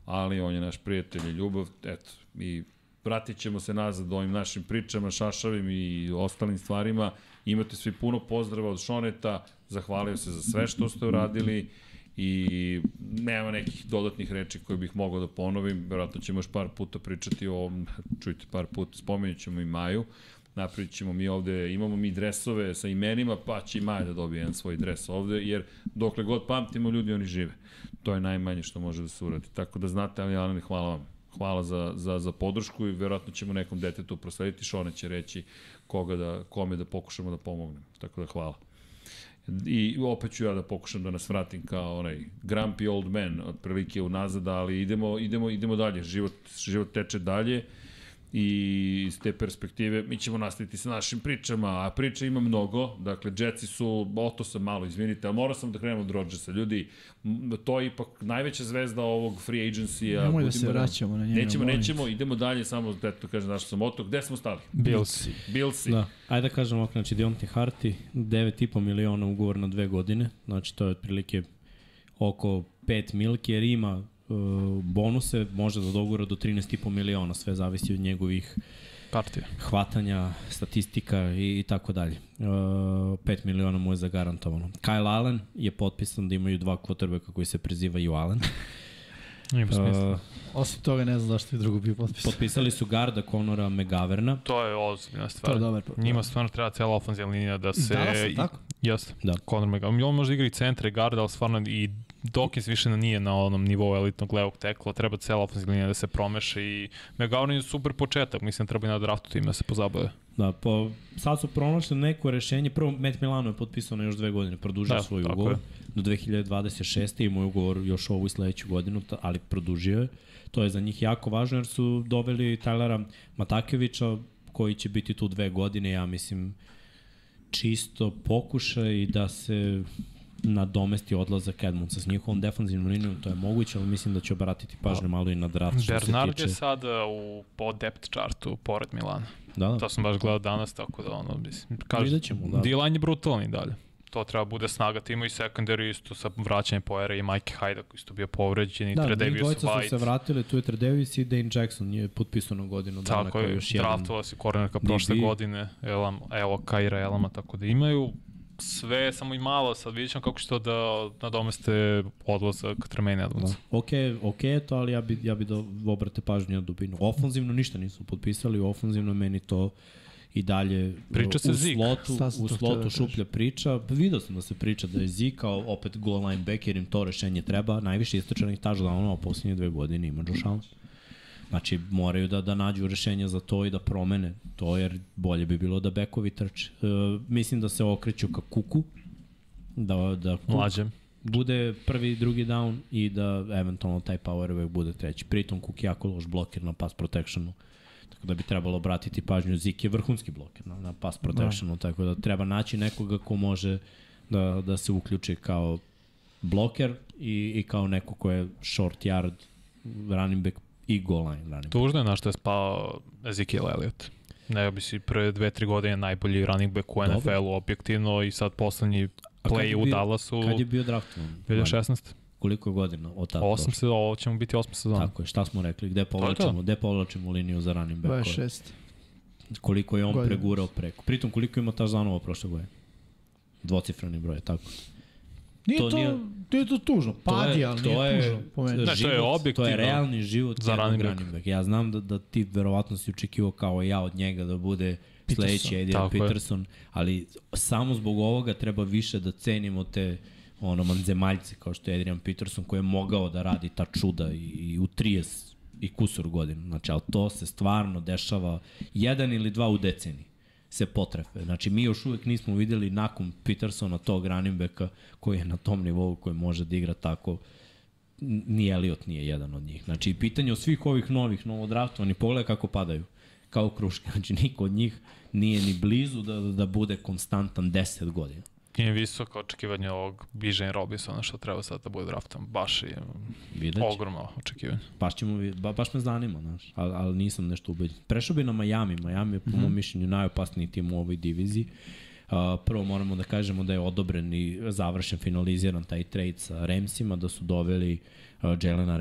ali on je naš prijatelj i ljubav, eto, i vratit ćemo se nazad ovim našim pričama, šašavim i ostalim stvarima. Imate svi puno pozdrava od Šoneta, zahvalio se za sve što ste uradili i nema nekih dodatnih reči koje bih mogao da ponovim, verovatno ćemo još par puta pričati o ovom, čujte par puta, spomenut ćemo i Maju, napravit ćemo mi ovde, imamo mi dresove sa imenima, pa će i Maja da dobije jedan svoj dres ovde, jer dokle god pamtimo ljudi, oni žive. To je najmanje što može da se uradi. Tako da znate, ali Alane, hvala vam. Hvala za, za, za podršku i verovatno ćemo nekom detetu proslediti, Šone će reći koga da, kome da pokušamo da pomognem. Tako da hvala. I opet ću ja da pokušam da nas vratim kao onaj grumpy old man, otprilike unazad, ali idemo, idemo, idemo dalje. Život, život teče dalje i iz te perspektive mi ćemo nastaviti sa našim pričama, a priča ima mnogo, dakle Jetsi su, oto sam malo, izvinite, ali morao sam da krenem od Rodgersa, ljudi, to je ipak najveća zvezda ovog free agency-a. Nemoj da se vraćamo na njega. Nećemo, molim nećemo, idemo dalje, samo da to kažem zašto sam otok. Gde smo stali? Bills. Bilsi. Da, ajde da kažem ovako, znači Deonte Harty, 9,5 miliona ugovor na dve godine, znači to je otprilike oko 5 milke, jer ima bonuse, može da dogura do 13,5 miliona, sve zavisi od njegovih Partija. hvatanja, statistika i, i tako dalje. Uh, 5 miliona mu je zagarantovano. Kyle Allen je potpisan da imaju dva quarterbacka koji se prezivaju Allen. Ima smisla. Uh, Osim toga ne znam zašto je drugo bio potpis. potpisali su garda Conora McGaverna. To je ozbiljna To stvar. je dobar. Njima stvarno treba cela ofenzivna linija da se... Dallasa, tako? Jeste. Da. Conor McGovern. On može da igra i centra i garda, ali stvarno i Dawkins više nije na onom nivou elitnog levog tekla. Treba cela ofenzivna linija da se promeša i McGovern je super početak. Mislim, treba i na draftu time da se pozabave. Da, po, sad su pronašli neko rešenje. Prvo, Matt Milano je potpisao na još dve godine, produžio Da, svoj ugovor je. do 2026. Imao je ugovor još ovu i sledeću godinu, ali produžio je. To je za njih jako važno jer su doveli Tylera Matakevića koji će biti tu dve godine, ja mislim čisto pokušaj da se nadomesti odlazak Edmundsa s njihovom defanzivnom linijom, to je moguće, ali mislim da će obratiti pažnju malo i na draft što Bernard se tiče. je sada u po depth chartu pored Milana. Da, da. To sam baš gledao danas, tako da ono, mislim, kažem, da. D-line je brutalan i dalje. to treba bude snaga tima i secondary isto sa vraćanjem poera i Mike Hyda koji isto bio povređen i Da, njih Tredavious dvojica su White. se vratili, tu je Tredavious i Dane Jackson je potpisao na godinu dana Tako kao je, još jedan. draftovao se kornerka prošle godine, Elam, evo Kaira Elama, tako da imaju sve, samo i malo, sad vidjet ćemo kako će to da nadomeste odlazak Tremaine Edmondsa. Da. Ok, ok je to, ali ja bi, ja bi da obrate pažnju na dubinu. Ofanzivno ništa nisu potpisali, ofanzivno meni to i dalje Priča se u Zik. slotu, u slotu da šuplja priča. Pa Video sam da se priča da je Zik kao opet goal line back jer im to rešenje treba. Najviše istračanih touchdownova u poslednje dve godine ima Josh Allen. Znači, moraju da, da nađu rešenja za to i da promene to, jer bolje bi bilo da bekovi trče. E, mislim da se okreću ka kuku, da, da kuk bude prvi, drugi down i da eventualno taj power uvek bude treći. Pritom je jako loš bloker na pass protectionu. Tako da bi trebalo obratiti pažnju. Zik je vrhunski bloker na, na pass protectionu, da. tako da treba naći nekoga ko može da, da se uključi kao bloker i, i kao neko ko je short yard running back i goal line running back. Tužno je na što je spao Ezekiel Elliott. Ne bi si pre dve, tri godine najbolji running back u. NFL-u objektivno i sad poslednji play je u bio- Dallasu Kad je bio draftovan? 2016. Koliko je godina od tada? 8 se, ovo će mu biti 8 sezona. Tako je, šta smo rekli, gde povlačimo, gde povlačimo liniju za running back? 26. Koliko je on pregurao preko. Pritom koliko ima touchdownova prošle godine? Dvocifrani broj, tako. Nije To to, nije- nije, to tužno. Padi, ali nije tužno po meni. Ne, to je život, To objektivno je realni život za running back. running back. Ja znam da, da ti verovatno si očekivao kao ja od njega da bude sledeći Adrian Tako je. Peterson, ali samo zbog ovoga treba više da cenimo te ono manzemaljce kao što je Adrian Peterson koji je mogao da radi ta čuda i, i u 30 i kusur godina. Znači, ali to se stvarno dešava jedan ili dva u deceniji se potrefe. Znači, mi još uvek nismo videli nakon Petersona tog running backa koji je na tom nivou koji može da igra tako ni Elliot nije jedan od njih. Znači, pitanje od svih ovih novih, novodraftovanih, pogledaj kako padaju. Kao kruške. Znači, niko od njih nije ni blizu da, da bude konstantan 10 godina. Nije visoko očekivanje ovog Bižen Robinsona što treba sad da bude draftom. Baš je Vidjet će. ogromno očekivanje. Baš, ćemo, ba, baš me zanima, znaš. Ali, ali nisam nešto ubeđen. Prešao bi na Miami. Miami je po mom mišljenju najopasniji tim u ovoj diviziji. Uh, prvo moramo da kažemo da je odobren i završen, finaliziran taj trade sa Ramsima, da su doveli uh, Jelena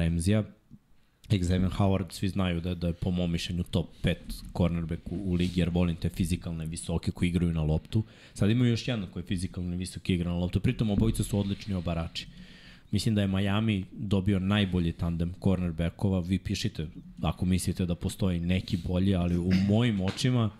Xavier Howard, svi znaju da, da je po mom mišljenju top 5 cornerback u, u ligi, jer volim te fizikalne visoke koji igraju na loptu. Sad imaju još jednog koji je fizikalno visoki igra na loptu, pritom obojica su odlični obarači. Mislim da je Miami dobio najbolji tandem cornerbackova. Vi pišite ako mislite da postoji neki bolji, ali u mojim očima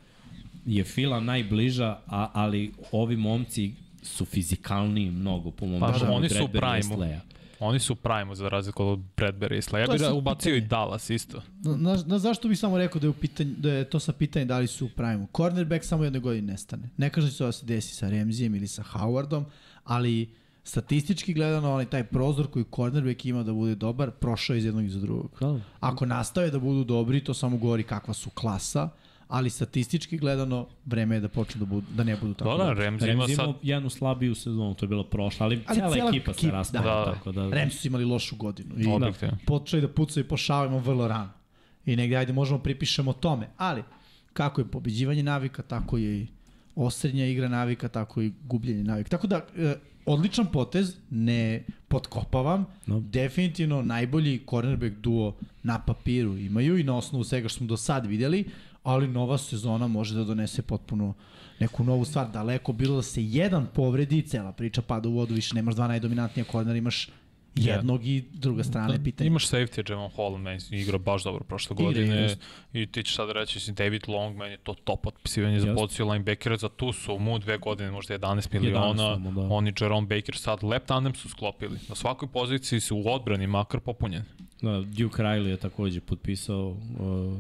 je Fila najbliža, a, ali ovi momci su fizikalniji mnogo po mom Pa, mišljenju oni su u. Oni su prime za razliku od Bradbury i. Ja bih da ubacio i pitanje. Dallas isto. Na, na, zašto bih samo rekao da je, u pitanju, da je to sa pitanje da li su u prime Cornerback samo jedne godine nestane. Ne kažem da će to da se desi sa Remzijem ili sa Howardom, ali statistički gledano, onaj taj prozor koji cornerback ima da bude dobar, prošao iz jednog i za drugog. Ako nastave da budu dobri, to samo govori kakva su klasa, ali statistički gledano, vreme je da počnu da, budu, da ne budu tako Dobro, dobri. Ramsey ima sad... imao jednu slabiju sezonu, to je bilo prošla, ali, ali cela, cela ekipa se ekipa, rastala, da. da. tako da... Rams su imali lošu godinu. I Objektivno. počeli da pucaju po šavima vrlo rano. I negde, ajde, možemo pripišemo tome. Ali, kako je pobeđivanje navika, tako je i osrednja igra navika, tako i gubljenje navika. Tako da, e, odličan potez, ne potkopavam. No. Definitivno najbolji cornerback duo na papiru imaju i na osnovu svega što smo do sad videli, ali nova sezona može da donese potpuno neku novu stvar. Daleko bilo da se jedan povredi, cela priča pada u vodu, više nemaš dva najdominantnija kornera, imaš jednog i druga strana je pitanje. Imaš safety, Javon Holland, meni igrao baš dobro prošle Igra, godine. I ti ćeš sad reći, si David Long, meni je to top otpisivanje za poziciju linebackera, za tu su mu dve godine, možda 11 miliona. 11 samo, da. Oni Jerome Baker sad lep tandem su sklopili. Na svakoj poziciji su u odbrani makar popunjeni. Da, Duke Riley je takođe potpisao, uh,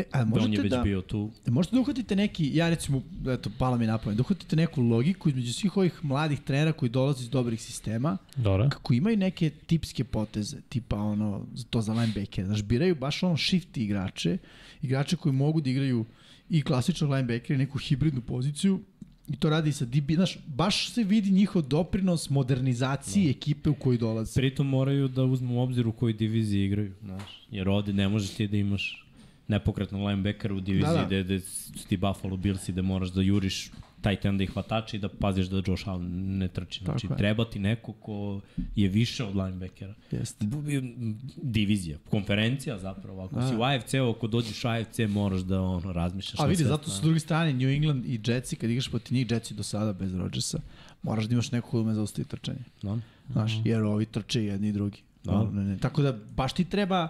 E, a da on je možete već da, bio tu. možete da uhvatite neki, ja recimo, eto, pala mi na pamet, da uhvatite neku logiku između svih ovih mladih trenera koji dolaze iz dobrih sistema, Dobro. kako imaju neke tipske poteze, tipa ono, to za linebacker, znaš, biraju baš ono shift igrače, igrače koji mogu da igraju i klasičnog linebackera i neku hibridnu poziciju, i to radi sa DB, znaš, baš se vidi njihov doprinos modernizaciji Da. ekipe u koju dolaze. Pritom moraju da uzmu u obzir u kojoj diviziji igraju, znaš. Jer ovde ne možeš ti da imaš nepokretnog linebackera u diviziji Da, da, da. da. Gde, gde su ti Buffalo Billsi da moraš da juriš taj tenda i hvatači i da paziš da Josh Allen ne trči. Znači, Tako treba ti neko ko je više od linebackera. Jeste. Divizija, konferencija zapravo. Ako Da. si u AFC-u, ako dođeš u AFC, moraš da ono, razmišljaš A vidi, zato su s druge strane New England i Jetsi, kad igraš protiv njih, Jetsi do sada bez Rodgersa, moraš da imaš neko ko ume zaustavi trčanje. Da. Znaš, jer ovi trče jedni i drugi. Da. Ne, ne. Tako da baš ti treba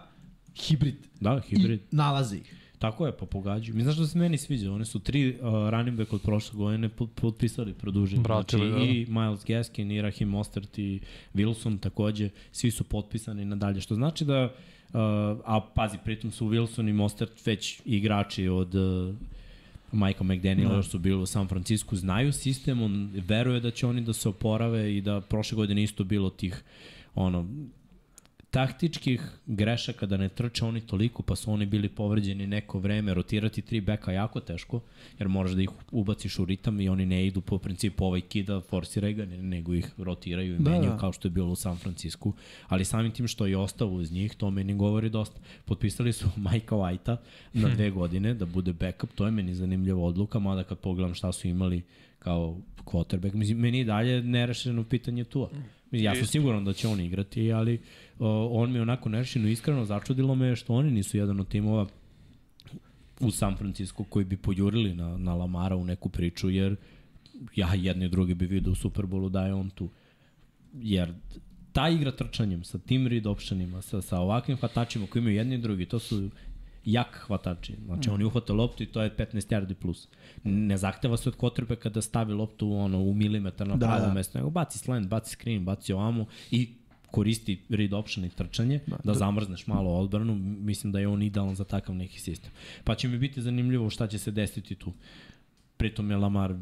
hibrid. Da, hibrid. I nalazi ih. Tako je, pa pogađaju. Mi znaš da se meni sviđa, one su tri uh, running back od prošle godine pot- potpisali, produžili. Vratili, znači, da. i Miles Gaskin, i Raheem Mostert, i Wilson takođe, svi su potpisani nadalje. Što znači da, uh, a pazi, pritom su Wilson i Mostert već igrači od uh, Majka McDaniela, još su bili u San Francisco, znaju sistem, on veruje da će oni da se oporave i da prošle godine isto bilo tih ono, taktičkih grešaka da ne trče oni toliko, pa su oni bili povređeni neko vreme, rotirati tri beka jako teško, jer moraš da ih ubaciš u ritam i oni ne idu po principu ovaj kida, forsiraj ga, ne- nego ih rotiraju i Da, menjaju da. kao što je bilo u San Francisco, ali samim tim što je ostao uz njih, to meni govori dosta. Potpisali su Majka Whitea na dve godine da bude backup, to je meni zanimljiva odluka, mada kad pogledam šta su imali kao quarterback, mislim, meni je dalje nerešeno pitanje tu. Ja sam siguran da će on igrati, ali uh, on mi je onako nerešeno iskreno začudilo me što oni nisu jedan od timova u San Francisco koji bi pojurili na, na Lamara u neku priču, jer ja jedni i drugi bi vidio u Superbowlu da je on tu. Jer ta igra trčanjem sa tim read optionima, sa, sa ovakvim hvatačima koji imaju jedni i drugi, to su jak hvatači. Znači, mm. oni uhvate loptu i to je 15 yardi plus. Ne zahteva se od quarterbacka da stavi loptu ono, u milimetar na Da, pravo da. mesto, nego baci slant, baci screen, baci ovamo i koristi read option i trčanje, da, da zamrzneš malo odbranu, mislim da je on idealan za takav neki sistem. Pa će mi biti zanimljivo šta će se desiti tu. Pritom je Lamar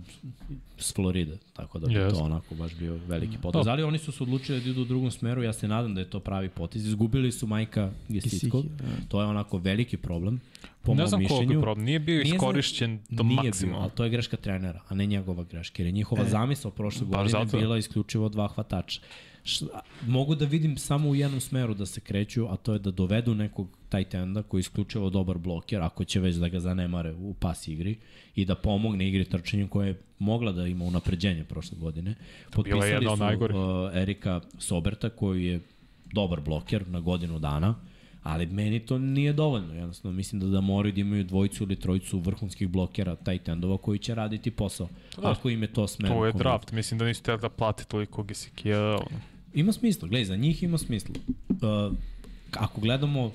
s Floride, tako da bi Yes. to onako baš bio veliki potez. Ali oni su se odlučili da idu u drugom smeru, ja se nadam da je to pravi potez. Izgubili su Majka Gesicki, da. to je onako veliki problem, po ne mom znam koliko je mišljenju. problem. Nije bio Nije iskorišćen do Nije bio, maksimuma. ali to je greška trenera, a ne njegova greška. Jer je njihova e, zamisla prošle godine zato. bila isključivo dva hvatača. Š, a, mogu da vidim samo u jednom smeru da se kreću, a to je da dovedu nekog tight enda koji je isključivo dobar bloker, ako će već da ga zanemare u pas igri i da pomogne igri trčanjem koja je mogla da ima unapređenje prošle godine. je od su uh, Erika Soberta koji je dobar bloker na godinu dana, ali meni to nije dovoljno. Jednostavno, mislim da, da moraju da imaju dvojicu ili trojicu vrhunskih blokera tight endova koji će raditi posao. Da. Ako im je to smer. To je draft. Mislim da nisu teli da plate toliko Gesikija. Ima smisla, gledaj, za njih ima smisla. Uh, ako gledamo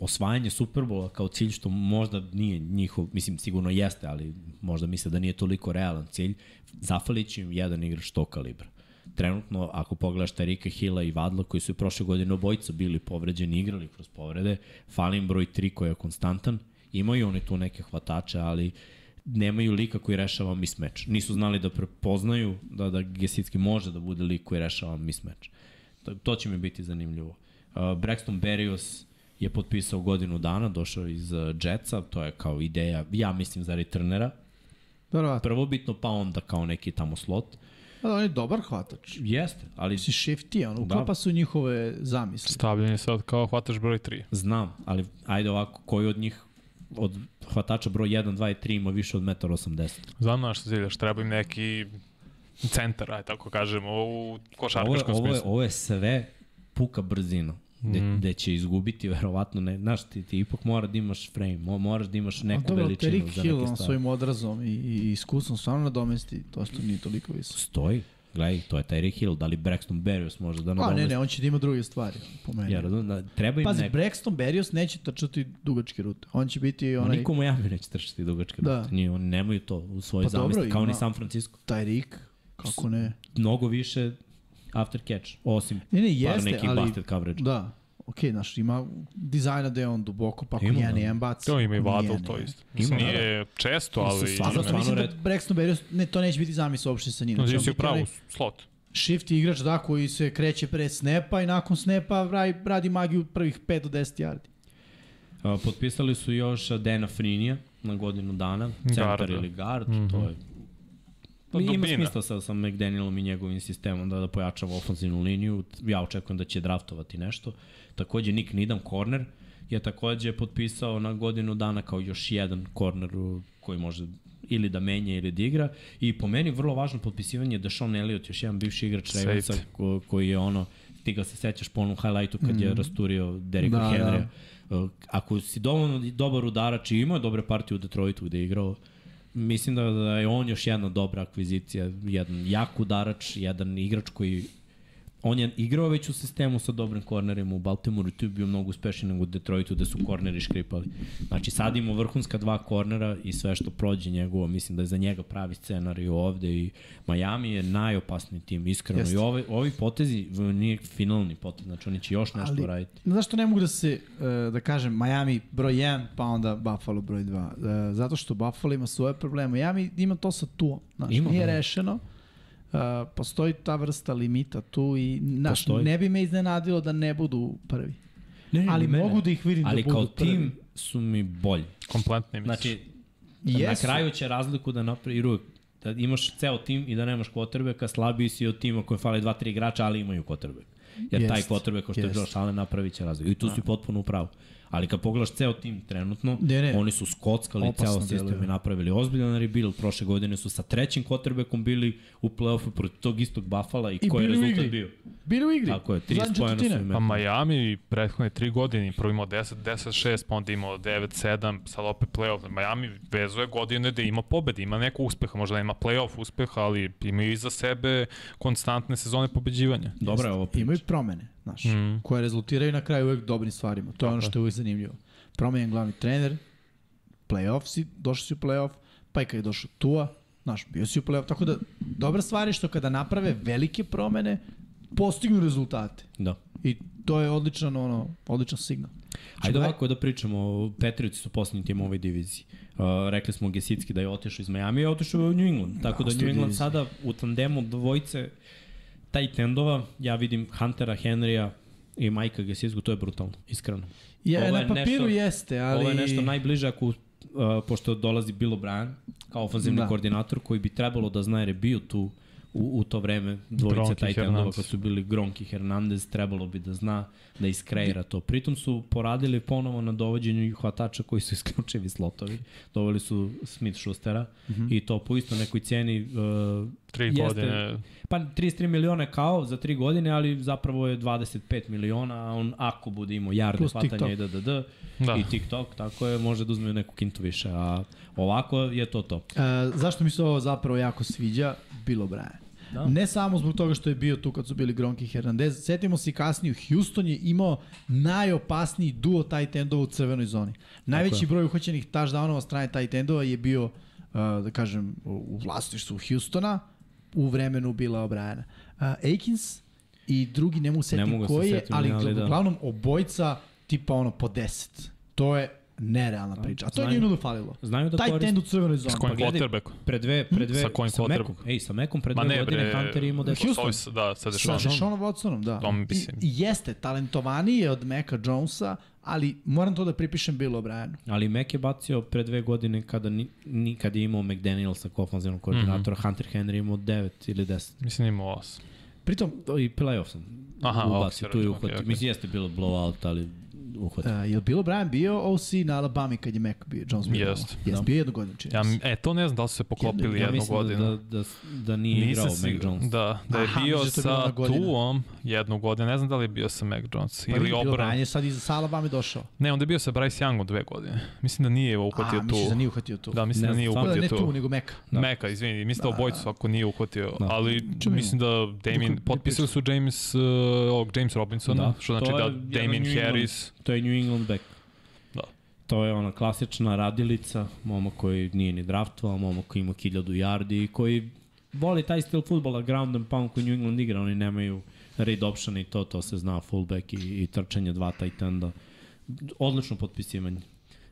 osvajanje Superbola kao cilj, što možda nije njihov, mislim sigurno jeste, ali možda misle da nije toliko realan cilj, zafalit će im jedan igrač tog kalibra. Trenutno, ako pogledaš Tarika Hila i Vadla, koji su prošle godine obojica bili povređeni, igrali kroz povrede, fali im broj 3 koji je konstantan, imaju oni tu neke hvatače, ali nemaju lika koji rešava mismatch. Nisu znali da prepoznaju da, da Gesicki može da bude lik koji rešava mismatch. To, to će mi biti zanimljivo. Uh, Braxton Berrios je potpisao godinu dana, došao iz uh, Jetsa, to je kao ideja, ja mislim, za returnera. Verovatno. Prvobitno, pa onda kao neki tamo slot. Pa da, on je dobar hvatač. Jeste, ali Si shifty, on uklapa Da. su njihove zamisli. Stavljen je sad kao hvataš broj 3. znam, ali ajde ovako, koji od njih od hvatača broj 1, 2 i 3 ima više od 1,80 m? Znam na što ziljaš, treba im neki centar, aj tako kažemo, u Ovo je, košarkaškom ovo, je, smislu. ovo je sve puka brzina. Gde, Mm. gde će izgubiti verovatno ne, znaš, ti, ti ipak mora da imaš frame, mo- moraš da imaš neku dobro, veličinu za Hill neke stvari. svojim odrazom i, i iskustvom stvarno nadomesti to što nije toliko visok. Stoji, gledaj, to je Tyreek Hill, da li Braxton Berrios može da A nadomesti? ne, ne, on će da ima druge stvari, po meni. Ja razumem, da, treba im Pazi, neko. Braxton Berrios neće trčati dugačke rute. On će biti Onaj... onaj Niko u Miami neće trčati dugačke Da. da. Nije, oni nemaju to u svojoj Pa pa dobro, zamisli, kao ima- ni San Francisco. Tyreek, kako ne. Mnogo više after catch, osim Ne, ne, par jeste, nekih ali... busted coverage. Da, okej, znaš, ima dizajna da je on duboko, pa ako Ima, da. jedan baci. To ima i ne. to isto. Mislim, Ima, nije često, ali... Mislim, stvarno, Zato stvarno mislim da red. Braxton Berrios, ne, to neće biti zamisao uopšte sa njim. No, Znači, si u pravu, slot. Shift igrač, da, koji se kreće pre snepa i nakon snepa radi, radi magiju prvih 5 do 10 yardi. Potpisali su još Dana Frinija na godinu dana, centar Garda. ili guard, mm. -hmm. to je Pa Ima dubina. smisla sa, sa McDanielom i njegovim sistemom da, da pojačava ofenzivnu liniju. Ja očekujem da će draftovati nešto. Takođe Nick Needham, corner, je takođe potpisao na godinu dana kao još jedan corner u- koji može ili da menja ili da igra i po meni vrlo važno potpisivanje da Sean Elliott, još jedan bivši igrač. Ravensa ko, koji je ono ti ga se sećaš po onom highlightu kad mm. je rasturio Derika Da, da. Henrya. Da. Ako si dovoljno dobar udarač i imao je dobre partije u Detroitu gde je igrao, mislim da, da je on još jedna dobra akvizicija, jedan jak udarač, jedan igrač koji on je igrao već u sistemu sa dobrim kornerima u Baltimoru i tu je bio mnogo uspešniji nego u Detroitu gde su korneri škripali. Znači sad ima vrhunska dva kornera i sve što prođe njegovo, mislim da je za njega pravi scenarij ovde i Miami je najopasniji tim, iskreno. Jeste. I ovi, ovi potezi nije finalni potez, znači oni će još nešto Ali- raditi. Znaš što ne mogu da se, e, da kažem, Miami broj 1, pa onda Buffalo broj 2. E, Zato što Buffalo ima svoje probleme. Miami ima to sa tuom. Znaš, Ima, nije da. Uh, postoji ta vrsta limita tu i Postoji. ne bi me iznenadilo da ne budu prvi. Ne, Ali ni mene. mogu da ih vidim Ali da budu kao prvi. tim su mi bolji. Kompletni misliš. Znači, Jesu. na kraju će razliku da napravi uvek da imaš ceo tim i da nemaš kvotrbeka, slabiji si od tima koji fale dva, tri igrača, ali imaju kvotrbek. Jer Jest, taj kvotrbek, ko što je jest. Josh Allen, napravit će razliku. I tu si potpuno u pravu. Ali kad pogledaš ceo tim trenutno, Ne, ne. oni su skockali Opasno ceo sistem deluju. i napravili ozbiljan rebuild. Prošle godine su sa trećim quarterbackom bili u play-offu protiv tog istog Buffalo i, I koji je rezultat igri. bio? Bili u igri. Tako je, 30 Zadnje pojena su imali. Pa Miami prethodne tri godine prvo imao 10, 10, 6, pa onda imao 9, 7, sad opet playoff. Miami vezuje godine da ima pobede, ima neko uspeha, možda nema playoff uspeha, ali imaju iza sebe konstantne sezone pobeđivanja. Dobra je ovo priča. Imaju promene, znaš, Mm. koje rezultiraju na kraju uvek dobrim stvarima. To je ono što je uvek zanimljivo. Promenjen glavni trener, playoff si, došao si u playoff, pa i kad je došao Tua, znaš, bio si u playoff, tako da dobra stvar je što kada naprave velike promene, postignu rezultate. Da. I to je odličan, ono, odličan signal. Ajde ovako da pričamo, Patriotsi su poslednji tim u ovoj diviziji. Uh, rekli smo Gesicki da je otišao iz Miami i otišao u New England. Tako da, ostao New England diviziji. sada u tandemu dvojice tight endova, ja vidim Huntera, Henrya i Majka Gesicku, to je brutalno, iskreno. Je, Ovo na je papiru nešto- jeste, ali... Ovo je nešto najbliže ako, uh, pošto dolazi Bill O'Brien kao ofenzivni Da. koordinator koji bi trebalo da zna jer je bio tu u, u to vreme dvojice Gronk i tight endova Hernandez. kad su bili Gronk i Hernandez, trebalo bi da zna da iskreira to. Pritom su poradili ponovo na dovođenju hvatača koji su isključivi slotovi. Doveli su Smith Schustera mm. -hmm. i to po isto nekoj ceni uh, Tri Jeste. godine, Pa 33 miliona kao za 3 godine, ali zapravo je 25 miliona, a on ako bude imao jarde Plus hvatanja i TikTok. DDD Da. i TikTok, tako je, može da uzme neku kintu više, a ovako je to to. Uh, zašto mi se ovo zapravo jako sviđa? Bill O'Brien. Da. Ne samo zbog toga što je bio tu kad su bili Gronk i Hernandez, setimo se i kasnije, Houston je imao najopasniji duo tight endova u crvenoj zoni. Najveći broj uhoćenih touchdownova strane tight endova je bio, uh, da kažem, u u vlasništvu Houstona u vremenu Billa O'Briena. Uh, Akins i drugi, ne mogu Ne setiti mogu se koji je, setim, ali, ali da. uglavnom obojca tipa ono po 10. To je nerealna priča. A to je Znaju- njenu falilo. Znaju da Tight koriste- end u crvenoj zoni. s kojim Pa quarterbackom? Pre dve, pre dve, Sa kojim sa Mekom, ej, sa Mekom pre dve ne, godine bre, Hunter je imao deset. Houston. Sa, da, sa Sa Deshaun. Deshaun Watsonom, da. To mi I, mislim. I jeste, talentovaniji je od Meka Jonesa, ali moram to da pripišem Bill O'Brienu. Ali Mek je bacio pre dve godine kada, ni, ni, kada je imao McDanielsa kao ofenzivnog koordinatora, mm -hmm. Hunter Henry je imao 9 ili 10. Mislim da imao 8. Pritom, To I playoff sam Aha, ubacio, tu je uhvatio. rekao, okej, Mislim, jeste bilo blowout, ali uhvatio. uh, je li Bill O'Brien bio OC na Alabama kad je Mac bio, Jones bio? Jest. Jest, Da. bio jednu godinu, čini Ja, e, to ne znam da li su se poklopili ja jednu mislim godinu. da, da, da, da nije Nisam igrao Mac. Jones. Da, da je Aha, bio mislim da sa. Tuom jednu godinu. Ne znam da li je bio sa Mac Jones. Pa ili Bill obrano. O'Brien je sad iz sa Alabama došao. Ne, onda je bio sa Bryce Youngom dve godine. Mislim da nije A, uhvatio tu. misliš da nije uhvatio tu. Da, mislim Ne da nije znam, Da, uhvatio ne tu. tu, nego Meka. Da. Meka, izvini, mislim da obojicu ako nije uhvatio, Da. ali mislim da Damien, potpisali su James, uh, ovog James Robinsona, Da. što znači da Damien. Harris, To je New England back. Da. To je ona klasična radilica, momak koji nije ni draftovao, momak koji ima 1000 yardi i koji voli taj stil futbola, ground and pound koji New England igra, oni nemaju read option i to, to se zna, fullback i, i trčanje dva tight enda. Odlično potpisivanje.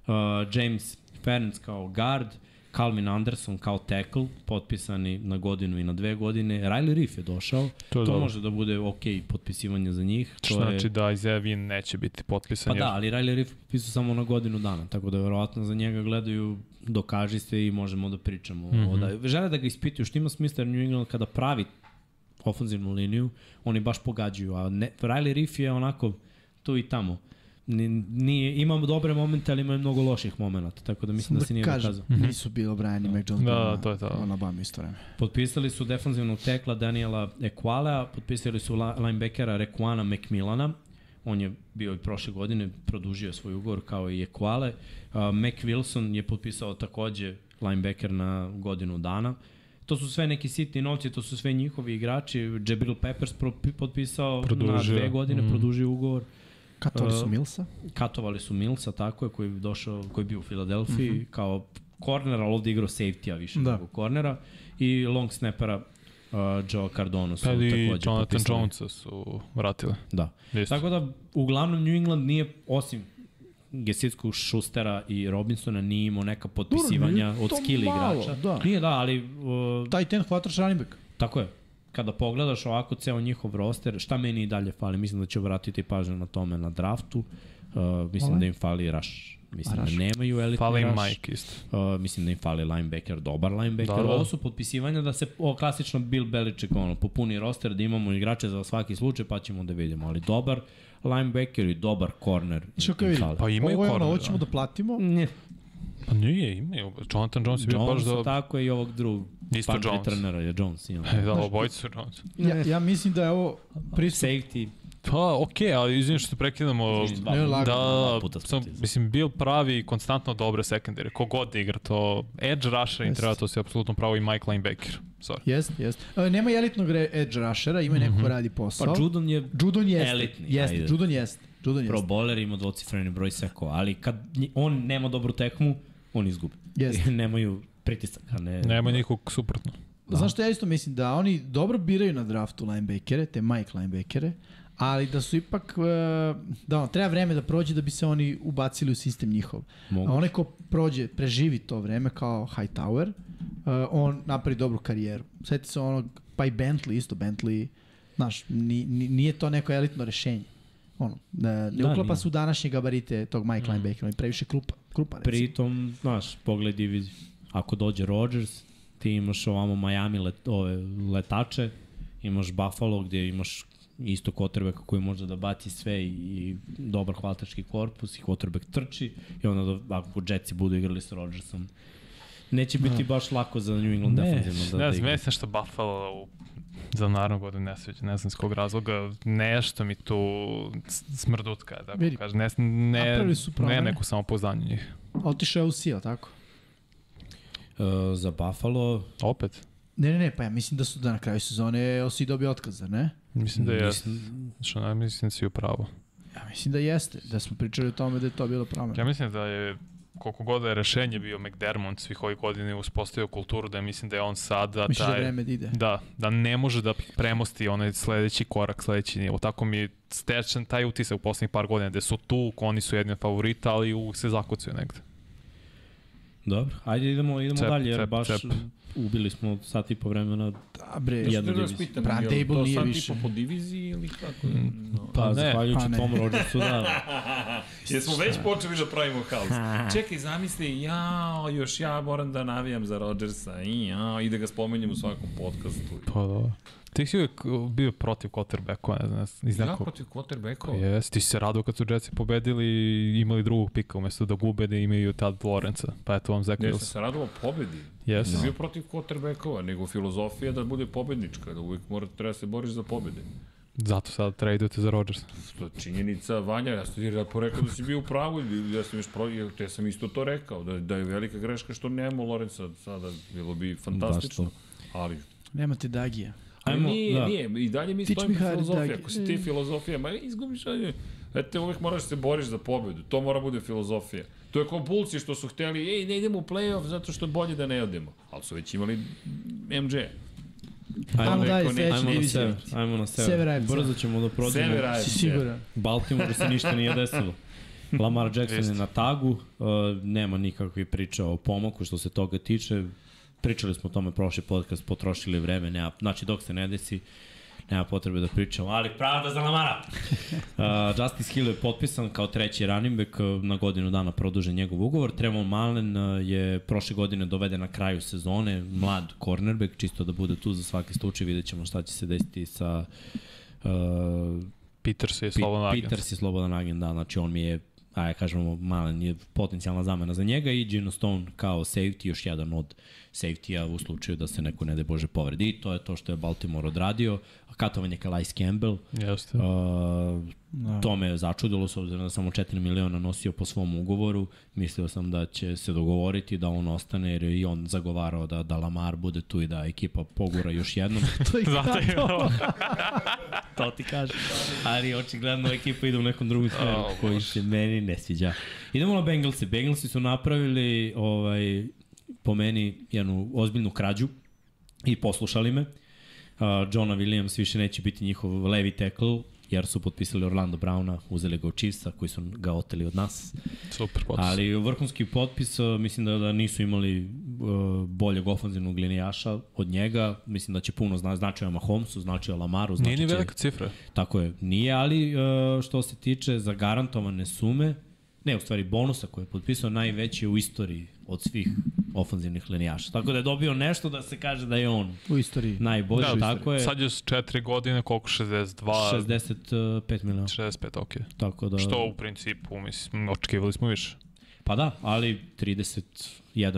Uh, James Ferenc kao guard, Calvin Anderson kao tackle, potpisani na godinu i na dve godine. Riley Reef je došao. To je to dobro. može da bude ok potpisivanje za njih. To što je... znači da Isaiah Wynn neće biti potpisan. Pa jer- da, ali Riley Reef pisao samo na godinu dana, tako da verovatno za njega gledaju dokaži se i možemo da pričamo. Mm. -hmm. da, žele da ga ispituju, što ima smisla New England kada pravi ofenzivnu liniju, oni baš pogađaju, a ne, Riley Reef je onako tu i tamo. Ni- Nije, imamo dobre momente, ali ima i mnogo loših momenata, tako da mislim da se nije kažem, dokazao. nisu bilo Brian i Mac Jones. Da, na- to je to. Na Obama isto vreme. Potpisali su defanzivnog tekla Daniela Equalea, potpisali su la- linebackera Rekuana McMillana, on je bio i prošle godine, produžio svoj ugovor kao i Equale. Uh, Mac Wilson je potpisao takođe linebacker na godinu dana. To su sve neki sitni novci, to su sve njihovi igrači. Jabril Peppers pro, potpisao Produžio. na dve godine, Mm. mm. produžio ugovor. Katovali su Uh, Milsa. Katovali su Milsa, tako je, koji je došao, koji je bio u Filadelfiji mm. -hmm. kao korner, ali ovde igrao safety-a više Da. nego kornera. I long snapera uh, Joe Cardona su Pa i takođe Jonathan potpisali. Jonesa su vratili. Da. Isto. Tako da, uglavnom New England nije, osim Gesicku, Schustera i Robinsona, nije imao neka potpisivanja Dobro, od malo, igrača. da. Nije da, ali uh, Taj ten hvataš running back. tako je. Kada pogledaš ovako ceo njihov roster, šta meni i dalje fali? Mislim da će vratiti pažnju na tome na draftu. Uh, mislim Hvala. da im fali rush. Mislim rush. da nemaju elitni Fala im rush. Mike isto. Uh, mislim da im fali linebacker, dobar linebacker. Da, Da. Ovo su potpisivanja da se, o, klasično Bill Belichick, ono, popuni roster, da imamo igrače za svaki slučaj, pa ćemo da vidimo. Ali dobar linebacker i dobar corner. Fali. Pa imaju ovo je ono, corner, ovo ćemo da. da platimo. Ne, Pa nije, imaju. Jonathan Jones je bio baš Jones, da... tako je i ovog drugog. Isto Jones. returnera je Jones. Imamo. E, da, obojica su Jones. Ja, ja mislim da je ovo pristup. Safety. Pa, okej, okay, ali izvini što se prekidamo. Dva, Da, dva puta smo sam, mislim, bil pravi i konstantno dobre sekundere. Kogod da igra to, edge rusher im Jeste. treba, to si apsolutno pravo i Mike linebacker. Sorry. Jest, jest. E, nema elitnog edge rushera, ima neko ko radi posao. Pa Judon je Judon jeste. elitni, Jeste, ajde. Judon jeste. Judon pro bowler, ima dvocifreni broj sekova, ali kad on nema dobru tekmu, on izgubi. Jeste. Nemaju pritisak, a ne... Nema nikog suprotno. Da. Znaš što ja isto mislim da oni dobro biraju na draftu linebackere, te Mike linebackere, ali da su ipak, e, da ono, treba vreme da prođe da bi se oni ubacili u sistem njihov. Mogu. A onaj ko prođe, preživi to vreme kao Hightower, uh, on napravi dobru karijeru. Sjeti se onog, pa i Bentley isto, Bentley, znaš, ni, ni, nije to neko elitno rešenje. Ono, ne, ne Da, uklapa nije. se u današnje gabarite tog Mike mm. linebackera, on je previše krupa, krupa recimo. Pritom, znaš, pogled diviziju. Ako dođe Rodgers, ti imaš ovamo Miami let, ove, letače, imaš Buffalo gdje imaš isto quarterbacka koji može da baci sve i, i dobar hvatački korpus i quarterback trči i onda da, ako Jetsi budu igrali sa Rodgersom neće biti baš lako za New England Ne, defensivno da, ne da znam, se nešto Buffalo u, za naravno godinu ne sviđa, ne znam iz kog razloga, nešto mi tu s- smrdutka, da Vidi, kažem, ne, ne, ne neko samopouzdanje njih. Otišao je u Seal, tako? Uh, za Buffalo Opet, Ne, ne, ne, pa ja mislim da su da na kraju sezone Osi dobio otkaz, zar ne? mislim da je, mislim, što ne mislim da si u pravu. Ja mislim da jeste, da smo pričali o tome da je to bilo promena. Ja mislim da je koliko god da je rešenje bio McDermott svih ovih godina je uspostavio kulturu da mislim da je on sada Misliš da taj, je vreme da ide? Da, da ne može da premosti onaj sledeći korak, sledeći nivo. Tako mi je stečen taj utisak u poslednjih par godina, gde su tu, oni su jedni od favorita, ali uvek se zakucaju negde. dobro, ajde idemo, idemo Cep, dalje jer cep, baš cep. Ubili smo sat i po vremena Da, bre. Jedno Jedno da vas diviziju. pitam, Brand je li Table to nije sad više. tipa po diviziji ili kako? No. Pa, Pa ne, zahvaljujući pa ne. Tomu Rodgersu, da. Jesmo već počeli da pravimo haos. Čekaj, zamisli, ja, još ja moram da navijam za Rodgersa i ja, i da ga spomenjem u svakom podcastu. Pa da. Ti si uvijek bio protiv quarterbacka, ne znam, iz Ja nekog... protiv quarterbackova? Jes, ti si se radao kad su Jetsi pobedili i imali drugog pika umesto da gube da imaju tad Lorenza. Pa eto vam Zach Ne, sam Wilson. se radovao pobedi. Jes. Nisam bio protiv quarterbackova, nego filozofija da bude pobednička, da uvijek mora, treba se boriš za pobede. Zato sad tradujete za Rodgers. To je činjenica, Vanja, ja sam ti ja porekao da si bio u pravu, ja sam, još pro, ja, ja sam isto to rekao, da, da je velika greška što nemamo Lorenza sada, bilo bi fantastično. Baš Ali, Nemate Dagija. Ajmo, nije, da. nije, i dalje mi stojimo filozofija. Ako si ti filozofija, ma izgubiš, ajde, Ete, uvek moraš da se boriš za pobedu. To mora bude filozofija. To je kao Bulci što su hteli, ej, ne idemo u play-off zato što je bolje da ne odemo. Ali su već imali MJ. Ajmo neko dalje, sledeća Ajmo na sever, ajmo na sever. Sever AFC. Brzo ćemo da prođemo. Sever. Si siguran? Baltimore se ništa nije desilo. Lamar Jackson je na tagu, uh, nema nikakvih priča o pomoku što se toga tiče. Pričali smo o tome prošli podcast, potrošili vreme, nema, znači dok se ne desi, nema potrebe da pričamo, ali pravda za Lamara. Uh, Justice Hill je potpisan kao treći running back, uh, na godinu dana produžen njegov ugovor. Trevon Malen uh, je prošle godine doveden na kraju sezone, mlad cornerback, čisto da bude tu za svaki slučaj, vidjet ćemo šta će se desiti sa uh, Peters je slobodan agent. Peters je slobodan agent, da, znači on mi je ajde kažemo, malen je potencijalna zamena za njega i Gino Stone kao safety, još jedan od safety-a u slučaju da se neko, ne de Bože, povredi. I to je to što je Baltimore odradio. Katovanje Calais Campbell, Jeste. uh, Da. to me je začudilo, s obzirom da samo 4 miliona nosio po svom ugovoru. Mislio sam da će se dogovoriti da on ostane, jer je i on zagovarao da, da Lamar bude tu i da ekipa pogura još jednom. to je Zato je kao to ti kažem. Ali očigledno ekipa ide u nekom drugom smeru O, koji se meni ne sviđa. Idemo na Bengalsi. Bengalsi su napravili ovaj, po meni jednu ozbiljnu krađu i poslušali me. Uh, Johna Williams više neće biti njihov levi tackle jer su potpisali Orlando Browna, uzeli ga od Chiefsa koji su ga oteli od nas. Super potis. Ali vrhunski potpis, mislim da, da nisu imali uh, boljeg ofanzivnog linijaša od njega. Mislim da će puno zna, značio Mahomesu, značio Lamaru, Nije znači ni će... velika cifra. Tako je, nije, ali uh, što se tiče zagarantovane sume, ne, u stvari bonusa koje je potpisao najveći u istoriji od svih ofanzivnih linijaša. Tako da je dobio nešto da se kaže da je on u istoriji. najbolji, Da, tako je. Sad je s 4 godine, koliko 62, 65 miliona. 65, ok. Tako da, Što u principu, mislim, očekivali smo više. Pa da, ali 31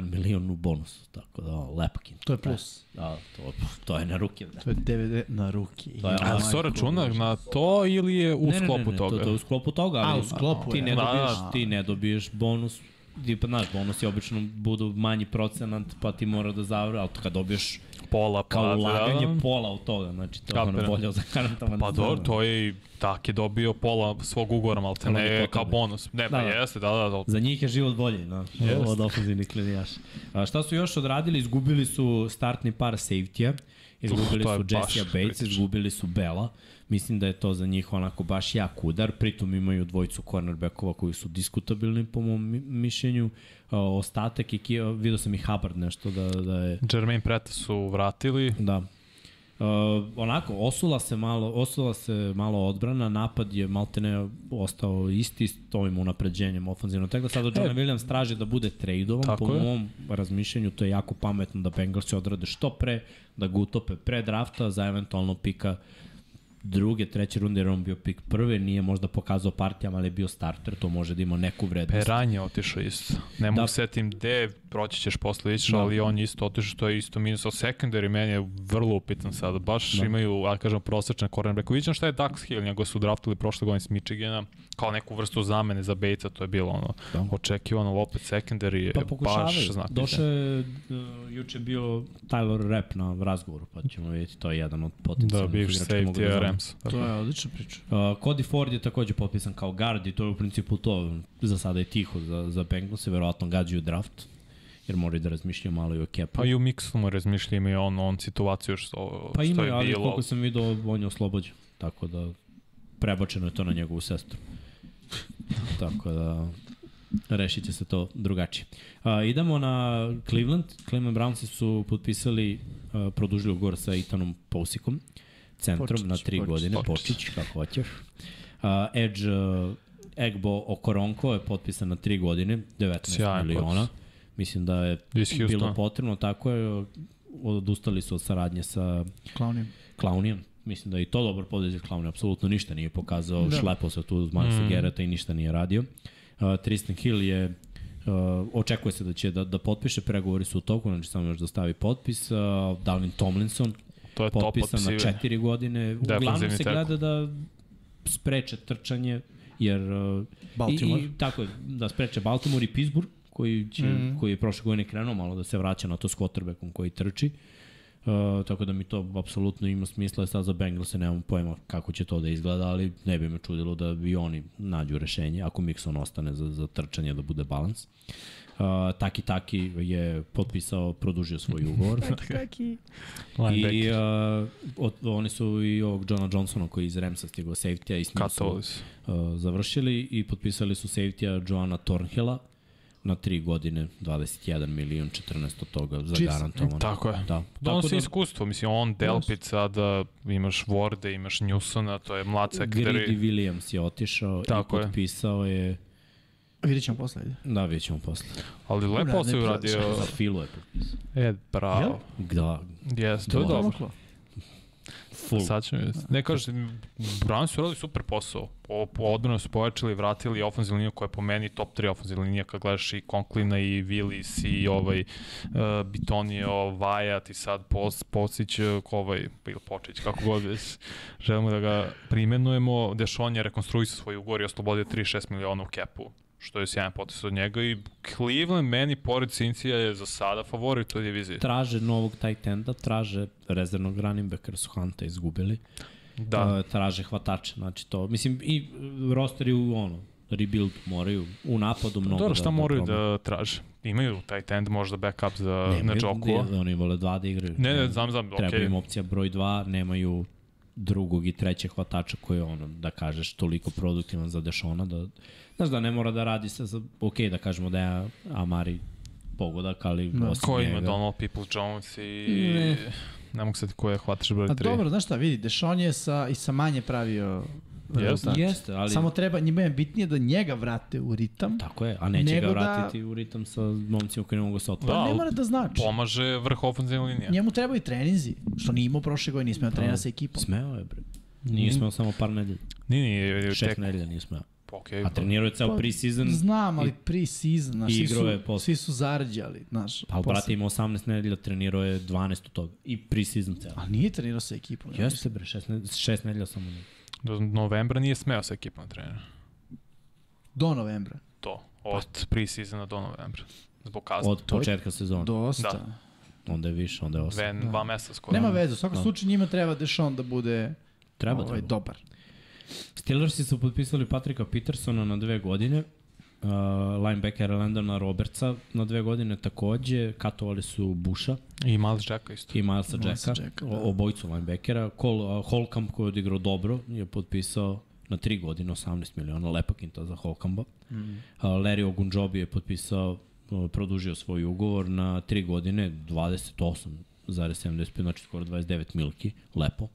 milion u bonusu, tako da lepakin. To je plus. Da, to, to je na ruke. Da. To je 90 na ruki. To je- A Majko se to računa na to ili je u ne, ne, sklopu ne, ne, toga? To, to je u sklopu toga, ali A, u sklopu ti je. ne Da, dobiješ, da. ti ne dobiješ bonus ti pa znaš, bonusi obično budu manji procenat, pa ti mora da zavre, ali kad dobiješ Pola, pa kao da, ulaganje da. pola od toga, znači to je ono bolje od zagarantovan. Pa dobro, to je i tak je dobio pola svog ugovora, te Ali je ne kao bonus. Ne, pa Da, da. jeste, da, da, da. Za njih je život bolji, no, Jest. od ofenzivnih linijaša. A šta su još odradili? Izgubili su startni par safety-a, izgubili je su baš Jesse Bates, kritično. izgubili su Bela. Mislim da je to za njih onako baš jak udar, pritom imaju dvojicu cornerbackova koji su diskutabilni po mom mi- mišljenju. Ostatak je, vidio sam i Hubbard nešto da, da je Jermaine Preta su vratili. Da. Uh, onako, osula se malo, osula se malo odbrana, napad je maltene ostao isti s ovim unapređenjem. Tako da sada John Williams traži da bude tradovan, Tako po je. mom razmišljanju to je jako pametno da Bengalsi odrade što pre, da ga utope pre drafta za eventualno pika druge, treće runde, jer on bio pik prve, nije možda pokazao partijama, ali je bio starter, to može da ima neku vrednost. Peran je otišao isto. Ne mogu Da. setim gde, proći ćeš posle ići, Da. ali on je isto otišao, to je isto minus. A secondary meni je vrlo upitan sada. Baš Da. imaju, a kažem, prosečne cornerback. Vidim šta je Dax Hill, njega su draftili prošle godine s Michigana, kao neku vrstu zamene za Bejca, to je bilo ono Da. očekivano, ali opet secondary je Pa baš znak. Došao je, uh, juče je bio Tyler Rapp na razgovoru, pa ćemo vidjeti, to je jedan od Da, potencijalnih bivši igrača koji mogu safety da. Rams. To je odlična priča. Uh, Cody Ford je takođe potpisan kao guard i to je u principu to, za sada je tiho za, za Bengals, verovatno gađaju draft, jer moraju da razmišljaju malo i o kepu. Pa i u Mixlu mu razmišlja ima i on, on situaciju što, pa što ima, je ali bilo. koliko sam vidio, on je oslobođen, tako da prebačeno je to na njegovu sestru. Tako da rešit će se to drugačije. Uh, idemo na Cleveland. Cleveland Brownsi su potpisali, uh, produžili ugovor sa Itanom Pousikom, centrom Počić, na tri Počić. godine, Počić. Počić, kako hoćeš. Uh, Edge uh, Egbo Okoronko je potpisan na tri godine, 19 Sjajan miliona. potpis. Mislim da je bilo potrebno, tako je, odustali su od saradnje sa Klaunim. Klaunijem. Mislim da je i to dobar podez Klaunija, apsolutno ništa nije pokazao, da. Šlepao se tu uz Milesa Mm. Gereta i ništa nije radio. Uh, Tristan Hill je Uh, očekuje se da će da, da potpiše, pregovori su u toku, znači samo još da stavi potpis. Uh, Dalvin Tomlinson, To je top potpisan na četiri godine. Uglavnom se gleda da spreče trčanje, jer uh, Baltimore. I, i, tako je, da spreče Baltimore i Pittsburgh, koji, će, mm. -hmm. koji je prošle godine krenuo malo da se vraća na to s quarterbackom koji trči. Uh, tako da mi to apsolutno ima smisla, sad za Bengals nemam pojma kako će to da izgleda, ali ne bi me čudilo da bi oni nađu rešenje, ako Mixon ostane za, za trčanje da bude balans. Uh, taki Taki je potpisao, produžio svoj ugovor. Taki. Linebacker. I uh, od, oni su i ovog Johna Johnsona koji iz Ramsa stigao safety-a i s njim su uh, završili i potpisali su safety-a Joana Tornhilla na 3 godine, 21 milion, 14 od toga zagarantovano. Tako je. Da. Donosi da, iskustvo, mislim, on Delpit sada, imaš Worde, imaš Newsona, to je mlad Grady secondary. Williams je otišao Tako i je. potpisao je, Vidjet ćemo posle. da vidjet ćemo posle. Ali lepo se uradio. Za Filu je potpisao. E, bravo. Da, Jes, to je Da. dobro. Full. Sad ćemo vidjeti. Ne kažem, Browns su radili super posao. Po, po odbranu su pojačali, vratili ofenzivnu liniju koja je po meni top 3 ofenzivna linija kad gledaš i Conklina i Willis i ovaj uh, Bitonio, Vajat i sad Pos, Posić, ovaj, ili Počić, kako god već. Želimo da ga primenujemo. Dešon je rekonstruisao svoj ugovor i oslobodio 36 miliona u kepu što je sjajan potes od njega i Cleveland meni pored Cincija je za sada favorit u diviziji. Traže novog tight enda, traže rezervnog running backa su Hunta izgubili. Da, Uh, traže hvatače, znači to, mislim i rosteri u ono, rebuild moraju u napadu mnogo Dobro, šta da, moraju da, da traže? Imaju tight end, možda backup za Nemaju, Najokua. ne, oni vole dva da igraju. Ne, ne, znam, znam, okej. Treba im opcija broj 2, nemaju drugog i trećeg hvatača koji je ono, da kažeš, toliko produktivan za Dešona, da, znaš da ne mora da radi se, za, ok, da kažemo da je Amari pogodak, ali Da. osim Ko ima Donald People Jones i... Ne. Ne mogu sad ko je hvatač broj 3. A dobro, znaš šta, vidi, Dešon je sa, i sa manje pravio rezultat. Jeste, ali... Samo treba, njima je bitnije da njega vrate u ritam. Tako je, a neće ga da- vratiti u ritam sa momcima koji ne mogu se Pa otvoriti. Da, ne ali mora da znači. Pomaže vrh ofenzivne linije. Njemu trebaju i treninzi, što nije imao prošle godine, nije smeo Pa, trenira sa ekipom. Smeo je, bre. Nije smeo samo par nedelja. Nije, nije, Šest tek... nedelja nije smeo. Okej, A trenirao je ceo Pa, pre-season, Znam, ali pre-season, znaš, i svi su, posle. svi su zarđali, znaš. pa brate ima 18 nedelja, trenirao je 12 od toga. I pre-season ceo. Ali nije trenirao sa ekipom. Jeste bre, šest, ne, šest nedelja samo nije. Do novembra nije smeo sa ekipom da trenira. Do novembra. To. Od pre-seasona do novembra. Zbog kazne. Od početka sezona. Dosta. Da. Onda je više, onda je osam. Dve, dva meseca skoro. Nema veze, u svakom Da. slučaju njima treba Dešon da bude Treba, ovaj, treba. dobar. Steelersi su potpisali Patrika Petersona na dve godine, uh, linebackera Landona Robertsa na dve godine takođe, katovali su Busha I Miles Jacka isto. i Milesa Milesa Jacka, Jacka, da. obojicu linebackera. Cole, uh, Holcomb koji je odigrao dobro je potpisao na tri godine 18 miliona, lepa kinta za Holcomba. Mm. Uh, Larry Ogunjobi je potpisao, uh, produžio svoj ugovor na tri godine 28,75, znači skoro 29 milki, lepo.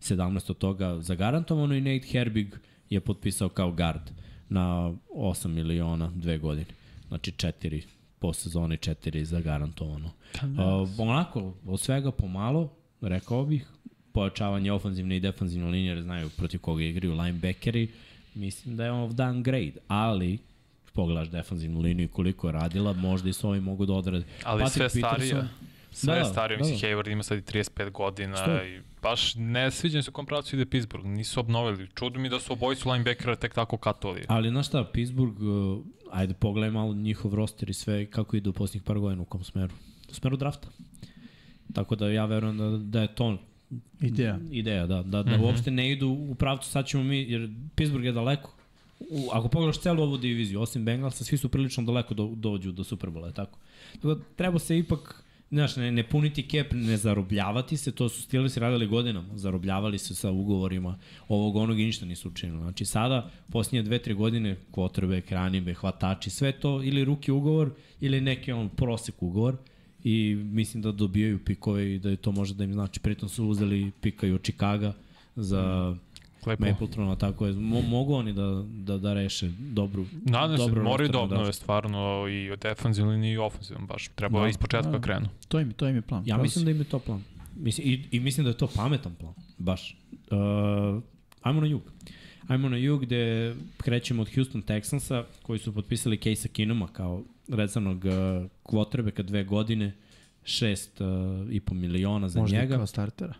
17 od toga zagarantovano i Nate Herbig je potpisao kao guard na 8 miliona dve godine. Znači četiri po sezoni, četiri zagarantovano. Uh, onako, od svega pomalo, rekao bih, pojačavanje ofanzivne i defanzivne linije, jer znaju protiv koga igraju linebackeri, mislim da je on downgrade, ali pogledaš defanzivnu liniju i koliko je radila, možda i s ovim mogu da odrade. Ali sve starije. Sve Da, da, da, starije, da, mislim, da. Hayward ima sad i 35 godina Što? i baš ne sviđa mi se u kom pravcu ide Pittsburgh, nisu obnovili. Čudo mi da su obojicu linebackera tek tako katovali. Ali znaš šta, Pittsburgh, uh, ajde pogledaj malo njihov roster i sve kako ide u posljednjih par godina u kom smeru. U smeru drafta. Tako da ja verujem da, da je to Ideja. ideja, da, da, da Mhm. uopšte ne idu u pravcu, sad ćemo mi, jer Pittsburgh je daleko. U, ako pogledaš celu ovu diviziju, osim Bengalsa, svi su prilično daleko do, dođu do Superbola, je tako? Tako da treba se ipak, znaš, ne, ne puniti kep, ne zarobljavati se, to su Steelers radili godinama, zarobljavali se sa ugovorima ovog onog i ništa nisu učinili. Znači sada, posljednje dve, tri godine, kvotrbe, kranibe, hvatači, sve to ili ruki ugovor ili neki on prosek ugovor i mislim da dobijaju pikove i da je to može da im znači. Pritom su uzeli pika i od Chicaga za Lepo. Mapletrona, tako je. Mo, mogu oni da, da, da reše dobru, Nadam se, dobro moraju da obnove stvarno i linije i ofenzivne baš. Treba Da. iz početka Da. da. krenu. To im, to im je plan. Ja Pravo mislim si. da im je to plan. Mislim, i, I mislim da je to pametan plan, baš. Uh, ajmo na jug. Ajmo na jug gde krećemo od Houston Texansa koji su potpisali Casea Kinuma kao rezervnog uh, kvotrebeka dve godine, šest uh, i po miliona za Možda njega. kao startera.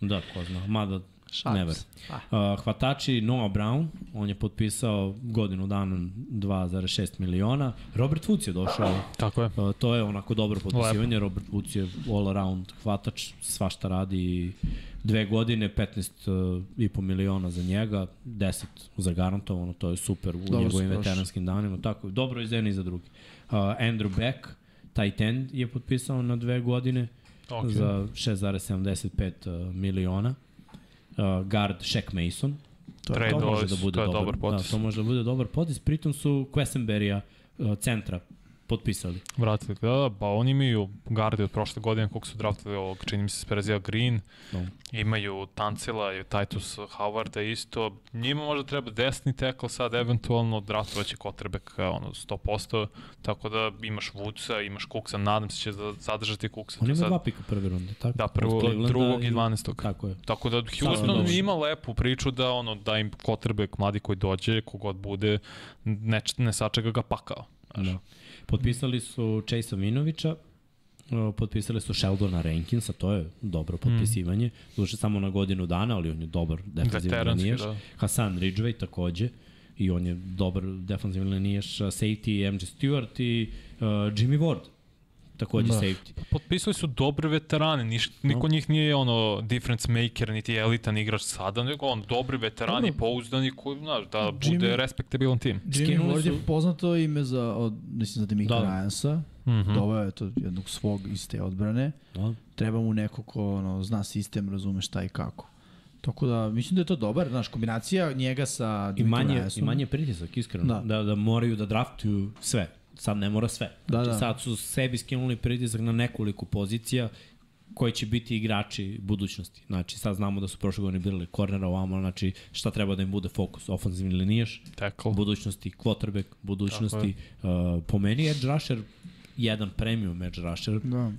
Da, ko zna. Mada Šalim Never. Pa. Uh, hvatači Noah Brown, on je potpisao godinu dana 2,6 miliona. Robert Woods je došao, Tako je. uh, to je onako dobro potpisivanje. Robert Woods je all around hvatač, svašta radi dve godine, 15 uh, i po miliona za njega, 10 zagarantovano, to je super u Dobro njegovim veteranskim danima. Tako, dobro i za i za drugi. Uh, Andrew Beck, tight end je potpisao na dve godine Okay. za 6,75 uh, miliona. Uh, guard Shaq Mason. To je to može da bude to dobar, dobar potez. Da, to može da bude dobar potez. Pritom su Quesenberrya uh, centra potpisali. Vratili da, da, pa oni imaju gardi od prošle godine, koliko su draftili ovog, čini mi se Sperezija Green, No. imaju Tancela i Titus Howarda isto. Njima možda treba desni tackle sad, eventualno draftovaće Kotrbeka, ono, 100%, tako da imaš Woodsa, imaš Cooksa, nadam se će da zadržati Cooksa. On To ima sad- dva pika prve runde, tako? Da, prvo, drugog i 12. Tako je. Tako da Houston ima lepu priču da ono da im quarterback mladi koji dođe, kogod bude, ne, ne sačeka ga pakao. Znaš. Da. Potpisali su Chase Vinovića, uh, potpisali su Sheldona Rankinsa, to je dobro potpisivanje. Mm. Duše samo na godinu dana, ali on je dobar Veteranski, linijaš. da. Hasan Ridgway takođe, i on je dobar defensivni linijaš. Safety MJ Stewart i uh, Jimmy Ward, takođe Da. safety. Potpisali su dobre veterane, niš, niko od njih nije ono difference maker, niti elitan igrač sada, nego on dobri veterani, Dobro. pouzdani koji, znaš, da bude Jimmy- respektabilan tim. Jimmy Skinuli Ward je poznato ime za, od, mislim, za Demika Da. da. Ryansa. Mm Mm. -hmm. Doveo je to jednog svog iz te odbrane. Da. Treba mu neko ko ono, zna sistem, razume šta i kako. Tako da, mislim da je to dobar, znaš, kombinacija njega sa I manje, Ryansom. I manje pritisak, iskreno. Da. Da. da. Da, moraju da draftuju sve. Sad ne mora sve. Da, znači, da. Sad su sebi skinuli pritisak na nekoliko pozicija koji će biti igrači budućnosti. Znači, sad znamo da su prošle godine birali kornera ovamo, znači šta treba da im bude fokus? Ofenzivni linijaš, Tackle. budućnosti quarterback, budućnosti. Uh, po meni edge rusher jedan premium edge rusher. Da. Uh,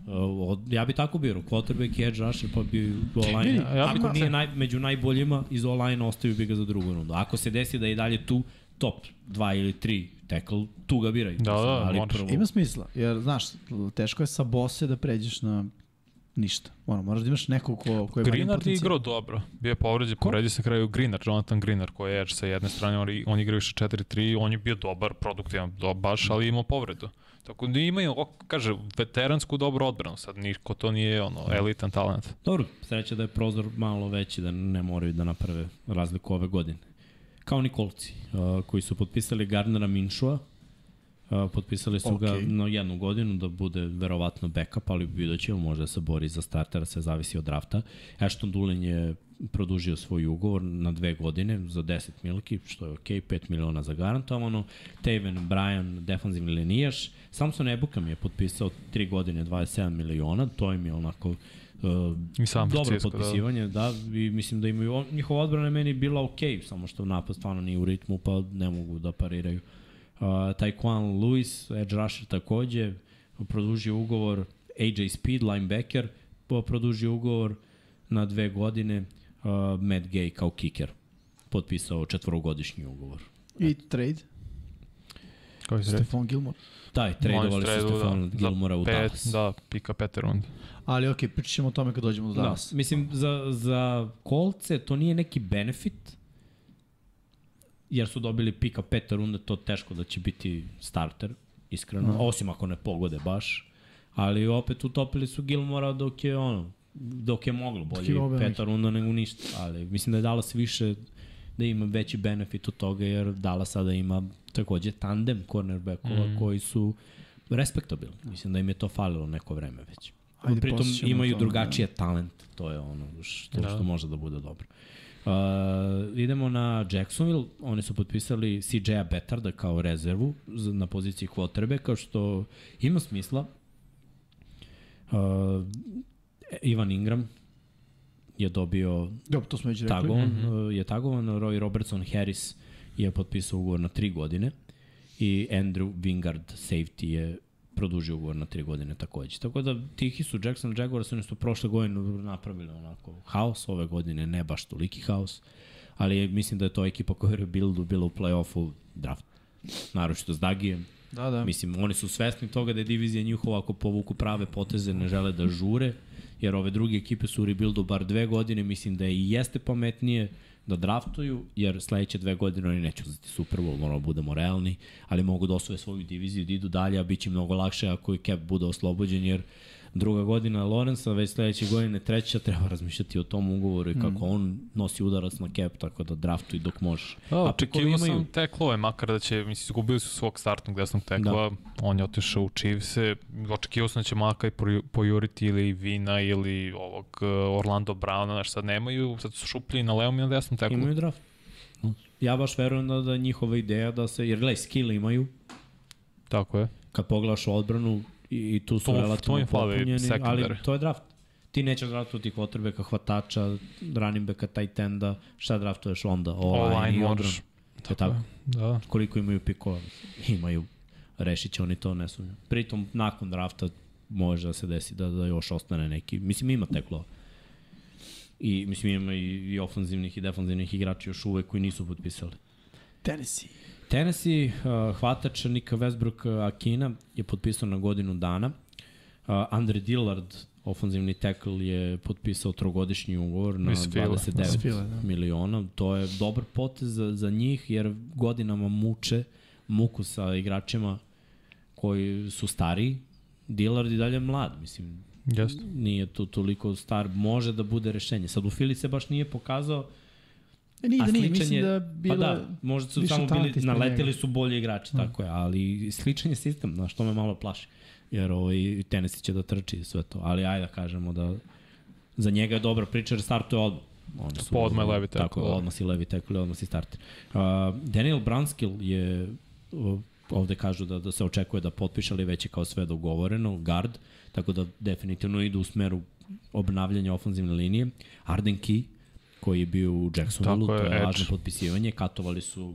od, ja bi tako birao, quarterback i edge rusher, pa bi online. Ja- ja Ako nije naj, među najboljima, iz online ostavio bi ga za drugu rundu. Ako se desi da je i dalje tu, top 2 ili 3 tackle, tu ga biraj. Da, da, ali moraš. prvo, Ima smisla, jer, znaš, teško je sa bose da pređeš na ništa. Ono, moraš da imaš nekog ko, ko je Greenard je igrao dobro. Bio je povređen, povredio se kraju Greenard, Jonathan Greenard, koji je edge sa jedne strane, on, on igra više 4-3, on je bio dobar, produktivan, do, baš, ali imao povredu. Tako da imaju, kaže, veteransku dobru odbranu, sad niko to nije ono, elitan talent. Dobro, sreća da je prozor malo veći, da ne moraju da naprave razliku ove godine. Kao Nikolci, uh, koji su potpisali Gardnera Minšua, uh, potpisali su okay. ga na jednu godinu da bude verovatno backup, ali vidjet ćemo, možda da se bori za startera, sve zavisi od drafta. Ashton Dulin je produžio svoj ugovor na dve godine za 10 milki, što je okej, 5 miliona za garantovano. Taven Bryan, defanzivni linijaš. Samson Ebukam je potpisao 3 godine 27 miliona, to im je onako I San dobro Francisco, da. potpisivanje, da. da, i mislim da imaju, njihova odbrana je meni bila okej, samo što napad stvarno nije u ritmu, pa ne mogu da pariraju. Uh, Taekwon Lewis, edge rusher takođe, produžio ugovor, AJ Speed, linebacker, po- produžio ugovor na dve godine, uh, Matt Gay kao kicker, potpisao četvorogodišnji ugovor. I trade, Koji? Stefan Gilmore. Da, i tradovali su Stefana Gilmora u pet, Dallas. Da, pika pete rund. Ali okej, pričat ćemo o tome kad dođemo do Da, Dallas. mislim, za, za kolce to nije neki benefit, jer su dobili pika peta runde, to teško da će biti starter, iskreno, Da. osim ako ne pogode baš. Ali opet utopili su Gilmora dok je ono, dok je moglo, bolje je peta runda nego ništa. Ali mislim da je Dallas više da ima veći benefit od toga, jer Dallas sada ima takođe tandem cornerbackova mm. koji su respektabilni. Mislim da im je to falilo neko vreme već. Ajde, Pritom imaju o tome, drugačije talent, to je ono što, Da. što može da bude dobro. Uh, idemo na Jacksonville, oni su potpisali CJ-a Betarda kao rezervu na poziciji quarterbacka, što ima smisla. Uh, Ivan Ingram je dobio Dobro, to smo već rekli. tagovan, mm -hmm. je tagovan, Roy Robertson Harris je potpisao ugovor na tri godine i Andrew Wingard safety je produžio ugovor na tri godine takođe. Tako da tihi su Jackson Jaguars, oni su prošle godine napravili onako haos, ove godine ne baš toliki haos, ali mislim da je to ekipa koja je rebuildu bila u play-offu draft. Naročito s Dagijem. Da, da. Mislim, oni su svesni toga da je divizija njihova ako povuku prave poteze, ne žele da žure, jer ove druge ekipe su u rebuildu bar dve godine, mislim da je i jeste pametnije da draftuju, jer sledeće dve godine oni neće uzeti Super Bowl, moramo da budemo realni, ali mogu da osvoje svoju diviziju, da idu dalje, a bit će mnogo lakše ako i Cap bude oslobođen, jer druga godina Lorenza, već sledeće godine treća, treba razmišljati o tom ugovoru i kako on nosi udarac na Cap, tako da draftuj dok možeš. Da, A očekivao sam teklove, makar da će, mislim, izgubili su svog startnog desnog tekla, da. on je otišao u Chiefs-e, očekivao sam da će Maka i poju- pojuriti ili Vina ili ovog uh, Orlando Browna, znaš, sad nemaju, sad su šupljeni na levom i na desnom teklu. Imaju draft. Ja baš verujem da, da njihova ideja da se, jer gledaj, skill imaju, Tako je. Kad pogledaš odbranu i, i tu su To- to relativno fali popunjeni, ali to je draft. Ti nećeš draftovati quarterbacka, hvatača, running backa, tight enda, šta draftuješ onda? Online Online i odbranu. moraš. To je tako. Da. Koliko imaju pikova? Imaju. Rešit će oni to, ne sumnjam. Pritom, nakon drafta može da se desi da, da još ostane neki. Mislim, ima teklo. I, mislim, ima i, i ofanzivnih i defanzivnih igrača još uvek koji nisu potpisali. Tennessee. Tennessee, uh, hvatač Nika Westbrook Akina je potpisao na godinu dana. Uh, Andre Dillard, ofanzivni tackle, je potpisao trogodišnji ugovor na Iz Fila. 29 Iz Fila, da. miliona. To je dobar potez za, za njih, jer godinama muče muku sa igračima koji su stariji. Dillard i dalje mlad, mislim, Jeste. nije tu toliko star, može da bude rešenje. Sad u Fili se baš nije pokazao, E, nije A da nije, sličan mislim je- da bila... Pa da, možda su samo bili, naleteli njega. su bolji igrači, mm. tako je, ali sličan je sistem, znaš, to me malo plaši. Jer ovaj, Tennessee će da trči i sve to, ali ajde da kažemo da za njega je dobra priča jer startuje odmah. Oni su, Pa odmah je levi tackle, Tako, da. odmah si levi tackle, odmah si starter. Uh, Daniel Brunskill je, uh, ovde kažu da, da se očekuje da potpiše, ali već je kao sve dogovoreno, guard, tako da definitivno idu u smeru obnavljanja ofenzivne linije. Arden Key, koji je bio u Jacksonville, je, to je lažno potpisivanje, katovali su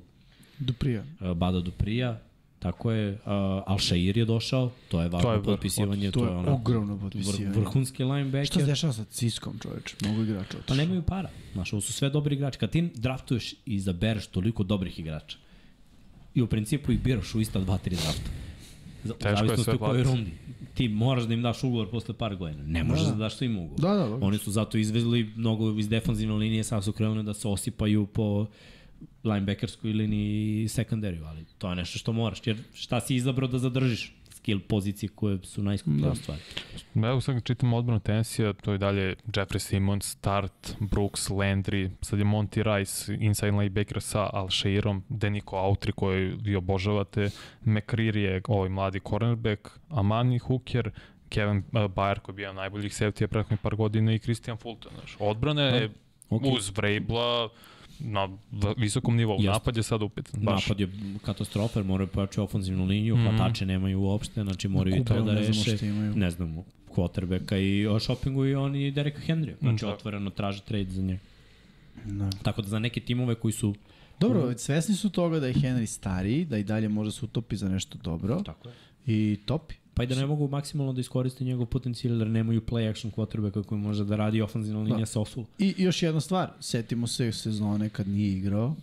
Duprija. uh, Bada Duprija, tako je, uh, Al-Shair je došao, to je važno To je vrh- potpisivanje, To je ono, ogromno vr, potpisivanje. vrhunski linebacker. Šta se dešava sa Ciskom, čoveč? Mnogo igrača Pa otišlo. nemaju para. Znaš, ovo su sve dobri igrači. Kad ti draftuješ i izabereš toliko dobrih igrača i u principu ih biraš u ista dva, tri drafta. Za, Teško je sve u kojoj rundi. Ti moraš da im daš ugovor posle par godina. Ne možeš da, Da. da daš svim ugovor. Da, da, logično. Oni su zato izvezli mnogo iz defanzivne linije, sad su krenuli da se osipaju po linebackerskoj liniji i sekundariju, ali to je nešto što moraš, jer šta si izabrao da zadržiš? Skill pozicije koje su najskuplje da. stvari. Evo sad čitam odbranu Tennessee, to je dalje Jeffrey Simmons, Start, Brooks, Landry, sad je Monty Rice, inside linebacker sa Alsheirom, Deniko Autry koji vi obožavate, McCreary je ovaj mladi cornerback, Amani Hooker, Kevin uh, Bayer koji je bio najboljih safety prethodnih par godina i Christian Fulton. Znaš. Odbrana je Okay. uz Vrabla na visokom nivou. Jeste. Napad je sad upet. Baš. Napad je katastrofa, jer moraju pojačati ofenzivnu liniju, mm. Hvatače nemaju uopšte, znači moraju i to da ne znamo reše. Ne znam, quarterbacka i o shoppingu i oni Dereka Henry. Znači Mm, otvoreno traže trade za njega. Da. Tako da za neke timove koji su... Dobro, svesni su toga da je Henry stariji, da i dalje može se utopi za nešto dobro Tako je. i topi. Pa i da ne mogu maksimalno da iskoriste njegov potencijal, jer nemaju play action quarterbacka koji može da radi ofenzivna linija Da. sa osula. I još jedna stvar, setimo se sezone kad nije igrao,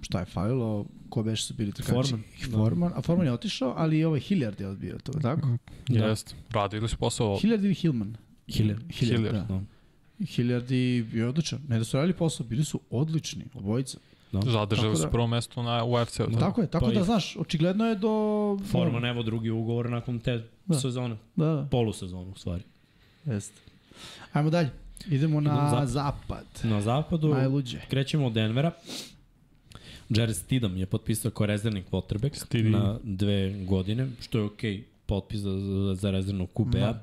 šta je falilo, ko beše su bili trkači? Foreman. Forman, a Forman je otišao, ali i ovaj Hilliard je odbio to, tako? Da. Jeste. Radili su posao. Hilliard ili Hillman? Hilliard. Hilliard, Hilliard, da. Da. Hilliard i bio je odličan. Ne da su radili posao, bili su odlični, obojica. Da. Zadržali Tako su da- prvo mesto na UFC-u. Da. Tako je, tako Pa da i- znaš, očigledno je do... Forman evo drugi ugovor nakon te Da. sezone. Da, da, Polusezonu, u stvari. jeste. Ajmo dalje. Idemo na Idemo zapad. zapad. Na zapadu Najluđe. krećemo od Denvera. Jared Stidham je potpisao kao rezervni quarterback Stidham. na dve godine, što je okej okay, potpis za, za, za rezervnog QB-a.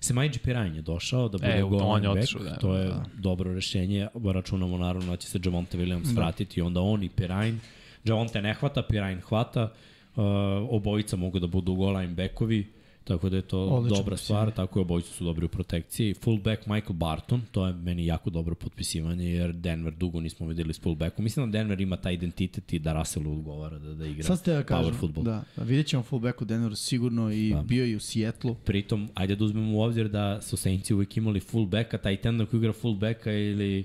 Da. Semaj Pirajn je došao da bude E, on je line back, otišao, da, to je da. dobro rešenje, računamo naravno da će se Javonte Williams Da. vratiti, onda on i Pirajn. Javonte ne hvata, Pirajn hvata, uh, obojica mogu da budu goal line backovi, tako da je to Odlično dobra stvar, tako je obojica su dobri u protekciji. Fullback Michael Barton, to je meni jako dobro potpisivanje, jer Denver dugo nismo videli s fullbackom. Mislim da Denver ima taj identitet i da Russellu odgovara da, da igra Sad ste da kažem, power football. da, da vidjet ćemo fullback u Denveru sigurno i Da. bio i u Sijetlu. Pritom, ajde da uzmemo u obzir da su Saintsi uvijek imali fullbacka, taj tenda koji igra fullbacka ili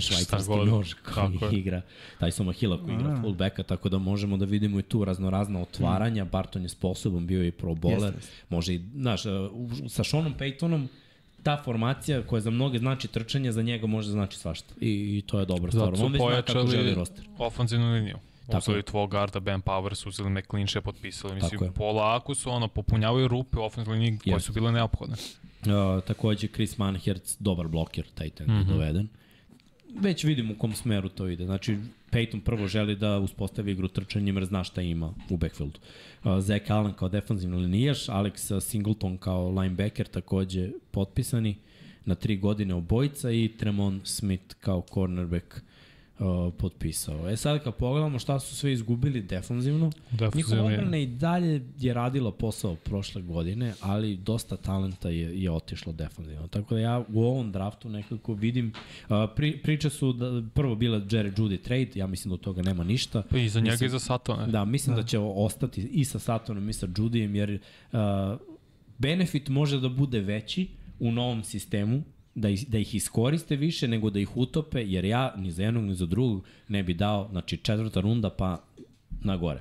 švajcarski nož Tako koji je. igra, taj su Mahila koji igra fullbacka, tako da možemo da vidimo i tu raznorazna otvaranja, Barton je sposoban, bio je i pro bowler, jeste. može i, znaš, u- sa Seanom Paytonom ta formacija koja za mnoge znači trčanje, za njega može da znači svašta. I, i to je dobra stvar. Zato su On već zna kako želi pojačali roster. ofenzivnu liniju. Tako Uzeli je. tvog garda, Ben Powers, uzeli McClinche, potpisali. Tako Mislim, je. polako su ono, popunjavaju rupe u ofenzivnoj liniji koje Jeste. su bile neophodne. Uh, takođe Chris Manhertz, dobar bloker, taj ten mm. -hmm. je doveden. Već vidimo u kom smeru to ide. Znači, Peyton prvo želi da uspostavi igru trčanjem jer zna šta ima u backfieldu. Uh, Zach Allen kao defanzivni linijaš, Alex Singleton kao linebacker takođe potpisani na tri godine obojica i Tremon Smith kao cornerback uh, potpisao. E sad kad pogledamo šta su sve izgubili defanzivno, Defanzivno njihova odbrana i dalje je radila posao prošle godine, ali dosta talenta je, je otišlo defanzivno. Tako da ja u ovom draftu nekako vidim, uh, pri, priče su da prvo bila Jerry Judy trade, ja mislim da od toga nema ništa. Pa i za njega Mislim- i za Satona. Da, mislim da, da će ostati i sa Satonom i sa Judijem, jer uh, benefit može da bude veći u novom sistemu, da, ih, da ih iskoriste više nego da ih utope, jer ja ni za jednog ni za drugog ne bi dao, znači četvrta runda pa na gore.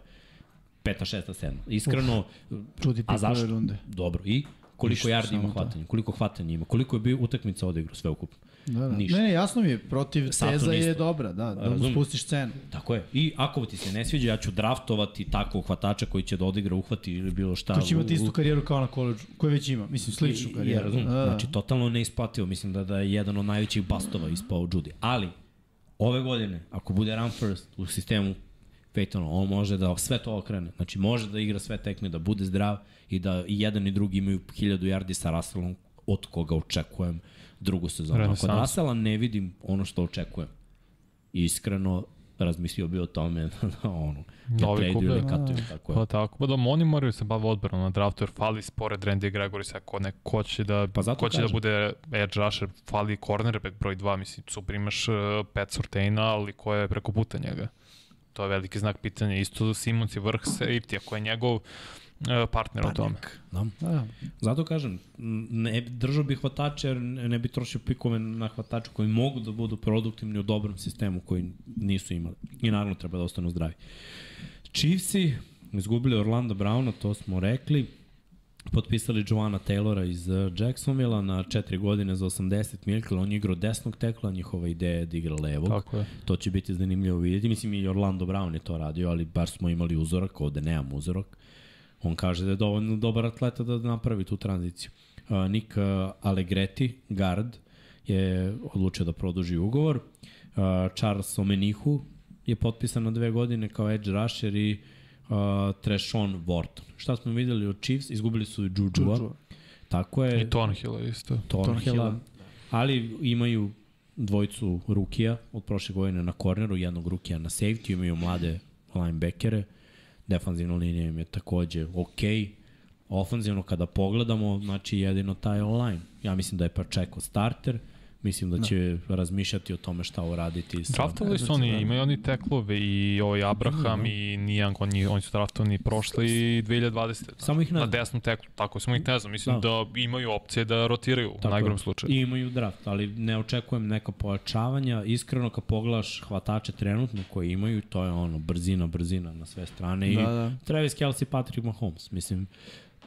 Peta, šesta, sedma. Iskreno, Čudi a zašto? runde. Dobro. I koliko Ništa, yardi ima hvatanja, koliko hvatanja ima, koliko je bio utakmica odigrao sve ukupno. Da, da. Ništa. Ne, ne, jasno mi je, protiv Saturn teza je isto. dobra, da, da mu spustiš cenu. Tako je. I ako ti se ne sviđa, ja ću draftovati takvog hvatača koji će da odigra, uhvati ili bilo šta. Ko će imati istu karijeru kao na koleđu, koju već ima, mislim, sličnu karijeru. Ja, razumem. Da, da. Znači, totalno neisplativo. Mislim da, da je jedan od najvećih bastova ispao Judy. Ali, ove godine, ako bude run first u sistemu Peytona, on može da sve to okrene. Znači, može da igra sve tekme, da bude zdrav i da i jedan i drugi imaju 1000 yardi sa Russellom, od koga očekujem drugu sezonu. Ako Russella ne vidim ono što očekujem. Iskreno, razmislio bi o tome da ono, ga Novi kupe. ili katuju, tako je. Pa tako, pa da oni moraju se baviti odbranom na draftu, jer fali spored Randy Gregorisa, ko, ne, ko će da, Pa ko će da kažem. bude edge rusher, fali cornerback broj 2, mislim, super imaš uh, Pat Surtaina, ali ko je preko puta njega. To je veliki znak pitanja. Isto Simons je vrh safety, ako je njegov uh, partner u tome. Da. Da. Zato kažem, ne, držao bih hvatače jer ne bi trošio pikove na hvatače koji mogu da budu produktivni u dobrom sistemu koji nisu imali. I naravno treba da ostanu zdravi. Chiefsi izgubili Orlando Browna, to smo rekli. Potpisali Joana Taylora iz uh, Jacksonvilla na 4 godine za 80 milijkila. On je igrao desnog tekla, njihova ideja je da igra levog. Tako je. To će biti zanimljivo vidjeti. Mislim i Orlando Brown je to radio, ali bar smo imali uzorak, ovde nemam uzorak. On kaže da je dovoljno dobar atleta da napravi tu tranziciju. Uh, uh, Allegretti, guard, je odlučio da produži ugovor. Uh, Charles Omenihu je potpisan na dve godine kao edge rusher i uh, Treshon Wharton. Šta smo videli od Chiefs? Izgubili su i Juju-a. Juju. Tako je. I Thornhill je isto. Thornhilla, ali imaju dvojicu rukija od prošle godine na korneru, jednog rukija na safety, imaju mlade linebackere, defanzivna linija im je takođe ok, ofanzivno kada pogledamo, znači jedino taj online. Ja mislim da je Pacheco starter, mislim da će razmišljati o tome šta uraditi sa... Draftovali su oni, imaju oni teklove i ovaj Abraham i Niang, oni, oni su draftovani prošle i 2020. Samo ih ne Na znam. desnom teklu, tako samo ih ne znam. Mislim da, Da. imaju opcije da rotiraju u Tako najgorom je. slučaju. I imaju draft, ali ne očekujem neka pojačavanja. Iskreno, kad pogledaš hvatače trenutno koji imaju, to je ono, brzina, brzina na sve strane. I Da, da. Travis Kelsey, Patrick Mahomes. Mislim,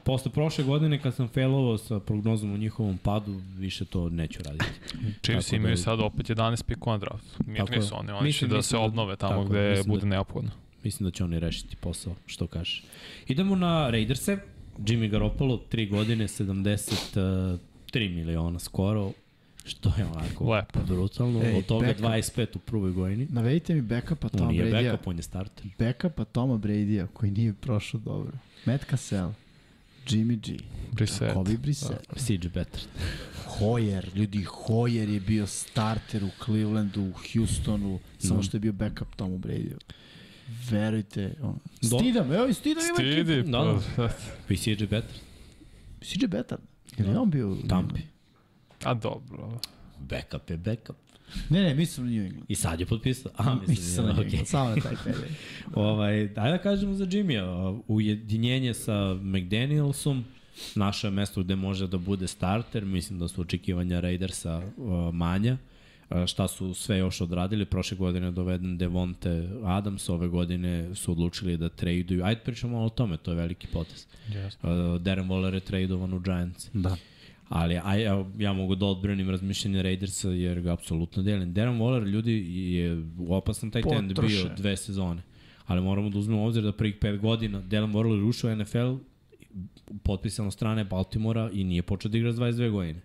posle prošle godine kad sam failovao sa prognozom u njihovom padu, više to neću raditi. Chiefs da- imaju sad opet 11 pikova na draftu. Tako Mirni su oni, oni će Mislim- da se da- obnove tamo tako, gde da- bude neophodno. Mislim da će oni rešiti posao, što kažeš. Idemo na Raiderse. Jimmy Garoppolo, 3 godine, 73 miliona skoro, što je onako Lepo. brutalno. Ej, Od toga backup. 25 u prvoj godini. Navedite mi backupa Toma On je Brady-a. backup, on je starter. Backupa Toma Brady-a koji nije prošao dobro. Matt Cassell, Jimmy G, Brissett. Kobe Brissett, CJ Better. Hoyer, ljudi, Hoyer je bio starter u Clevelandu, u Houstonu, samo što je bio backup Tomu Brady-u. Verujte, on. Do- Stidam, evo i stidam ima ekipu. Stidi, Da, pa, I CJ Better. CJ Better. Je li on bio? u- Tampi. a dobro. Backup je backup. Ne, ne, mislim na New England. I sad je potpisao. Aha, Mislim mislim, na New okay. England, samo na taj period. Ovaj, daj da kažemo za Jimmy-a. Ujedinjenje sa McDanielsom, naše mesto gde može da bude starter, mislim da su očekivanja Raidersa uh, manja. Uh, šta su sve još odradili, prošle godine doveden Devonte Adams, ove godine su odlučili da traduju. Ajde pričamo malo o tome, to je veliki potez. Yes. Uh, Darren Waller je tradovan u Giants. Da. Ali aj, ja, ja mogu da odbranim razmišljenje Raidersa jer ga apsolutno delim. Darren Waller, ljudi, je opasan taj tend bio dve sezone. Ali moramo da uzmemo u obzir da prvih pet godina Darren Waller je ušao u NFL potpisan od strane Baltimora i nije počeo da igra s 22 godine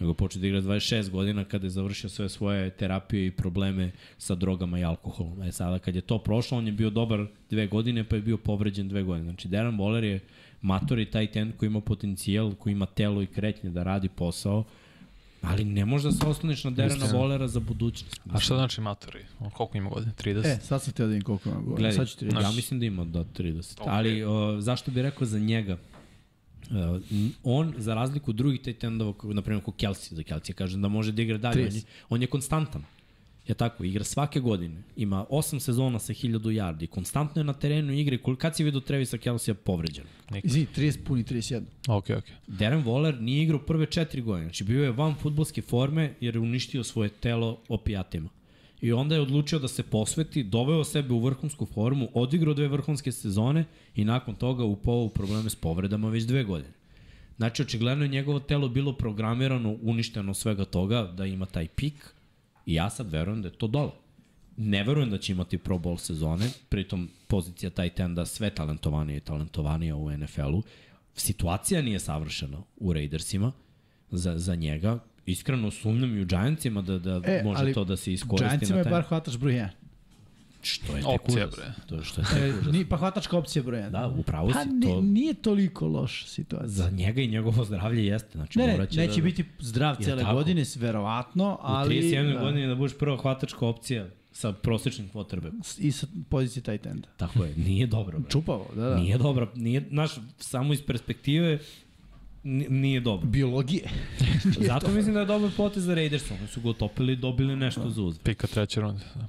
nego počeo da igra s 26 godina kada je završio sve svoje terapije i probleme sa drogama i alkoholom. E sada kad je to prošlo, on je bio dobar dve godine pa je bio povređen dve godine. Znači Darren Waller je matori taj ten koji ima potencijal, koji ima telo i kretnje da radi posao, Ali ne možeš da se osloniš na Derena. Volera za budućnost. A šta znači matori? On koliko ima godina? 30? E, sad sam htio da im koliko ima godina. Gledaj, Sad ću ti reći. ja mislim da ima do 30. Ok. Ali o, zašto bih rekao za njega? Uh, on, za razliku od drugih tight endova, kao, na primjer, kao Kelsey, za Kelsey kažem da može da igra dalje, on je, 30. on je konstantan. Je tako, igra svake godine. Ima 8 sezona sa 1000 yardi. Konstantno je na terenu i igra. Kol- Kad si vidio Trevisa Kelsey povređen? Izvini, 30 puni 31. Ok, ok. Darren Waller nije igrao prve četiri godine. Znači bio je van futbolske forme jer je uništio svoje telo opijatima. I onda je odlučio da se posveti, doveo sebe u vrhunsku formu, odigrao dve vrhunske sezone i nakon toga upao u probleme s povredama već dve godine. Znači, očigledno je njegovo telo bilo programirano, uništeno svega toga, da ima taj pik i ja sad verujem da je to dole. Ne verujem da će imati Pro Bowl sezone, pritom pozicija tight enda sve talentovanija i talentovanija u NFL-u. Situacija nije savršena u Raidersima za, za njega. Iskreno sumnjam i u Giantsima da, da E, može to da se iskoristi Giantsima je taj... bar hvatač broj 1. Što je tek Opcija, bre. To je što je tek E, užas. ni, pa hvatačka opcija broj 1. Da, upravo Pa si. ni, To, nije toliko loša situacija. za njega i njegovo zdravlje jeste. Znači, Ne, ne, neće da, biti zdrav cele tako? godine, verovatno, ali... U 31 da, godini da budeš prva hvatačka opcija sa prosječnim quarterbackom. I sa pozicije tight enda. Tako je, nije dobro. Bre. Čupavo, da, da. Nije dobro, nije, znaš, samo iz perspektive ni- nije dobro. Biologije. Zato mislim da je dobar potez za Raiders. Oni su ga otopili i dobili nešto za uzvrat. Pika treće runde. Da.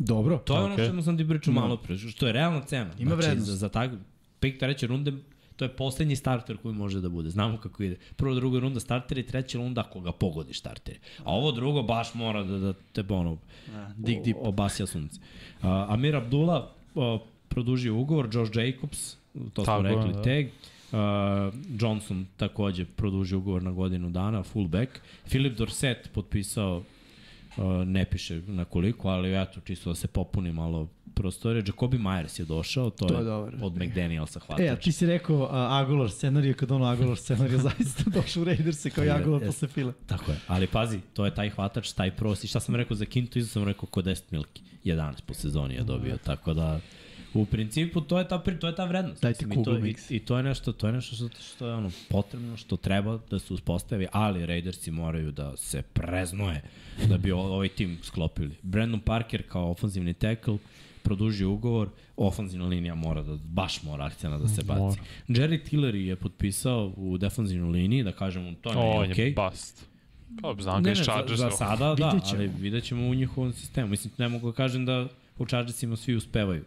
Dobro. To je ono Okej. što sam ti pričao malo pre, što je realna cena. Ima vrednost. Za, za tak, pik treće runde, to je poslednji starter koji može da bude. Znamo kako ide. Prvo, druga runda starter i treća runda ako ga pogodiš starter. A ovo drugo baš mora da, da te ono, dig deep. o- obasja sunce. Uh, Amir Abdullah uh, produžio ugovor, Josh Jacobs, to smo Tako je, rekli, da. tag. Uh, Johnson takođe produžio ugovor na godinu dana, fullback. Filip Dorset potpisao ne piše na koliko, ali eto, čisto da se popuni malo prostorije. Jacobi Myers je došao, to, To je, je dobar. od McDanielsa hvatač. E, a ti si rekao uh, Agolor scenariju, kad ono Agolor scenariju zaista došao u Raiderse kao i Agolor Jeste. posle fila. Tako je, ali pazi, to je taj hvatač, taj pros. I šta sam rekao za Kintu, isto sam rekao kod 10 milki. 11 po sezoni je dobio, tako da u principu to je ta pri, to je ta vrednost. Dajte Mislim, i to, i. I to je nešto, to je nešto što, što je ono potrebno, što treba da se uspostavi, ali Raidersi moraju da se preznoje da bi ovaj tim sklopili. Brandon Parker kao ofanzivni tackle produžio ugovor, ofanzivna linija mora da, baš mora akcijana da se baci. Mora. Jerry Tillery je potpisao u defanzivnoj liniji, da kažemo, to je On meni je okej. bust. Kao znam ga iz ne, za, Chargersa. za sada da, ali vidjet ćemo u njihovom sistemu. Mislim, ne mogu da kažem da u Chargersima svi uspevaju.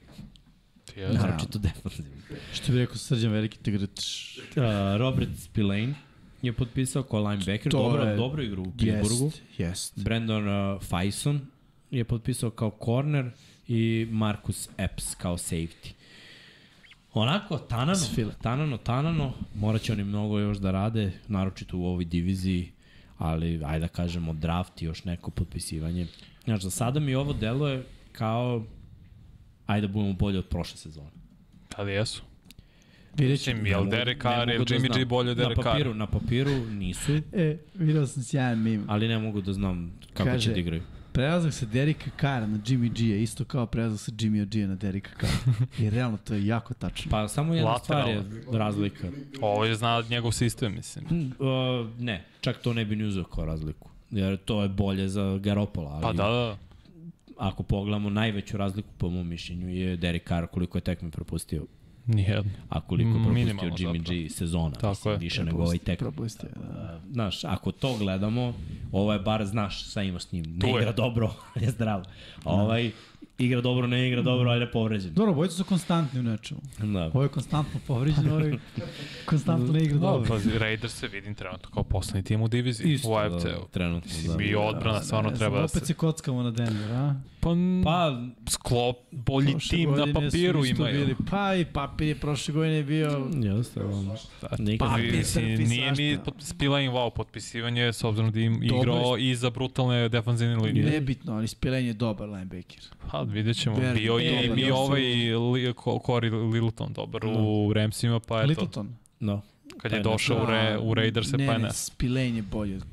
Jeste. Naročito defanzivno. Što bi rekao Srđan Veliki Tigrč. Uh, Robert Spillane je potpisao kao linebacker. To dobro, je- dobro igru u Pittsburghu. Jest, jest. Brandon uh, Faison je potpisao kao corner i Marcus Epps kao safety. Onako, tanano, Sfile. tanano, tanano, morat će oni mnogo još da rade, naročito u ovoj diviziji, ali ajde da kažemo draft i još neko potpisivanje. Znaš, za sada mi ovo deluje kao ajde da budemo bolji od prošle sezone. Da li jesu? Vidjet ćemo. Jel Derek Carr ili da Jimmy znam. G bolje od Derek Na papiru, Carr? na papiru nisu, E, vidio sam sjajan mim. ali ne mogu da znam kako Kaže, će da igraju. Prelazak sa Derika Kara na Jimmy G je isto kao prelazak sa Jimmy G na Derika Kara. I realno to je jako tačno. Pa samo jedna stvar je razlika. Ovo je zna njegov sistem, mislim. Mm, Uh, ne, čak to ne bi ni uzeo kao razliku. Jer to je bolje za Garopola. Ali Pa da, da. Ako pogledamo najveću razliku po mom mišljenju je Derek Carr koliko je tekme propustio. Nijedno. A koliko je propustio Minimalno Jimmy zapravo. G sezona. Tako mislim, je. Više nego ovaj tekme. Propustio, da. Znaš, ako to gledamo, ovo je bar znaš šta imaš s njim. Ne igra dobro, je zdrav. A ovaj igra dobro, ne igra dobro, ali je povređen. Dobro, bojice su konstantni u nečemu. Da. Ovo je konstantno povređen, ovo je konstantno ne igra dobro. Pa Raiders se vidim trenutno kao poslednji tim u diviziji. Isto, u da, AFC-u. trenutno, da. I odbrana stvarno Ne znam, treba da Opet se... se kockamo na Denver, a? Pa, Pa, sklop, bolji tim na papiru imaju. Bili, pa i papir je prošle godine bio... jeste, ono. Pa, ne- mislim, trpi nije mi Spillane wow potpisivanje s obzirom da im igrao i za brutalne defanzivne linije. Nebitno, ali Spilen je dobar linebacker. Pa vidjet ćemo. Veliko Bio je i su- ovaj li, Corey Littleton dobar u Ramsima, pa eto, Littleton. No. kad Pa je je došao u, re, u Raiderse, ne, pa ne, ne. Spillane je bolji od